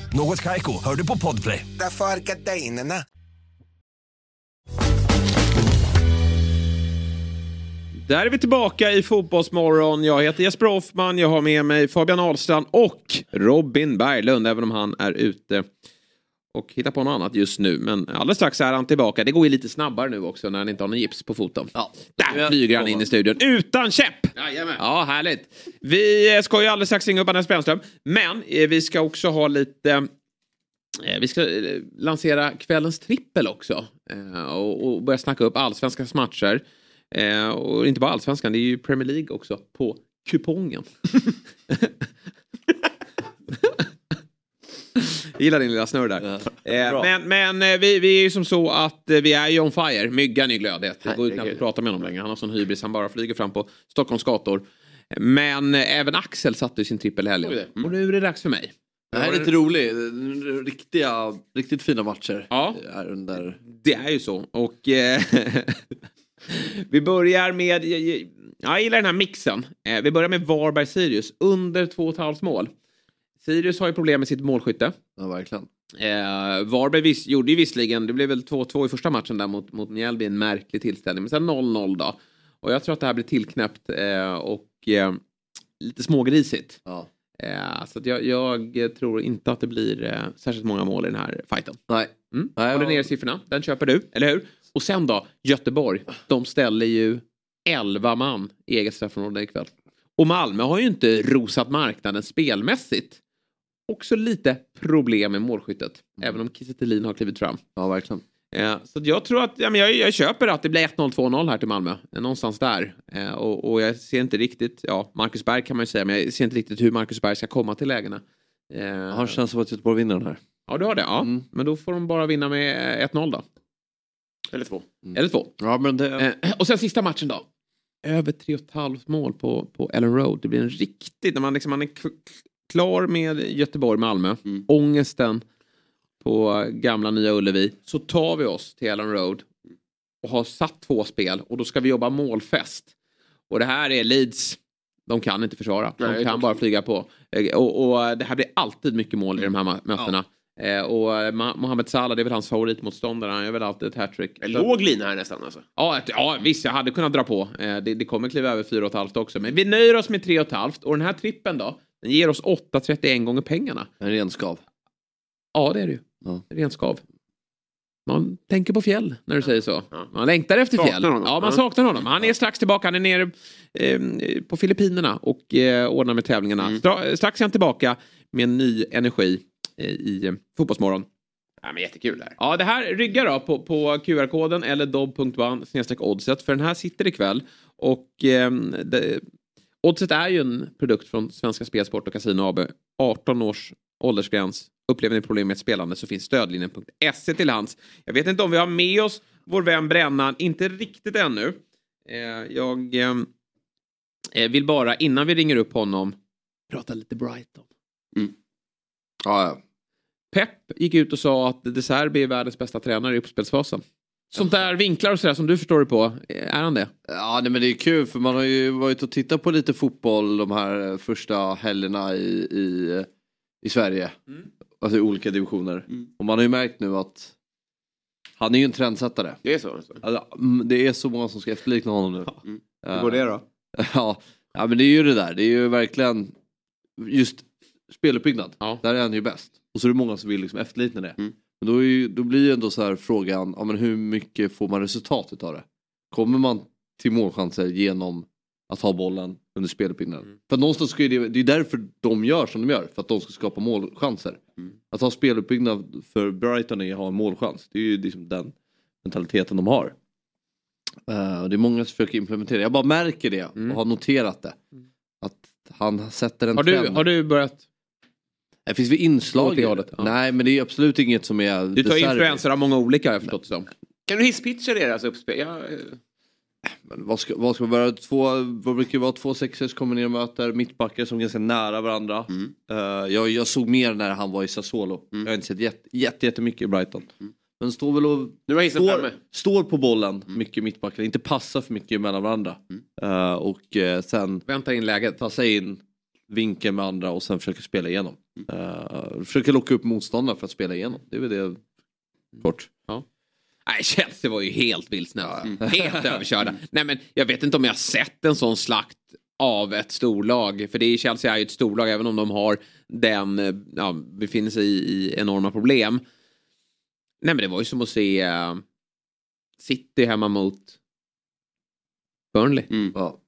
[SPEAKER 9] Något Kaiko, hör du på Podplay.
[SPEAKER 10] Därför är gardinerna.
[SPEAKER 1] Där är vi tillbaka i Fotbollsmorgon. Jag heter Jesper Hoffman, jag har med mig Fabian Ahlstrand och Robin Berglund, även om han är ute och hittar på något annat just nu. Men alldeles strax är han tillbaka. Det går ju lite snabbare nu också när han inte har någon gips på foten.
[SPEAKER 2] Ja.
[SPEAKER 1] Där flyger han in i studion utan käpp!
[SPEAKER 3] Jajamän.
[SPEAKER 1] Ja, härligt. Vi eh, ska ju alldeles strax ringa upp Anders Brännström. Men eh, vi ska också ha lite... eh, Vi ska lansera kvällens trippel också. Och, börja snacka upp allsvenskans matcher. Och inte bara allsvenskan, det är ju Premier League också på kupongen. [LAUGHS] Jag gillar din lilla snurr där. Eh,
[SPEAKER 2] bra.
[SPEAKER 1] men men eh, vi, vi är ju som så att eh, vi är ju on fire. Myggan är glödhet. Det går ju knappt att prata med honom längre. Han har sån hybris. Han bara flyger fram på Stockholms gator. Men eh, även Axel satte sin trippel helgen.
[SPEAKER 3] Då.
[SPEAKER 1] Och nu är det dags för mig.
[SPEAKER 2] Det här är lite roligt. Riktiga, riktigt fina matcher.
[SPEAKER 1] Ja.
[SPEAKER 2] Är under...
[SPEAKER 1] Det är ju så. Och eh, [LAUGHS] vi börjar med... Jag, gillar den här mixen. Eh, vi börjar med Varberg-Sirius. Under 2,5 mål. Sirius har ju problem med sitt målskytte.
[SPEAKER 2] Ja, verkligen.
[SPEAKER 1] Eh, Varberg vis, gjorde ju visserligen, det blev väl 2-2 i första matchen där mot, mot Mjällby, en märklig tillställning. Men sen 0-0 då. Och jag tror att det här blir tillknäppt eh, och eh, lite smågrisigt.
[SPEAKER 2] Ja.
[SPEAKER 1] Eh, så jag, jag tror inte att det blir eh, särskilt många mål i den här fighten.
[SPEAKER 2] Nej.
[SPEAKER 1] Mm.
[SPEAKER 2] Nej,
[SPEAKER 1] Håller
[SPEAKER 2] ja.
[SPEAKER 1] ner siffrorna, den köper du, eller hur? Och sen då, Göteborg, de ställer ju 11 man i eget straffområde ikväll. Och Malmö har ju inte rosat marknaden spelmässigt. Också lite problem med målskyttet, även om Kiese har klivit fram.
[SPEAKER 2] Ja, verkligen.
[SPEAKER 1] Eh, så jag tror att, ja, men jag, jag köper att det blir 1-0, 2-0 här till Malmö. Eh, Någonstans där. Eh, och, och jag ser inte riktigt, ja, Marcus Berg kan man ju säga, men jag ser inte riktigt hur Marcus Berg ska komma till lägena. Eh,
[SPEAKER 2] Jag har en känsla av att Göteborg vinner den här.
[SPEAKER 1] Ja, du har det. Ja.
[SPEAKER 2] Mm.
[SPEAKER 1] Men då får de bara vinna med eh, 1-0 då.
[SPEAKER 3] Eller två.
[SPEAKER 1] Eller två.
[SPEAKER 2] Ja, men det...
[SPEAKER 1] Eh, och sen sista matchen då. Över 3,5 mål på, på Ellen Road. Det blir en riktigt, när man, liksom, man är klar med Göteborg-Malmö.
[SPEAKER 2] Mm.
[SPEAKER 1] Ångesten på gamla Nya Ullevi. Så tar vi oss till Ellen Road och har satt två spel och då ska vi jobba målfest. Och det här är Leeds. De kan inte försvara. De
[SPEAKER 3] Nej, är
[SPEAKER 1] kan bara flyga på. Eh, Och, och det här blir alltid mycket mål i de här mötena. Eh, och eh, Mohamed Salah, det är väl hans favoritmotståndare. Han gör väl alltid ett hattrick.
[SPEAKER 3] En låg lina här nästan alltså.
[SPEAKER 1] Ja, ett, ja, visst, jag hade kunnat dra på. Eh, det, det kommer kliva över 4,5 också. Men vi nöjer oss med 3,5. Och den här trippen då, den ger oss 8,31 gånger pengarna.
[SPEAKER 2] En ren skav.
[SPEAKER 1] Ja, det är det ju.
[SPEAKER 2] Ja.
[SPEAKER 1] Ren skav. Man tänker på fjäll när du säger så. Man längtar efter
[SPEAKER 3] Saknar
[SPEAKER 1] fjäll.
[SPEAKER 3] honom.
[SPEAKER 1] Ja, man saknar honom. Han är strax tillbaka. Han är nere eh, på Filippinerna och eh, ordnar med tävlingarna.
[SPEAKER 3] Mm.
[SPEAKER 1] Stra- strax är han tillbaka med ny energi eh, i eh, Fotbollsmorgon.
[SPEAKER 3] Ja, men jättekul det här.
[SPEAKER 1] Ja, det här ryggar då på, på QR-koden eller dob.one oddset. För den här sitter ikväll. Och ehm, det, oddset är ju en produkt från Svenska Spelsport och Casino AB. 18 års åldersgräns. Upplever ni problem med ett spelande så finns stödlinjen.se till hands. Jag vet inte om vi har med oss vår vän Brännan. Inte riktigt ännu. Eh, jag ehm, eh, vill bara innan vi ringer upp honom prata lite Brighton.
[SPEAKER 2] Ja, ja.
[SPEAKER 1] Pep gick ut och sa att De Serbi är världens bästa tränare i uppspelsfasen. Sånt där vinklar och sådär som du förstår det på, är han det?
[SPEAKER 2] Ja, nej, men det är kul för man har ju varit och tittat på lite fotboll de här första helgerna i, i, i Sverige. Alltså i olika divisioner. Och man har ju märkt nu att han är ju en trendsättare.
[SPEAKER 3] Det är så? Alltså.
[SPEAKER 2] Alltså, mm, det är så många som ska efterlikna honom nu.
[SPEAKER 3] Mm.
[SPEAKER 2] Ja.
[SPEAKER 1] går det då? [LAUGHS]
[SPEAKER 2] Ja, ja, men det är ju det där. Det är ju verkligen just speluppbyggnad. Där är han ju bäst. Och så är det många som vill liksom efterlikna det. Men då, är då blir ju ändå så här frågan, ja, men hur mycket får man resultat utav det? Kommer man till målchanser genom att ha bollen under speluppbyggnaden? För att någonstans ska det, det är därför de gör som de gör, för att de ska skapa målchanser. Att ha speluppbyggnad för Brighton är att ha en målchans. Det är ju liksom den mentaliteten de har. Eh, och det är många som försöker implementera. Jag bara märker det och har noterat det. Att han sätter en
[SPEAKER 1] Har du,
[SPEAKER 2] trend.
[SPEAKER 1] har du börjat?
[SPEAKER 2] Det finns väl inslag i
[SPEAKER 1] hållet, ja.
[SPEAKER 2] Nej men det är absolut inget som är...
[SPEAKER 1] Du tar influenser av många olika har jag förstått det som.
[SPEAKER 3] Kan du hisspitcha deras uppspel? Ja, eh,
[SPEAKER 2] Men vad ska, vad ska man vara? Två, vad brukar det vara? Två sexor som kommer ner och möter mittbackar som är ganska nära varandra.
[SPEAKER 3] Mm.
[SPEAKER 2] Eh, jag, jag såg mer när han var i Sassuolo. Jag har inte sett jätte, jätte, jättemycket i Brighton. Men står väl och
[SPEAKER 3] Mm. nu
[SPEAKER 2] står, står på bollen mycket mittbackar. Inte passar för mycket mellan varandra.
[SPEAKER 3] Mm.
[SPEAKER 2] Eh, och eh, sen
[SPEAKER 1] Vänta in läget.
[SPEAKER 2] passa in vinkeln med andra och sen försöka spela igenom. Uh, försöka locka upp motståndare för att spela igenom. Det är väl det kort.
[SPEAKER 1] Nej, Chelsea var ju helt vilsna. Helt överkörda. Nej, men jag vet inte om jag har sett en sån slakt av ett storlag. För det är, Chelsea är ju ett storlag även om de har den, eh, ja, befinner sig i, i enorma problem. Nej men det var ju som att se eh, City hemma mot Burnley.
[SPEAKER 3] Mm.
[SPEAKER 2] Ja.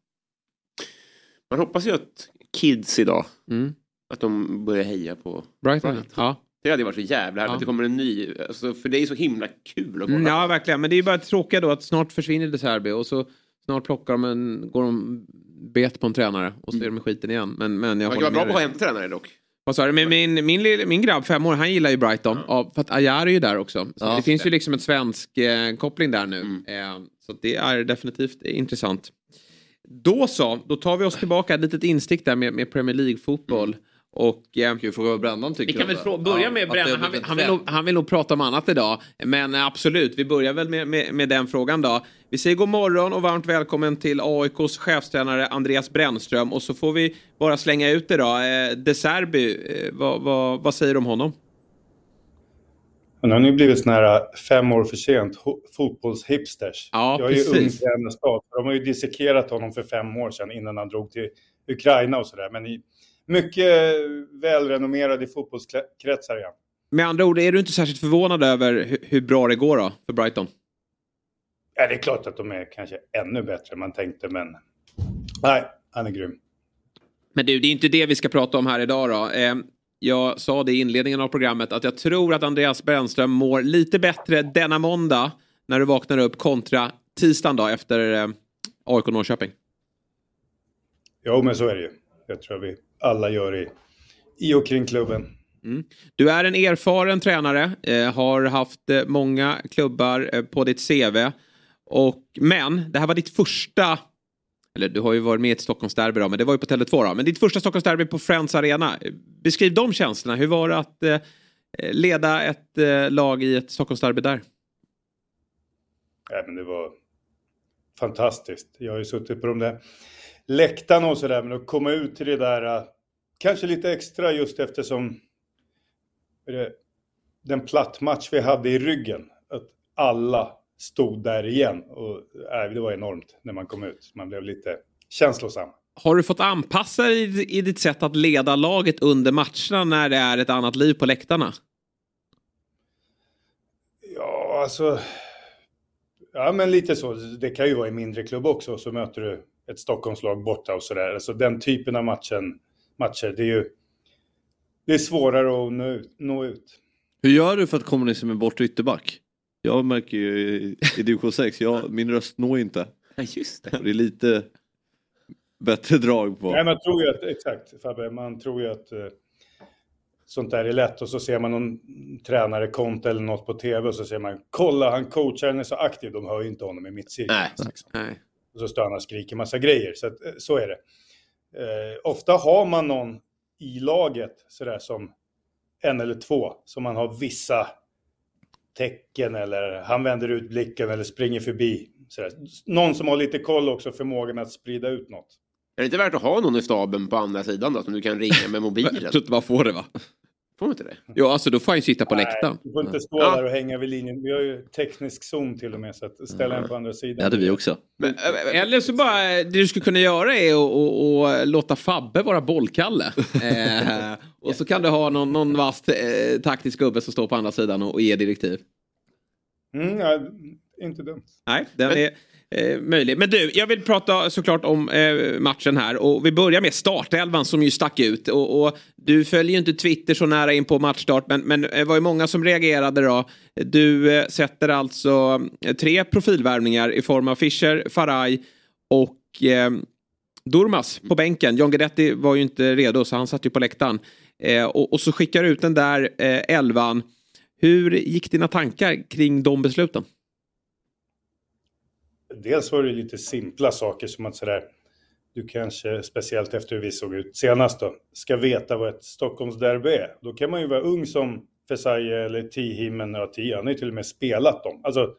[SPEAKER 3] Man hoppas ju att kids idag,
[SPEAKER 1] Mm.
[SPEAKER 3] att de börjar heja på
[SPEAKER 1] Brighton.
[SPEAKER 3] Brighton.
[SPEAKER 1] Ja.
[SPEAKER 3] Det hade varit så jävla härligt
[SPEAKER 1] Ja.
[SPEAKER 3] att det kommer en ny, alltså, för det är så himla kul att kolla.
[SPEAKER 1] Mm, ja, verkligen. Men det är ju bara tråkiga då att snart försvinner De Serbi och så snart plockar de en, går de bet på en tränare och så är de i skiten igen. Men, men jag
[SPEAKER 3] Man kan vara bra på att hämta tränare dock.
[SPEAKER 1] Vad sa du? Men min, min, lille- min grabb, fem år, han gillar ju Brighton. Ja, för att Ajar är ju där också. Så
[SPEAKER 2] Ja.
[SPEAKER 1] det finns ju liksom en svensk eh, koppling där nu.
[SPEAKER 3] Mm.
[SPEAKER 1] Eh, så det är definitivt intressant. Då så, då tar vi oss tillbaka ett litet instick där med, med Premier League-fotboll. Och, eh,
[SPEAKER 2] Kan vi fråga vad Brännan tycker
[SPEAKER 1] vi kan väl frå- börja
[SPEAKER 2] Ja,
[SPEAKER 1] med
[SPEAKER 2] det
[SPEAKER 1] Brännan. Han, vill- han, vill nog, han vill nog prata om annat idag. Men eh, absolut, vi börjar väl med, med, med den frågan då. Vi säger god morgon och varmt välkommen till AIKs chefstränare Andreas Brännström. Och så får vi bara slänga ut det då. Eh, De Serbi, eh, vad, vad, vad säger du om honom?
[SPEAKER 11] Men nu har ni blivit såna här äh, fem år för sent fotbollshipsters.
[SPEAKER 1] Ja,
[SPEAKER 11] jag är ju ung tränarstab. De har ju dissekerat honom för fem år sedan innan han drog till Ukraina och sådär. Men i, mycket välrenommerad i fotbollskretsar igen.
[SPEAKER 1] Med andra ord, är du inte särskilt förvånad över hur, hur bra det går då för Brighton?
[SPEAKER 11] Ja, det är klart att de är kanske ännu bättre än man tänkte, men nej, han är grym.
[SPEAKER 1] Men du, det är inte det vi ska prata om här idag då. Jag sa det i inledningen av programmet att jag tror att Andreas Brännström mår lite bättre denna måndag när du vaknar upp kontra tisdagen då efter eh, AIK Norrköping.
[SPEAKER 11] Jo, men så är det ju. Jag tror vi alla gör i, i och kring klubben.
[SPEAKER 1] Du är en erfaren tränare, eh, har haft eh, många klubbar eh, på ditt CV. Och, men det här var ditt första, eller du har ju varit med i ett Stockholmsderby då, men det var ju på Tele2 då. Men ditt första Stockholmsderby på Friends Arena. Beskriv de känslorna. Hur var det att eh, leda ett eh, lag i ett Stockholmsderby där?
[SPEAKER 11] Ja, men det var fantastiskt. Jag har ju suttit på de där läktarna och sådär, men att komma ut till det där, eh, kanske lite extra just eftersom det den plattmatch vi hade i ryggen, att alla stod där igen. Och, äh, det var enormt när man kom ut. Man blev lite känslosam.
[SPEAKER 1] Har du fått anpassa dig i ditt sätt att leda laget under matcherna när det är ett annat liv på läktarna?
[SPEAKER 11] Ja, alltså... Ja, men lite så. Det kan ju vara i mindre klubb också. Så möter du ett Stockholmslag borta och sådär. Alltså den typen av matchen, matcher, det är ju... Det är svårare att nå ut. Nå ut.
[SPEAKER 2] Hur gör du för att kommunicera med bortre ytterback? Jag märker ju i, i division 6, jag, min röst når inte.
[SPEAKER 3] Ja, just det.
[SPEAKER 2] Det är lite bättre drag på.
[SPEAKER 11] Nej, man tror ju att, exakt Fabbe, man tror ju att eh, sånt där är lätt och så ser man någon tränare, Conte eller något på tv och så ser man kolla han coachar, han är så aktiv, de hör ju inte honom i mittcirkeln.
[SPEAKER 1] Nej.
[SPEAKER 11] Liksom.
[SPEAKER 1] Nej.
[SPEAKER 11] Och så står han och skriker massa grejer, så, att, eh, så är det. Eh, ofta har man någon i laget sådär som en eller två, som man har vissa tecken eller han vänder ut blicken eller springer förbi. Sådär. Någon som har lite koll också, förmågan att sprida ut något.
[SPEAKER 3] Är det inte värt att ha någon i staben på andra sidan då som du kan ringa med mobilen? [LAUGHS]
[SPEAKER 1] Jag tror inte man får det va?
[SPEAKER 3] Får man inte det?
[SPEAKER 1] Ja, alltså då får han ju sitta på läktaren.
[SPEAKER 11] Du får inte stå
[SPEAKER 3] Ja.
[SPEAKER 11] där och hänga vid linjen. Vi har ju teknisk zon till och med, så att ställa en på andra sidan.
[SPEAKER 2] Det hade vi också.
[SPEAKER 3] Men, äh,
[SPEAKER 1] Eller så bara, det du skulle kunna göra är att att låta Fabbe vara bollkalle. [LAUGHS] eh, och så kan du ha någon, någon vass eh, taktisk gubbe som står på andra sidan och, och ger direktiv.
[SPEAKER 11] Mm, ja, inte dumt.
[SPEAKER 1] Nej, den är eh, möjlig. Men du, jag vill prata såklart om eh, matchen här. Och vi börjar med startelvan som ju stack ut. Och, och du följer ju inte Twitter så nära in på matchstart. Men, men eh, det var ju många som reagerade då. Du eh, sätter alltså eh, tre profilvärvningar i form av Fischer, Faraj och eh, Durmas på bänken. John Guidetti var ju inte redo så han satt ju på läktaren. Eh, och, och så skickar du ut den där eh, elvan. Hur gick dina tankar kring de besluten?
[SPEAKER 11] Dels var det lite simpla saker som att sådär, du kanske, speciellt efter hur vi såg ut senast då, ska veta vad ett Stockholmsderby är. Då kan man ju vara ung som Fesaje eller Tihi, men ja, Tihi, han har ju till och med spelat dem. Alltså,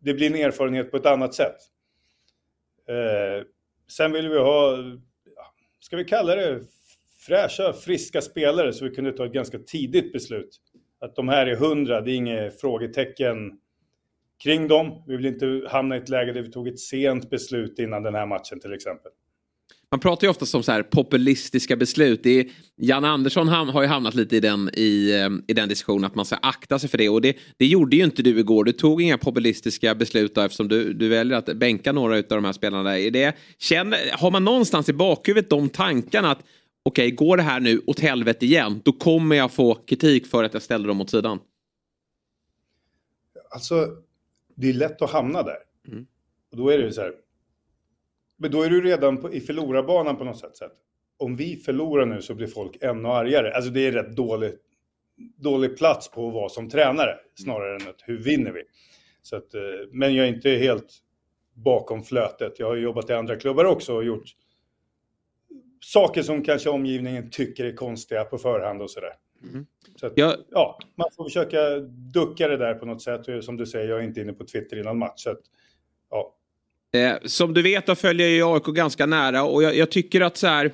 [SPEAKER 11] det blir en erfarenhet på ett annat sätt. Eh, sen ville vi ha, ska vi kalla det fräscha, friska spelare så vi kunde ta ett ganska tidigt beslut. Att de här är hundra, det är inget frågetecken kring dem. Vi vill inte hamna i ett läge där vi tog ett sent beslut innan den här matchen till exempel.
[SPEAKER 1] Man pratar ju ofta om så här populistiska beslut. Det är, Jan Andersson ham, har ju hamnat lite i den, i, eh, i den diskussionen att man ska akta sig för det. Och det, det gjorde ju inte du igår. Du tog inga populistiska beslut då, eftersom du, du väljer att bänka några av de här spelarna. Är det, känner, har man någonstans i bakhuvudet de tankarna att okej, går det här nu åt helvete igen, då kommer jag få kritik för att jag ställde dem åt sidan.
[SPEAKER 11] Alltså, det är lätt att hamna där.
[SPEAKER 1] Mm.
[SPEAKER 11] Och då är det ju så här. Men då är du redan på, i förlorarbanan på något sätt. Så om vi förlorar nu så blir folk ännu argare. Alltså det är rätt dålig, dålig plats på att vara som tränare. Snarare än att hur vinner vi? Så att, eh, men jag är inte helt bakom flötet. Jag har jobbat i andra klubbar också och gjort saker som kanske omgivningen tycker är konstiga på förhand och sådär.
[SPEAKER 1] Mm.
[SPEAKER 11] Så att,
[SPEAKER 1] Jag,
[SPEAKER 11] ja, man får försöka ducka det där på något sätt. Som du säger, jag är inte inne på Twitter innan match. Så att, ja.
[SPEAKER 1] Eh, som du vet då följer jag AIK ganska nära och jag, jag tycker att så här.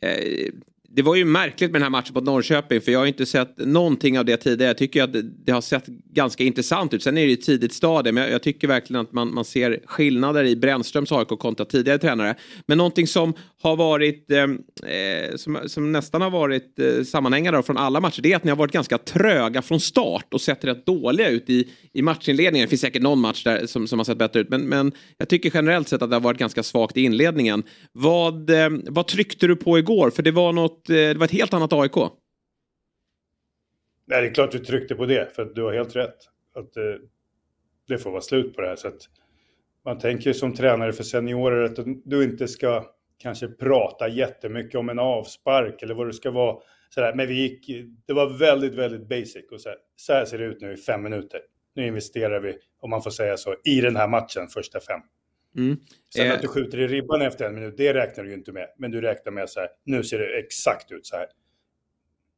[SPEAKER 1] Eh, det var ju märkligt med den här matchen mot Norrköping för jag har inte sett någonting av det tidigare. Jag tycker att det, det har sett ganska intressant ut. Sen är det ju ett tidigt stadie men jag, jag tycker verkligen att man, man ser skillnader i Brännströms AIK kontra tidigare tränare. Men någonting som har varit eh, eh som, som nästan har varit eh, sammanhängande från alla matcher det är att ni har varit ganska tröga från start och sett rätt dåliga ut i, i matchinledningen. Det finns säkert någon match där som, som har sett bättre ut men, men jag tycker generellt sett att det har varit ganska svagt i inledningen. Vad, eh, vad tryckte du på igår? För det var, något, eh, det var ett helt annat AIK.
[SPEAKER 11] Nej, det är klart du tryckte på det, för att du har helt rätt. Att det, det får vara slut på det här. Så att man tänker ju som tränare för seniorer att du inte ska kanske prata jättemycket om en avspark eller vad det ska vara. Sådär. Men vi gick, det var väldigt, väldigt basic. Och så, här, så här ser det ut nu i fem minuter. Nu investerar vi, om man får säga så, i den här matchen, första fem.
[SPEAKER 1] Mm.
[SPEAKER 11] Sen
[SPEAKER 1] Eh.
[SPEAKER 11] att du skjuter i ribban efter en minut, det räknar du ju inte med. Men du räknar med så här, nu ser det exakt ut så här.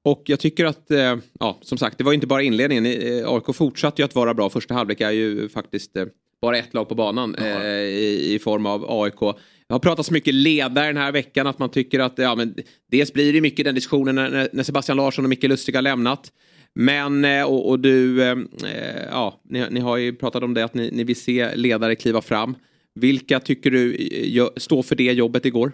[SPEAKER 1] Och jag tycker att, eh, ja som sagt, det var inte bara inledningen. Eh, AIK fortsatte ju att vara bra. Första halvlek är ju faktiskt eh, bara ett lag på banan eh, i, i form av AIK. Jag har pratat så mycket ledare den här veckan att man tycker att, ja men dels blir det mycket den diskussionen när, när Sebastian Larsson och Micke Lustig har lämnat. Men, eh, och, och du, eh, ja, ni, ni har ju pratat om det att ni, ni vill se ledare kliva fram. Vilka tycker du eh, står för det jobbet igår?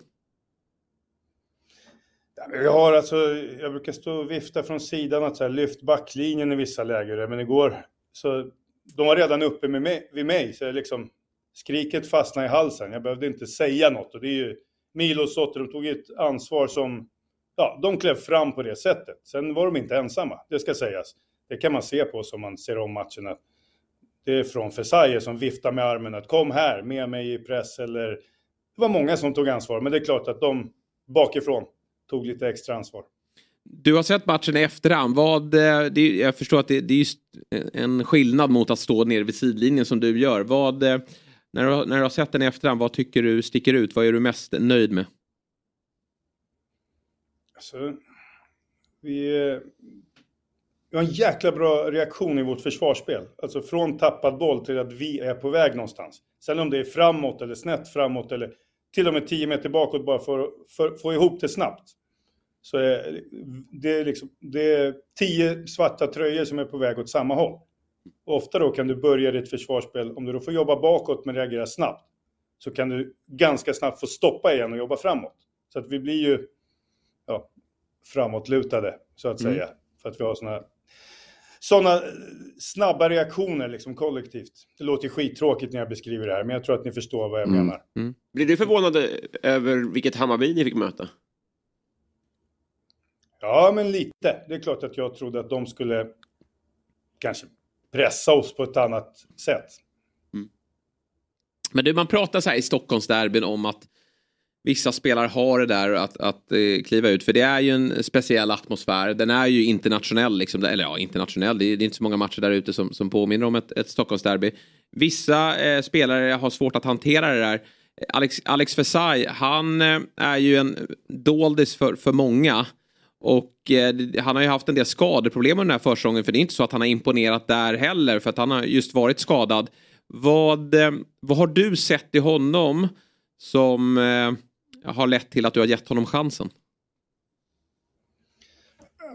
[SPEAKER 11] Vi har alltså, jag brukar stå och vifta från sidan att så här, lyft backlinjen i vissa läger, eh, men igår så de var redan uppe med mig, vid mig, så jag liksom skriket fastnade i halsen. Jag behövde inte säga något och det är ju Milos Sotter, de tog ett ansvar som, ja, de klev fram på det sättet. Sen var de inte ensamma, det ska sägas. Det kan man se på som man ser om matchen att det är från Fesaie som viftar med armen att kom här med mig i press eller det var många som tog ansvar, men det är klart att de bakifrån tog lite extra ansvar.
[SPEAKER 1] Du har sett matchen i efterhand. Vad, eh, det, jag förstår att det, det är en skillnad mot att stå nere vid sidlinjen som du gör. Vad, eh, när, du, när du har sett den i efterhand, vad tycker du sticker ut? Vad är du mest nöjd med?
[SPEAKER 11] Alltså, vi, eh, vi har en jäkla bra reaktion i vårt försvarsspel. Alltså från tappad boll till att vi är på väg någonstans. Sen om det är framåt eller snett framåt eller till och med 10 meter bakåt bara för att få ihop det snabbt. Så är det, är liksom, det är tio svarta tröjor som är på väg åt samma håll. Och ofta då kan du börja ditt försvarsspel, om du då får jobba bakåt men reagera snabbt, så kan du ganska snabbt få stoppa igen och jobba framåt. Så att vi blir ju ja, framåtlutade, så att
[SPEAKER 1] Mm.
[SPEAKER 11] säga. För att vi har såna sådana snabba reaktioner liksom kollektivt. Det låter skittråkigt när jag beskriver det här, men jag tror att ni förstår vad jag
[SPEAKER 1] Mm.
[SPEAKER 11] menar.
[SPEAKER 3] Blir du förvånad över vilket Hammarby ni fick möta?
[SPEAKER 11] Ja, men lite. Det är klart att jag trodde att de skulle kanske pressa oss på ett annat sätt.
[SPEAKER 1] Men du, man pratar så här i Stockholmsderbyn om att vissa spelare har det där att, att eh, kliva ut. För det är ju en speciell atmosfär. Den är ju internationell. Liksom, eller ja, internationell. Det är, det är inte så många matcher där ute som, som påminner om ett, ett Stockholmsderby. Vissa eh, spelare har svårt att hantera det där. Alex, Alex Versailles, han eh, är ju en doldis för, för många. Och eh, han har ju haft en del skadeproblem under den här försäsongen. För det är inte så att han har imponerat där heller. För att han har just varit skadad. Vad, eh, vad har du sett i honom som eh, har lett till att du har gett honom chansen?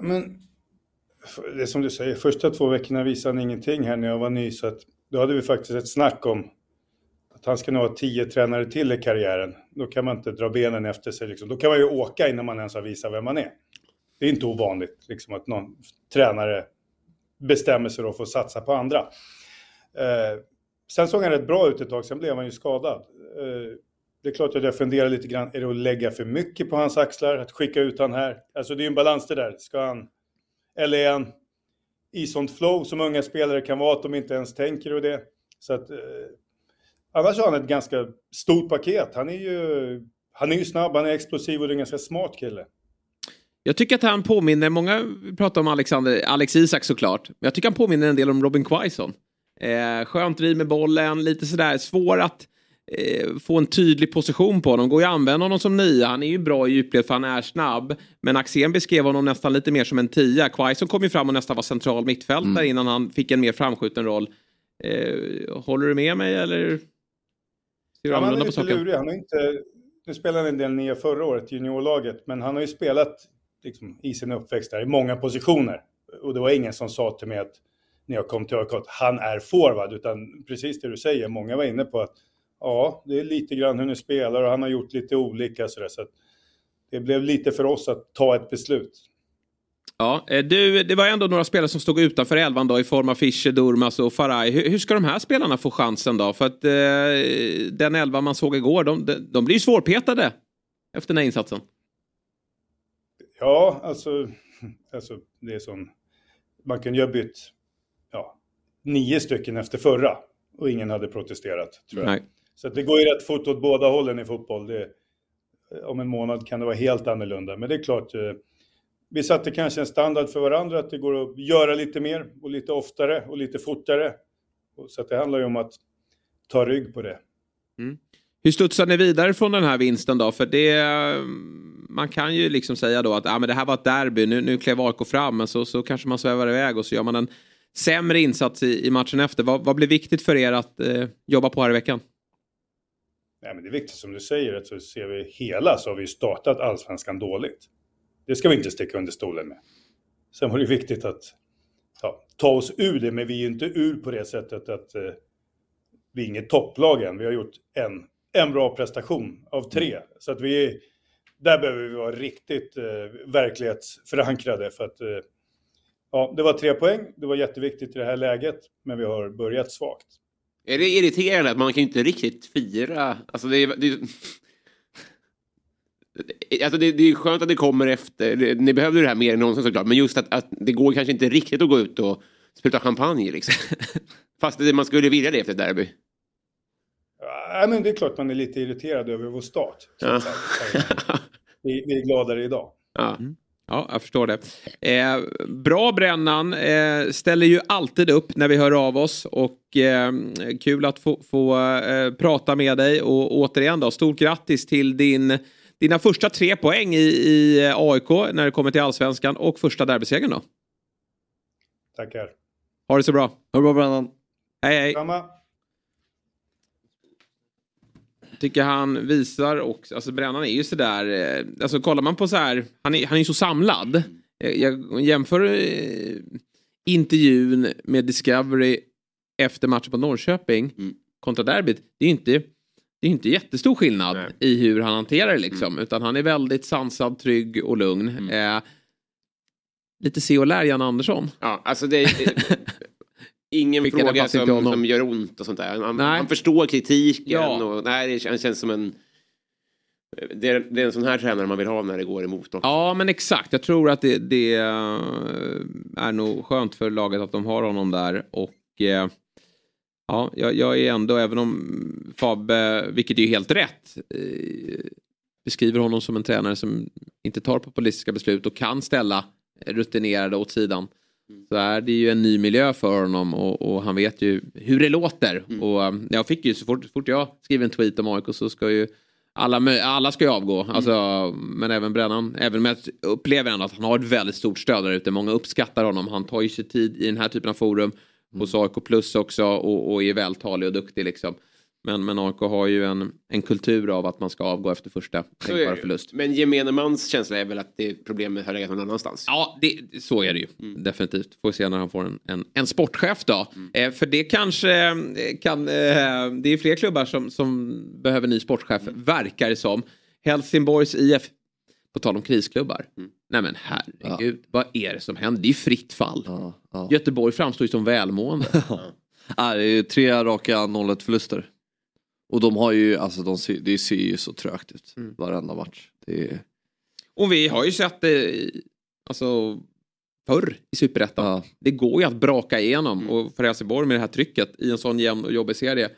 [SPEAKER 11] Men det är som du säger, första två veckorna visade han ingenting här när jag var ny. Så att då hade vi faktiskt ett snack om att han ska nog ha tio tränare till i karriären. Då kan man inte dra benen efter sig. Liksom. Då kan man ju åka innan man ens har visat vem man är. Det är inte ovanligt liksom, att någon tränare bestämmer sig då för att satsa på andra. Eh, sen såg han rätt bra ut ett tag, sen blev han ju skadad. Eh, det är klart att jag funderar lite grann, är det att lägga för mycket på hans axlar? Att skicka ut han här? Alltså det är ju en balans det där. Ska han, eller är han i sånt flow som unga spelare kan vara, att de inte ens tänker och det. Så att, eh, annars har han ett ganska stort paket. Han är ju, han är ju snabb, han är explosiv och det är en ganska smart kille.
[SPEAKER 1] Jag tycker att han påminner, många pratar om Alexander, Alex Isak såklart. Men jag tycker han påminner en del om Robin Quaison. Eh, skönt driv med bollen, lite sådär svår att eh, få en tydlig position på honom. Går ju att använda honom som nia, han är ju bra i djupled för han är snabb. Men Axén beskrev honom nästan lite mer som en tia. Quaison kom ju fram och nästan var central mittfältare innan han fick en mer framskjuten roll. Eh, håller du med mig eller? Ser
[SPEAKER 11] Ja, han är lite lurig. Han har inte, nu spelade han en del nia förra året juniorlaget, men han har ju spelat liksom, i sin uppväxt där i många positioner. Och det var ingen som sa till mig att när jag kom till att han är forward, utan precis det du säger, många var inne på att ja, det är lite grann hur ni spelar och han har gjort lite olika sådär, så att det blev lite för oss att ta ett beslut.
[SPEAKER 1] Ja, eh, du, det var ändå några spelare som stod utanför elvan då i form av Fischer, Durmas och Faraj. Hur, hur ska de här spelarna få chansen då? För att eh, den elva man såg igår, de, de, de blir ju svårpetade efter den här insatsen.
[SPEAKER 11] Ja, alltså, alltså det är som, man kunde ju ha bytt ja, nio stycken efter förra och ingen hade protesterat, tror jag.
[SPEAKER 1] Nej.
[SPEAKER 11] Så att det går ju rätt fort åt båda hållen i fotboll. Det, eh, om en månad kan det vara helt annorlunda. Men det är klart, eh, vi satte kanske en standard för varandra att det går att göra lite mer och lite oftare och lite fortare. Så att det handlar ju om att ta rygg på det. Mm.
[SPEAKER 1] Hur studsar ni vidare från den här vinsten då? För det, mm, man kan ju liksom säga då att ah, men det här var ett derby, nu, nu klev AIK fram, men så, så kanske man svävar iväg och så gör man en sämre insats i, i matchen efter. Vad, vad blir viktigt för er att eh, jobba på här i veckan?
[SPEAKER 11] Nej, men det är viktigt som du säger, att så ser vi hela så har vi startat allsvenskan dåligt. Det ska vi inte sticka under stolen med. Sen var det viktigt att ja, ta oss ur det, men vi är inte ur på det sättet att eh, vi är inget topplag än. Vi har gjort en, en bra prestation av tre. Så att vi, där behöver vi vara riktigt eh, verklighetsförankrade för att eh, ja, det var tre poäng. Det var jätteviktigt i det här läget, men vi har börjat svagt.
[SPEAKER 3] Är det irriterande att man kan ju inte riktigt fira? Alltså det, är- det, [LAUGHS] Alltså det, det är skönt att det kommer efter. Ni behövde det här mer än någonsin såklart. Men just att, att det går kanske inte riktigt att gå ut och spruta champagne liksom. [LAUGHS] Fast det, man skulle vilja det efter ett derby.
[SPEAKER 11] Ja, men det är klart man är lite irriterad över vår start.
[SPEAKER 3] Ja.
[SPEAKER 11] Vi, vi är gladare idag.
[SPEAKER 3] Ja.
[SPEAKER 1] Ja, jag förstår det. Eh, bra Brännan, eh, ställer ju alltid upp när vi hör av oss och eh, kul att få, få eh, prata med dig och återigen då, stort grattis till din, dina första tre poäng i, i AIK när det kommer till allsvenskan och första derbysegern då.
[SPEAKER 11] Tackar.
[SPEAKER 1] Ha det så bra.
[SPEAKER 2] Ha det bra Brännan.
[SPEAKER 1] Hej hej.
[SPEAKER 11] Samma.
[SPEAKER 1] Tycker han visar också, alltså Brännan är ju sådär, eh, alltså kollar man på så här, han är, han är så samlad. Eh, Jag jämför eh, intervjun med Discovery efter matchen på Norrköping kontra derbyt. Det är inte, det är inte jättestor skillnad i hur han hanterar det liksom. Utan han är väldigt sansad, trygg och lugn. Eh, lite se och lär Jan Andersson.
[SPEAKER 3] Ja, alltså det ingen fråga som, som gör ont och sånt där. Han, han förstår kritiken
[SPEAKER 1] Ja.
[SPEAKER 3] och nej, det känns, känns som en... Det är, det är en sån här tränare man vill ha när det går emot. Också.
[SPEAKER 1] Ja, men exakt. Jag tror att det, det eh, är nog skönt för laget att de har honom där. Och eh, ja, jag, jag är ändå, även om Fabbe, vilket är ju helt rätt, eh, beskriver honom som en tränare som inte tar populistiska beslut och kan ställa rutinerade åt sidan. Så är det ju en ny miljö för honom och, och han vet ju hur det låter. Och eh, jag fick ju så fort, så fort jag skriver en tweet om AIK så ska ju alla, alla ska ju avgå, alltså, men även Brännan. Även om jag upplever ändå att han har ett väldigt stort stöd där ute. Många uppskattar honom. Han tar ju sig tid i den här typen av forum. Hos AIK plus också och, och är vältalig och duktig liksom. Men, men AIK har ju en, en kultur av att man ska avgå efter första tänkbara förlust.
[SPEAKER 3] Men gemene mans känsla är väl att det problemet har legat någon annanstans.
[SPEAKER 1] Ja, det, så är det ju.
[SPEAKER 3] Mm.
[SPEAKER 1] Definitivt. Får se när han får en, en, en sportchef då. Eh, för det kanske eh, kan... Eh, det är fler klubbar som, som behöver ny sportchef,
[SPEAKER 3] Mm.
[SPEAKER 1] verkar det som. Helsingborgs IF, på tal om krisklubbar.
[SPEAKER 3] Mm.
[SPEAKER 1] Nej men herregud, vad är det som händer? Det är fritt fall. Göteborg framstår ju som välmående. [LAUGHS]
[SPEAKER 2] Ja, det är ju tre raka 0-1 förluster. Och de har ju, alltså de ser, det ser ju så trögt ut
[SPEAKER 1] Mm.
[SPEAKER 2] varenda match. Det är,
[SPEAKER 1] Och vi har ju sett det i- alltså, förr i Superettan. Det går ju att braka igenom.
[SPEAKER 3] Mm.
[SPEAKER 1] Och för Helsingborg med det här trycket i en sån jämn och jobbig serie.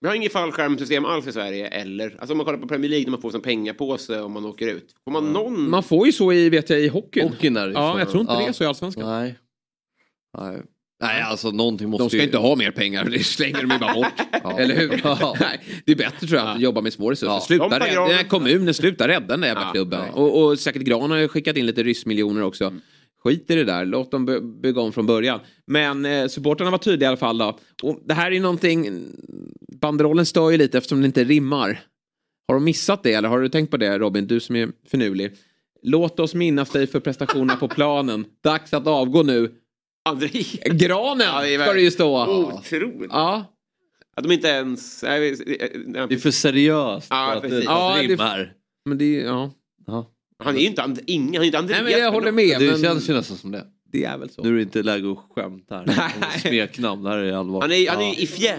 [SPEAKER 3] Vi har inget fallskärmsystem alls i Sverige, eller? Alltså om man kollar på Premier League när man får en pengapåse om man åker ut. Får man någon...
[SPEAKER 1] Man får ju så i, vet jag, i hockeyn.
[SPEAKER 2] Hockeyn är det
[SPEAKER 1] Ja,
[SPEAKER 2] så.
[SPEAKER 1] jag tror inte
[SPEAKER 2] Ja.
[SPEAKER 1] det är så i Allsvenskan.
[SPEAKER 2] Nej. Nej. Nej, alltså någonting måste
[SPEAKER 1] De ska
[SPEAKER 2] ju...
[SPEAKER 1] inte ha mer pengar, det slänger de ju bara bort. [LAUGHS] Eller hur?
[SPEAKER 2] Ja.
[SPEAKER 1] Nej, det är bättre tror jag att jobba med små resurser.
[SPEAKER 2] Ja.
[SPEAKER 1] Sluta rädda, den här kommunen, sluta rädda den där jävla
[SPEAKER 3] Ja,
[SPEAKER 1] klubben. Och, och säkert Gran har ju skickat in lite ryssmiljoner också.
[SPEAKER 2] Mm.
[SPEAKER 1] Skit i det där, låt dem by- bygga om från början. Men eh, supportrarna var tydliga i alla fall då. Och det här är ju någonting, banderollen stör ju lite eftersom det inte rimmar. Har de missat det eller har du tänkt på det Robin, du som är finurlig? Låt oss minnas dig för prestationerna på planen. Dags att avgå nu.
[SPEAKER 3] André.
[SPEAKER 1] Granen
[SPEAKER 3] Ja, det är
[SPEAKER 1] ska det ju stå.
[SPEAKER 3] Otroligt.
[SPEAKER 1] Ja.
[SPEAKER 3] Att de inte ens... Nej, vi-
[SPEAKER 2] Det är för seriöst
[SPEAKER 3] Ja,
[SPEAKER 2] för att
[SPEAKER 3] precis.
[SPEAKER 2] det
[SPEAKER 1] Ja, det-
[SPEAKER 2] rimmar.
[SPEAKER 1] Men det, ja.
[SPEAKER 2] Ja.
[SPEAKER 3] Han är ju inte, And- ingen, han är inte Andreas.
[SPEAKER 1] Nej men jag håller med.
[SPEAKER 2] Det
[SPEAKER 1] men
[SPEAKER 2] känns ju nästan som det.
[SPEAKER 1] det är väl så.
[SPEAKER 2] Nu är det inte läge att skämta här. Smeknamn, det här är allvar.
[SPEAKER 3] Han är, han är i fjär...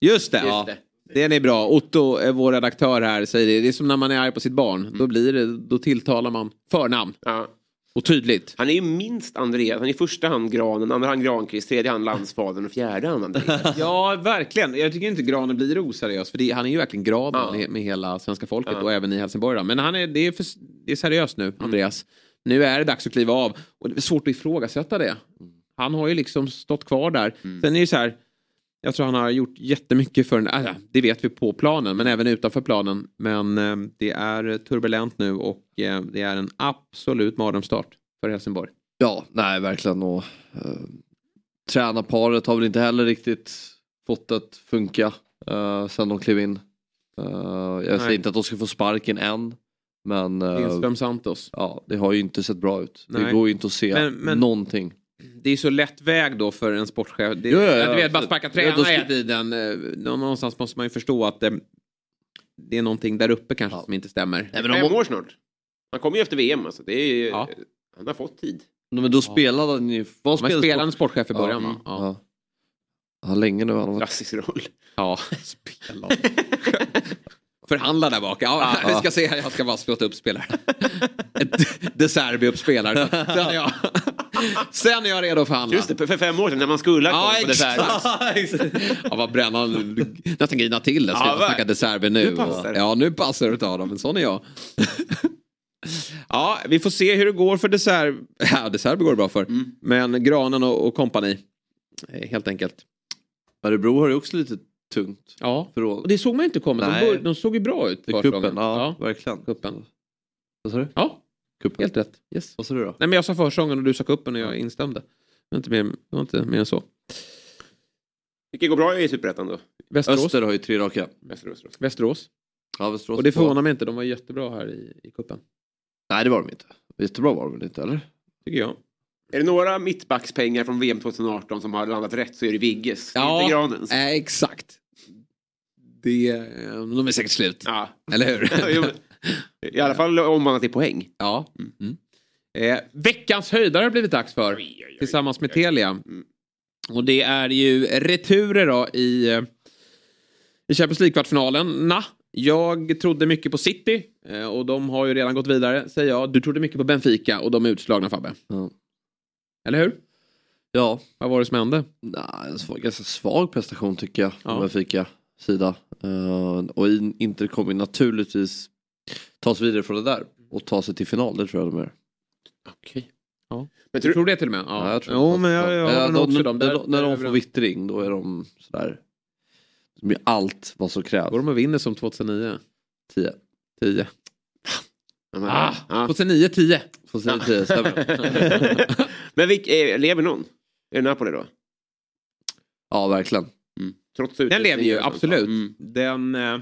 [SPEAKER 1] Just det.
[SPEAKER 3] Just
[SPEAKER 1] ja.
[SPEAKER 3] det.
[SPEAKER 1] Den är bra. Otto, eh, vår redaktör här, säger det. Det är som när man är arg på sitt barn. Då, blir det, då tilltalar man förnamn.
[SPEAKER 3] Ja.
[SPEAKER 1] Och tydligt.
[SPEAKER 3] Han är ju minst Andreas. Han är i första hand Granen, andra hand Granqvist, tredje hand Landsfadern och fjärde hand Andreas. [LAUGHS]
[SPEAKER 1] Ja, verkligen. Jag tycker inte Granen blir oseriös. För det, han är ju verkligen graden
[SPEAKER 3] Ja.
[SPEAKER 1] med, hela svenska folket
[SPEAKER 3] Ja.
[SPEAKER 1] och även i Helsingborg. då. Men han är, det, är för, det är seriöst nu, Andreas. Nu är det dags att kliva av. Och det är svårt att ifrågasätta det. Han har ju liksom stått kvar där. Sen är det så här. Jag tror han har gjort jättemycket för den. Äh, det vet vi på planen, men även utanför planen. Men eh, det är turbulent nu och eh, det är en absolut mardrömsstart för Helsingborg.
[SPEAKER 2] Ja, nej verkligen. Och, eh, tränarparet har väl inte heller riktigt fått det att funka eh, sen de klev in. Eh, jag säger
[SPEAKER 1] Nej.
[SPEAKER 2] inte att de ska få sparken än. Men eh,
[SPEAKER 1] Lindström Santos.
[SPEAKER 2] ja, det har ju inte sett bra ut. Det
[SPEAKER 1] Nej.
[SPEAKER 2] går ju inte att se
[SPEAKER 1] Men- men-
[SPEAKER 2] någonting.
[SPEAKER 1] Det är så lätt väg då för en sportchef. Det,
[SPEAKER 2] Ja, ja, ja.
[SPEAKER 1] Du vet, bara sparka
[SPEAKER 2] Ja,
[SPEAKER 1] tränare
[SPEAKER 2] då ska-
[SPEAKER 1] hela tiden. eh, Någonstans måste man ju förstå att det, det är någonting där uppe kanske som inte stämmer.
[SPEAKER 3] Nej, men Fem år snart. Han kommer ju efter VM alltså. Det är, ju- Han har fått tid.
[SPEAKER 2] Men då spelade han ju... Vad
[SPEAKER 1] Men spelande sportchef i början, va?
[SPEAKER 2] Ja. ja. ja. länge nu. Han varit...
[SPEAKER 3] Klassisk roll.
[SPEAKER 1] Ja, spelande. [LAUGHS] Förhandla där bak. Ja,
[SPEAKER 2] Ja.
[SPEAKER 1] Vi ska se här, jag ska bara spotta upp spelare. [LAUGHS] De Serbi upp spelare. Sen är jag, [LAUGHS] sen är jag redo att förhandla.
[SPEAKER 3] Just det, för fem år sedan när man skulle ha
[SPEAKER 1] Ja,
[SPEAKER 3] på [LAUGHS]
[SPEAKER 1] exakt. Ja, vad bränna [LAUGHS] nästan grina till det. Ska
[SPEAKER 3] Ja,
[SPEAKER 1] snacka De Serbi nu?
[SPEAKER 3] Nu passar det.
[SPEAKER 1] Ja, nu passar det att ta dem. Men sån är jag. Ja, vi får se hur det går för De Serbi. Ja, De Serbi går det bra för.
[SPEAKER 3] Mm.
[SPEAKER 1] Men Granen och, och kompani. Helt enkelt.
[SPEAKER 2] Örebro har ju också lite tungt.
[SPEAKER 1] Ja,
[SPEAKER 2] För
[SPEAKER 1] och det såg man inte komma. De, bör, de såg ju bra ut.
[SPEAKER 2] I kuppen, ja, verkligen.
[SPEAKER 1] Kuppen.
[SPEAKER 2] Vad sa du?
[SPEAKER 1] Ja,
[SPEAKER 2] Kuppen.
[SPEAKER 1] helt rätt. Yes.
[SPEAKER 2] Vad sa du då?
[SPEAKER 1] Nej, men jag sa försången och du sa kuppen och jag instämde. Det var inte mer, det var inte mer än så.
[SPEAKER 3] Vilket går bra i Superettan då?
[SPEAKER 1] Västerås.
[SPEAKER 2] Öster har ju tre raka.
[SPEAKER 3] Västerås.
[SPEAKER 1] Västerås.
[SPEAKER 2] Ja, Västerås.
[SPEAKER 1] Och det förvånar mig inte, de var jättebra här i, i kuppen.
[SPEAKER 2] Nej, det var de inte. Jättebra var de väl inte, eller?
[SPEAKER 1] Tycker jag.
[SPEAKER 3] Är det några mittbackspengar från VM 2018 som har landat rätt så är det Vigges. Inte Granens.
[SPEAKER 1] eh, exakt. Det, de är säkert slut.
[SPEAKER 3] Ja.
[SPEAKER 1] Eller hur? [LAUGHS]
[SPEAKER 3] I alla fall omvandlat till poäng.
[SPEAKER 1] Ja. Mm. Eh, veckans höjdare har blivit dags för. tillsammans med Telia.
[SPEAKER 3] Mm.
[SPEAKER 1] Och det är ju returer då i, eh, i Champions League-kvartsfinalen. Na, jag trodde mycket på City eh, och de har ju redan gått vidare, säger jag. Du trodde mycket på Benfica och de är utslagna Fabbe.
[SPEAKER 2] Ja.
[SPEAKER 1] Eller hur?
[SPEAKER 2] Ja.
[SPEAKER 1] Vad var det som hände?
[SPEAKER 2] Nej, en svag, ganska svag prestation tycker jag.
[SPEAKER 1] Ja.
[SPEAKER 2] Benfica sida. Eh, och in- Inter kommer ju naturligtvis ta sig vidare från det där. Och ta sig till final, det tror jag de gör.
[SPEAKER 1] Okej. Ja.
[SPEAKER 3] Men
[SPEAKER 1] Du tror det till och med? Ja,
[SPEAKER 2] Ja, jag tror
[SPEAKER 1] jo, men jag, jag
[SPEAKER 2] Ja,
[SPEAKER 1] har nog
[SPEAKER 2] de-
[SPEAKER 1] också dem.
[SPEAKER 2] när, de- när
[SPEAKER 1] är
[SPEAKER 2] får vittring, då är de sådär. De gör allt vad som krävs.
[SPEAKER 1] Går de och vinner som 2009?
[SPEAKER 2] 10.
[SPEAKER 1] 10.
[SPEAKER 3] Ja, men-
[SPEAKER 1] Ah,
[SPEAKER 3] ja.
[SPEAKER 1] 2009, 10.
[SPEAKER 2] 2010, stämmer. [LAUGHS]
[SPEAKER 3] Men vilk, eh, lever någon? Är det Napoli då?
[SPEAKER 2] ja, verkligen.
[SPEAKER 3] Trots
[SPEAKER 1] Den lever ju, absolut.
[SPEAKER 3] Mm.
[SPEAKER 1] Den... Eh...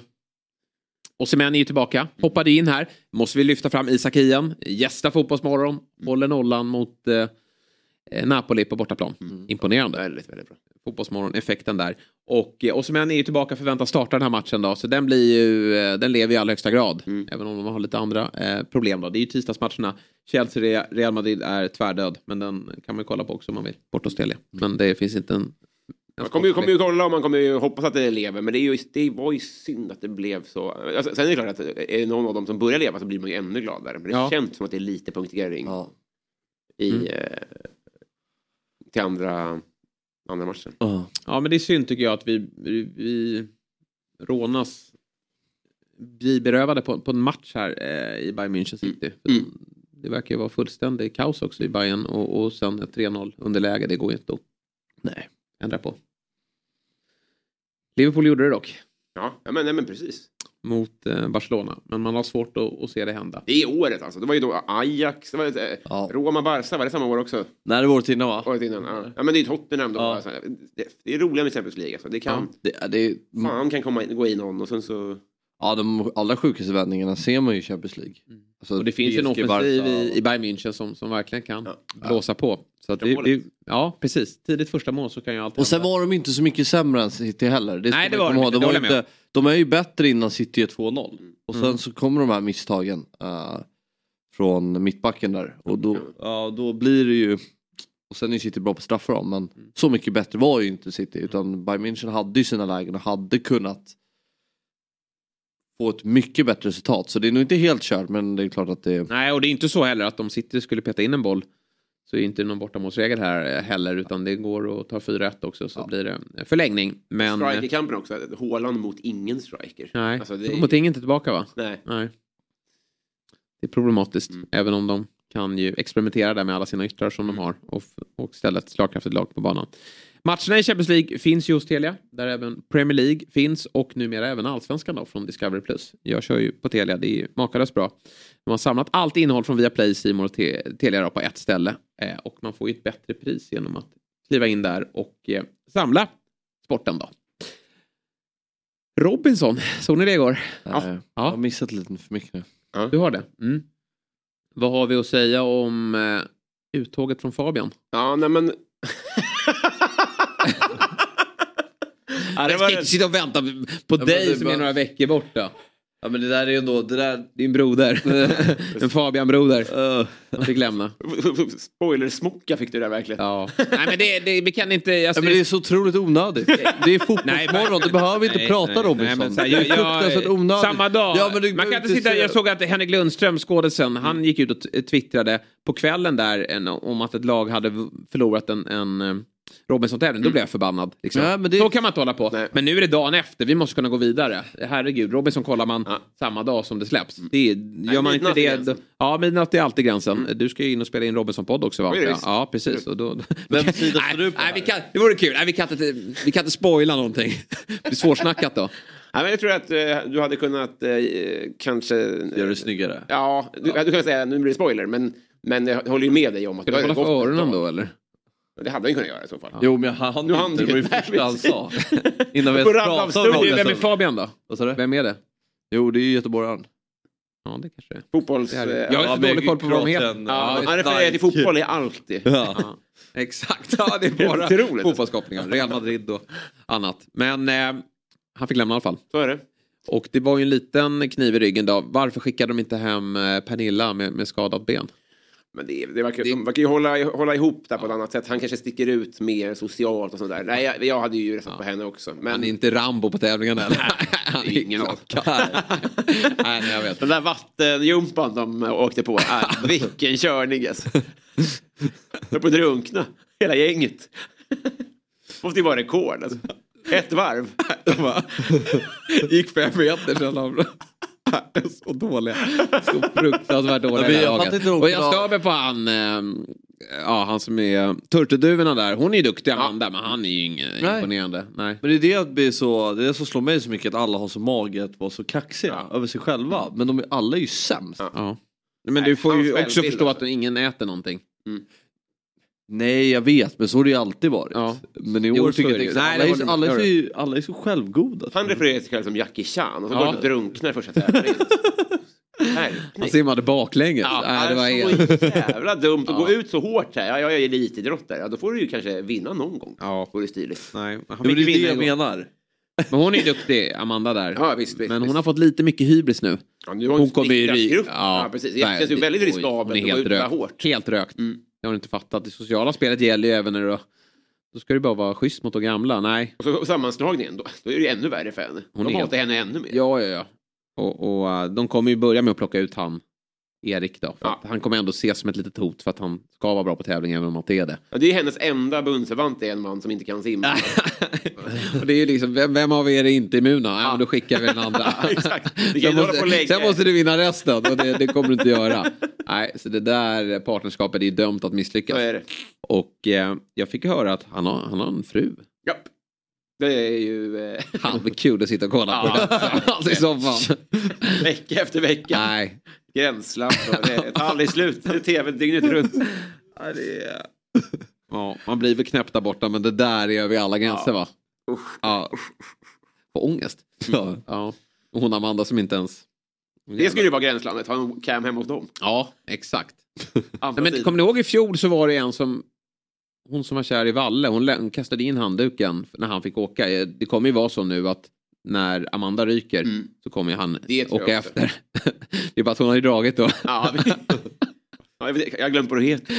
[SPEAKER 1] Osimhen är ju tillbaka. Hoppade in här. Måste vi lyfta fram Isak Hien. Gästa Fotbollsmorgon. Håller nollan mot eh, Napoli på bortaplan. Imponerande.
[SPEAKER 3] Väldigt, väldigt bra.
[SPEAKER 1] Fotbollsmorgon-effekten där. Och eh, Osimhen är ju tillbaka förväntas starta den här matchen då. Så den blir ju, eh, den lever i allra högsta grad.
[SPEAKER 3] Mm.
[SPEAKER 1] Även om de har lite andra eh, problem då. Det är ju tisdagsmatcherna. Chelsea, Real Madrid är tvärdöd. Men den kan man ju kolla på också om man vill. Bort hos Telia. Men det finns inte en...
[SPEAKER 3] Man kommer ju, kommer ju kolla och man kommer ju hoppas att det lever. Men det, är ju, det var ju synd att det blev så. Alltså, sen är det klart att är det någon av dem som börjar leva så blir man ju ännu gladare. Men det
[SPEAKER 1] Ja.
[SPEAKER 3] känns som att det är lite punktering
[SPEAKER 2] Ja.
[SPEAKER 3] i,
[SPEAKER 1] Mm.
[SPEAKER 3] eh, till andra, andra matchen.
[SPEAKER 2] Ja.
[SPEAKER 1] Ja men det är synd tycker jag att vi, vi, vi rånas blir berövade på, på en match här eh, i Bayern München City.
[SPEAKER 3] Mm.
[SPEAKER 1] Det verkar ju vara fullständig kaos också i Bayern och, och sen ett 3-0 underläge. Det går ju inte att
[SPEAKER 2] Nej.
[SPEAKER 1] ändra på. Liverpool gjorde det dock
[SPEAKER 3] Ja, ja men, nej, men precis.
[SPEAKER 1] mot eh, Barcelona. Men man har svårt att, att se det hända.
[SPEAKER 3] Det är året alltså. Det var ju då Ajax, det var, eh,
[SPEAKER 2] Ja.
[SPEAKER 3] Roma, Barca, var det samma år också?
[SPEAKER 2] Nej, det var året innan va?
[SPEAKER 3] Året innan. Ja. ja men det är Tottenham då.
[SPEAKER 2] Ja.
[SPEAKER 3] Alltså, det, det är roligare med Champions League alltså. Det kan,
[SPEAKER 2] Det, det,
[SPEAKER 3] fan kan komma in, gå in någon och sen så...
[SPEAKER 2] ja, de allra sjukaste vändningarna ser man ju i Champions League. Alltså,
[SPEAKER 1] Och det finns ju en offensiv i, i Bayern München som, som verkligen kan
[SPEAKER 3] Ja.
[SPEAKER 1] blåsa på. Så det, det, ja, precis. Tidigt första mål så kan ju allt
[SPEAKER 2] Och sen
[SPEAKER 1] hända.
[SPEAKER 2] var de inte så mycket sämre än City heller. Det
[SPEAKER 1] Nej, det var de inte,
[SPEAKER 2] de, var inte, de är ju bättre innan City är 2-0. Och sen
[SPEAKER 1] Mm.
[SPEAKER 2] så kommer de här misstagen eh, från mittbacken där. Och då, ja, då blir det ju... Och sen är City bra på straffar men
[SPEAKER 1] Mm.
[SPEAKER 2] så mycket bättre var ju inte City. Utan Bayern München hade ju sina lägen och hade kunnat få ett mycket bättre resultat. Så det är nog inte helt kört men det är klart att det...
[SPEAKER 1] Nej, och det är inte så heller att om City skulle peta in en boll så är det inte någon bortamålsregel här eh, heller utan det går att ta 4-1 också så blir det eh, förlängning. Men... eh,
[SPEAKER 3] Strikerkampen också. Haaland mot ingen striker.
[SPEAKER 1] Nej,
[SPEAKER 3] Alltså, det
[SPEAKER 1] mot inte tillbaka va?
[SPEAKER 3] Nej.
[SPEAKER 1] Nej. Det är problematiskt,
[SPEAKER 3] Mm.
[SPEAKER 1] även om de kan ju experimentera där med alla sina yttrar som de har och, och ställa ett slagkraftigt lag på banan. Matcherna i Champions League finns ju hos Telia, där även Premier League finns och numera även Allsvenskan då från Discovery+. Jag kör ju på Telia, det är makalöst bra. De har samlat allt innehåll från Viaplay, Simor och Te- Telia då på ett ställe eh, och man får ju ett bättre pris genom att kliva in där och eh, samla sporten då. Robinson, såg ni det igår?
[SPEAKER 2] Ja. Jag har missat lite för mycket nu.
[SPEAKER 1] Du har det? Mm. Vad har vi att säga om eh, uttåget från Fabian?
[SPEAKER 3] Ja, nej men [LAUGHS]
[SPEAKER 1] Jag ska inte sitta och vänta på
[SPEAKER 2] men
[SPEAKER 1] dig som
[SPEAKER 2] bara-
[SPEAKER 1] är några veckor borta.
[SPEAKER 2] Ja men det där är ju ändå, det där...
[SPEAKER 1] Din broder. [LAUGHS] en Fabian-broder. Han fick lämna.
[SPEAKER 3] Spoilersmocka fick du där verkligen.
[SPEAKER 1] Ja. Nej men det, det, vi kan inte... Alltså,
[SPEAKER 2] Ja, men det är så otroligt onödigt. [LAUGHS] Det är fotbollsmorgon, du behöver inte
[SPEAKER 1] Nej,
[SPEAKER 2] prata
[SPEAKER 1] nej,
[SPEAKER 2] Robinson.
[SPEAKER 1] nej, men
[SPEAKER 2] det är fruktansvärt onödigt.
[SPEAKER 1] Samma dag.
[SPEAKER 2] Ja, men
[SPEAKER 1] Man kan inte sitta, jag såg att Henrik Lundström, skådisen, han gick ut och twittrade på kvällen där en, om att ett lag hade förlorat en, en eh, Robinson-tävling. Då blev jag förbannad. Liksom.
[SPEAKER 2] Ja, det-
[SPEAKER 1] Så kan man inte hålla på. Men nu är det dagen efter, vi måste kunna gå vidare. Herregud, Robinson kollar man samma dag som det släpps. Det är, gör man inte det...
[SPEAKER 3] gränsen.
[SPEAKER 1] Ja, midnatt är alltid gränsen. Du ska ju in och spela in Robinson-podd också va?
[SPEAKER 3] Ja.
[SPEAKER 1] Ja, precis. Och då,
[SPEAKER 2] Vem sida står du på?
[SPEAKER 1] nej, vi kan, det vore kul. Nej, vi, kan inte, vi kan inte spoila någonting. [LAUGHS] Det blir svårsnackat då.
[SPEAKER 3] Nej, men jag tror att eh, du hade kunnat eh, kanske...
[SPEAKER 2] Gör det snyggare.
[SPEAKER 3] Ja, du hade kunnat säga, nu blir det spoiler, men, men jag håller ju med dig om att...
[SPEAKER 1] Ska du hålla för öronen då eller?
[SPEAKER 3] Det hade han kunnat göra i så fall.
[SPEAKER 2] Jo men han,
[SPEAKER 3] hann
[SPEAKER 2] inte, det var ju det första han sa. [LAUGHS] Innan vi ens pratade om det.
[SPEAKER 1] Vem är Fabian då?
[SPEAKER 2] Vad sa du?
[SPEAKER 1] Vem är det?
[SPEAKER 2] Jo det är ju göteborgaren.
[SPEAKER 1] Ja, det kanske är.
[SPEAKER 3] Fotbolls...
[SPEAKER 1] Det är
[SPEAKER 3] eh,
[SPEAKER 1] det. Jag har så dålig koll på vad de heter.
[SPEAKER 3] Ja, han refererar till fotboll.
[SPEAKER 2] Ja.
[SPEAKER 1] Ja, [LAUGHS] exakt, ja, det är bara
[SPEAKER 3] Otroligt.
[SPEAKER 1] fotbollskopplingar. Real Madrid och annat. Men eh, han fick lämna i alla fall.
[SPEAKER 3] Så är det.
[SPEAKER 1] Och det var ju en liten kniv i ryggen då. Varför skickade de inte hem eh, Pernilla med, med skadat ben?
[SPEAKER 3] Men det, det verkar, de verkar ju hålla, hålla ihop där på ett annat sätt. Han kanske sticker ut mer socialt och sådär. Nej, jag, jag hade ju röstat på henne också. Men
[SPEAKER 1] Han är inte Rambo på tävlingarna eller? [LAUGHS] han är
[SPEAKER 3] ingen aning.
[SPEAKER 1] Nej, nej, jag vet.
[SPEAKER 3] Den där vattenjumpan de åkte på. Äh, [LAUGHS] vilken körning alltså. De på att drunkna. Hela gänget. Måste ju vara rekord alltså. Ett varv. [LAUGHS]
[SPEAKER 1] Gick fem meter sen. Så dåliga. Så fruktansvärt dåliga här
[SPEAKER 2] jag
[SPEAKER 1] laget.
[SPEAKER 2] fattar inte
[SPEAKER 1] Och jag stör mig på han, eh, ja han som är turturduvorna där. Hon är ju duktig Amanda men han är ju ingen
[SPEAKER 2] Nej.
[SPEAKER 1] imponerande. Nej.
[SPEAKER 2] Men det är det, att bli så, det är det som slår mig så mycket att alla har så mage att vara så kaxiga över sig själva. Men de är, alla är ju sämst.
[SPEAKER 1] Ja. Men
[SPEAKER 3] Nej,
[SPEAKER 1] du får ju också förstå
[SPEAKER 3] alltså.
[SPEAKER 1] att ingen äter någonting.
[SPEAKER 2] Nej jag vet men så har det ju alltid varit.
[SPEAKER 1] Ja.
[SPEAKER 2] Men i
[SPEAKER 1] Jo,
[SPEAKER 2] år
[SPEAKER 1] så
[SPEAKER 2] tycker jag inte alla, är, alla, är så, alla är så självgoda.
[SPEAKER 3] Han refererar sig själv som Jackie Chan och så
[SPEAKER 1] Ja.
[SPEAKER 3] går han och drunknar i första tävlingen.
[SPEAKER 1] Han simmade baklänges.
[SPEAKER 3] Ja,
[SPEAKER 1] Nej, det var helt...
[SPEAKER 3] jävla dumt att
[SPEAKER 1] Ja.
[SPEAKER 3] gå ut så hårt här. Ja, jag är elitidrottare. Ja, då får du ju kanske vinna någon gång.
[SPEAKER 1] Ja.
[SPEAKER 3] Vore stiligt.
[SPEAKER 1] Nej, han
[SPEAKER 2] Jo, det är
[SPEAKER 1] fick
[SPEAKER 2] det jag menar.
[SPEAKER 1] Men hon är duktig, Amanda där.
[SPEAKER 3] Ja, visst, visst,
[SPEAKER 1] Men hon
[SPEAKER 3] visst.
[SPEAKER 1] har fått lite mycket hybris nu.
[SPEAKER 3] Ja, nu
[SPEAKER 1] Hon kommer ju...
[SPEAKER 3] grupp. Ja, precis. Det känns ju väldigt riskabelt att gå
[SPEAKER 1] helt
[SPEAKER 3] ut
[SPEAKER 1] rökt.
[SPEAKER 3] hårt.
[SPEAKER 1] Helt rökt.
[SPEAKER 3] Mm.
[SPEAKER 1] Det har hon inte fattat. Det sociala spelet gäller ju även när du... Då ska du bara vara schysst mot de gamla. Nej.
[SPEAKER 3] Och så sammanslagningen, då, då är det ju ännu värre för henne.
[SPEAKER 1] Hon
[SPEAKER 3] De hatar henne ännu mer.
[SPEAKER 1] Ja, ja, ja. Och, och eh, de kommer ju börja med att plocka ut han, Erik då. För
[SPEAKER 3] Ja.
[SPEAKER 1] han kommer ändå ses som ett litet hot för att han ska vara bra på tävling även om han inte är det.
[SPEAKER 3] Ja, det är hennes enda bundsförvant, är en man som inte kan simma. [LAUGHS]
[SPEAKER 1] Och det är ju liksom, vem, vem av er är inte immuna? Ja, men då skickar vi den andra. [LAUGHS]
[SPEAKER 3] Ja,
[SPEAKER 1] sen, måste, sen måste du vinna resten och det, det kommer du inte göra. Nej, så det där partnerskapet är dömt att misslyckas. Och eh, jag fick höra att han har, han har en fru.
[SPEAKER 3] Japp. Det är ju eh,
[SPEAKER 1] Han blir kul att sitta och kolla på.
[SPEAKER 3] Ja.
[SPEAKER 1] alltså i soffan.
[SPEAKER 3] vecka efter vecka.
[SPEAKER 1] Nej.
[SPEAKER 3] Gränsland det tar aldrig slut. Det är tv dygnet runt. Ja, det är...
[SPEAKER 1] Ja, man blir väl knäppt där borta men det där är över alla gränser va?
[SPEAKER 3] Usch.
[SPEAKER 1] Ja. Får ångest. Ja. ja. Hon Amanda som inte ens...
[SPEAKER 3] Det skulle ju vara gränslandet, ha en cam hemma hos dem.
[SPEAKER 1] Ja, exakt. Nej, men, kommer ni ihåg i fjol så var det en som... Hon som var kär i Valle, hon, kastade in handduken när han fick åka. Eh, Det kommer ju vara så nu att när Amanda ryker
[SPEAKER 3] Mm.
[SPEAKER 1] så kommer han
[SPEAKER 3] Det
[SPEAKER 1] åka efter. [LAUGHS] det är bara att hon har ju dragit då.
[SPEAKER 3] Ja, jag, har glömt vad du heter.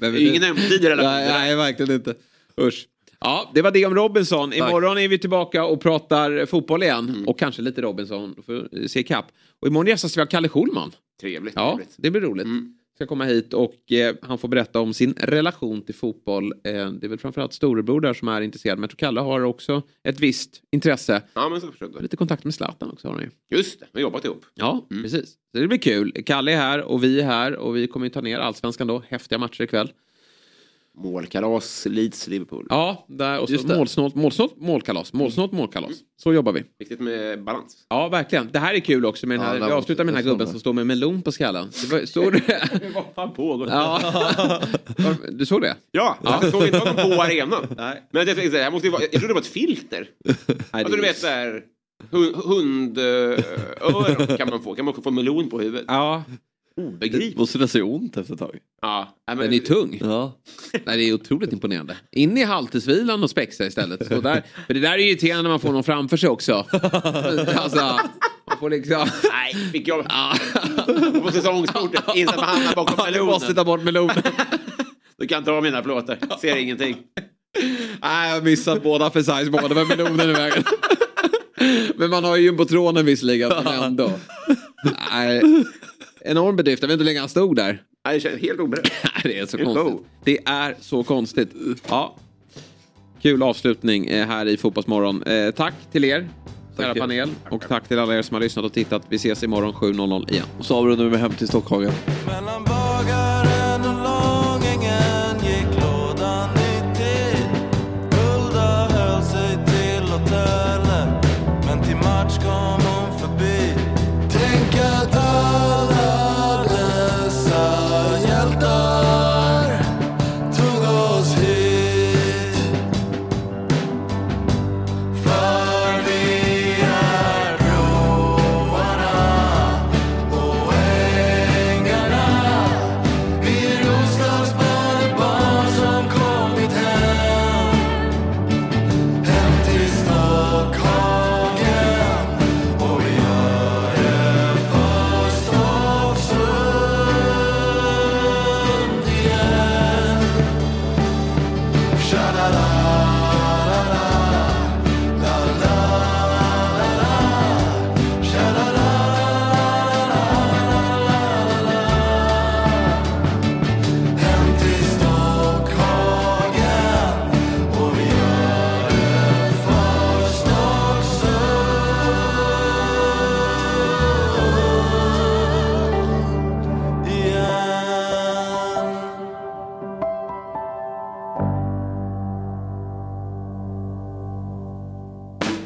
[SPEAKER 1] Vem [LAUGHS] är
[SPEAKER 3] Ingen
[SPEAKER 1] du?
[SPEAKER 3] ömsesidig relation.
[SPEAKER 1] Nej, nej, verkligen inte. Usch. Ja, det var det om Robinson. Imorgon är vi tillbaka och pratar fotboll igen.
[SPEAKER 3] Mm.
[SPEAKER 1] Och kanske lite Robinson för att se kapp. Och imorgon gästas vi av Kalle Schulman.
[SPEAKER 3] Trevligt.
[SPEAKER 1] Ja,
[SPEAKER 3] trevligt.
[SPEAKER 1] det blir roligt.
[SPEAKER 3] Mm.
[SPEAKER 1] Ska komma hit och eh, han får berätta om sin relation till fotboll. Eh, det är väl framförallt storebror där som är intresserad. Men jag tror Kalle har också ett visst intresse.
[SPEAKER 3] Ja, men så jag.
[SPEAKER 1] lite kontakt med Zlatan också har han ju.
[SPEAKER 3] Just det, vi har jobbat ihop.
[SPEAKER 1] Ja,
[SPEAKER 3] Mm.
[SPEAKER 1] precis. Så det blir kul. Kalle är här och vi är här och vi kommer ju ta ner allsvenskan då. Häftiga matcher ikväll.
[SPEAKER 3] Målkalas, Leeds, Liverpool.
[SPEAKER 1] Ja, där, och så målsnålt, målsnålt målkalas. Målsnålt målkalas. Så jobbar vi.
[SPEAKER 3] Viktigt med balans.
[SPEAKER 1] Ja, verkligen. Det här är kul också med den
[SPEAKER 2] Ja,
[SPEAKER 1] här, vi avslutar med den här
[SPEAKER 2] jag
[SPEAKER 1] gubben som står med melon på skallen. Det var, såg du [LAUGHS] det?
[SPEAKER 3] Vad fan pågår?
[SPEAKER 1] Ja. [LAUGHS] Du såg det?
[SPEAKER 3] Ja, jag såg inte honom på [LAUGHS] arenan.
[SPEAKER 1] Nej.
[SPEAKER 3] Men jag, tänkte, det här måste ju vara, jag trodde det var ett filter.
[SPEAKER 1] Nej,
[SPEAKER 3] Alltså du vet såhär, hundöron kan man få. Kan man få melon på huvudet?
[SPEAKER 1] Ja.
[SPEAKER 3] Obegripligt.
[SPEAKER 2] Måste det se ont efter ett tag?
[SPEAKER 3] Ja, men-
[SPEAKER 1] Den är tung.
[SPEAKER 2] Ja.
[SPEAKER 1] Nej, det är otroligt imponerande. In i halvtidsvilan och spexa istället. Så där, för det där är irriterande när man får någon framför sig också. alltså, man får liksom...
[SPEAKER 3] Nej, fick jag på säsongskortet. Insatt med handen bakom
[SPEAKER 1] Du
[SPEAKER 3] melonen.
[SPEAKER 1] måste ta bort melonen.
[SPEAKER 3] Du kan ta mina plåtar. Ser ingenting.
[SPEAKER 1] Nej, jag missat båda för size båda med melonen i vägen. Men man har ju jumbotronen visserligen, men ändå. Nej, enorm bedrift. Jag vet inte hur länge han stod där.
[SPEAKER 3] Nej, det känns helt oberedd. [LAUGHS]
[SPEAKER 1] Det är så
[SPEAKER 3] Helt
[SPEAKER 1] konstigt.
[SPEAKER 3] low.
[SPEAKER 1] Det är så konstigt. Ja. Kul avslutning eh, här i Fotbollsmorgon. Eh, tack till er, kära panel. Och tack till alla er som har lyssnat och tittat. Vi ses imorgon 7.00 igen.
[SPEAKER 2] Och så avrundar vi med Hem till Stockhagen.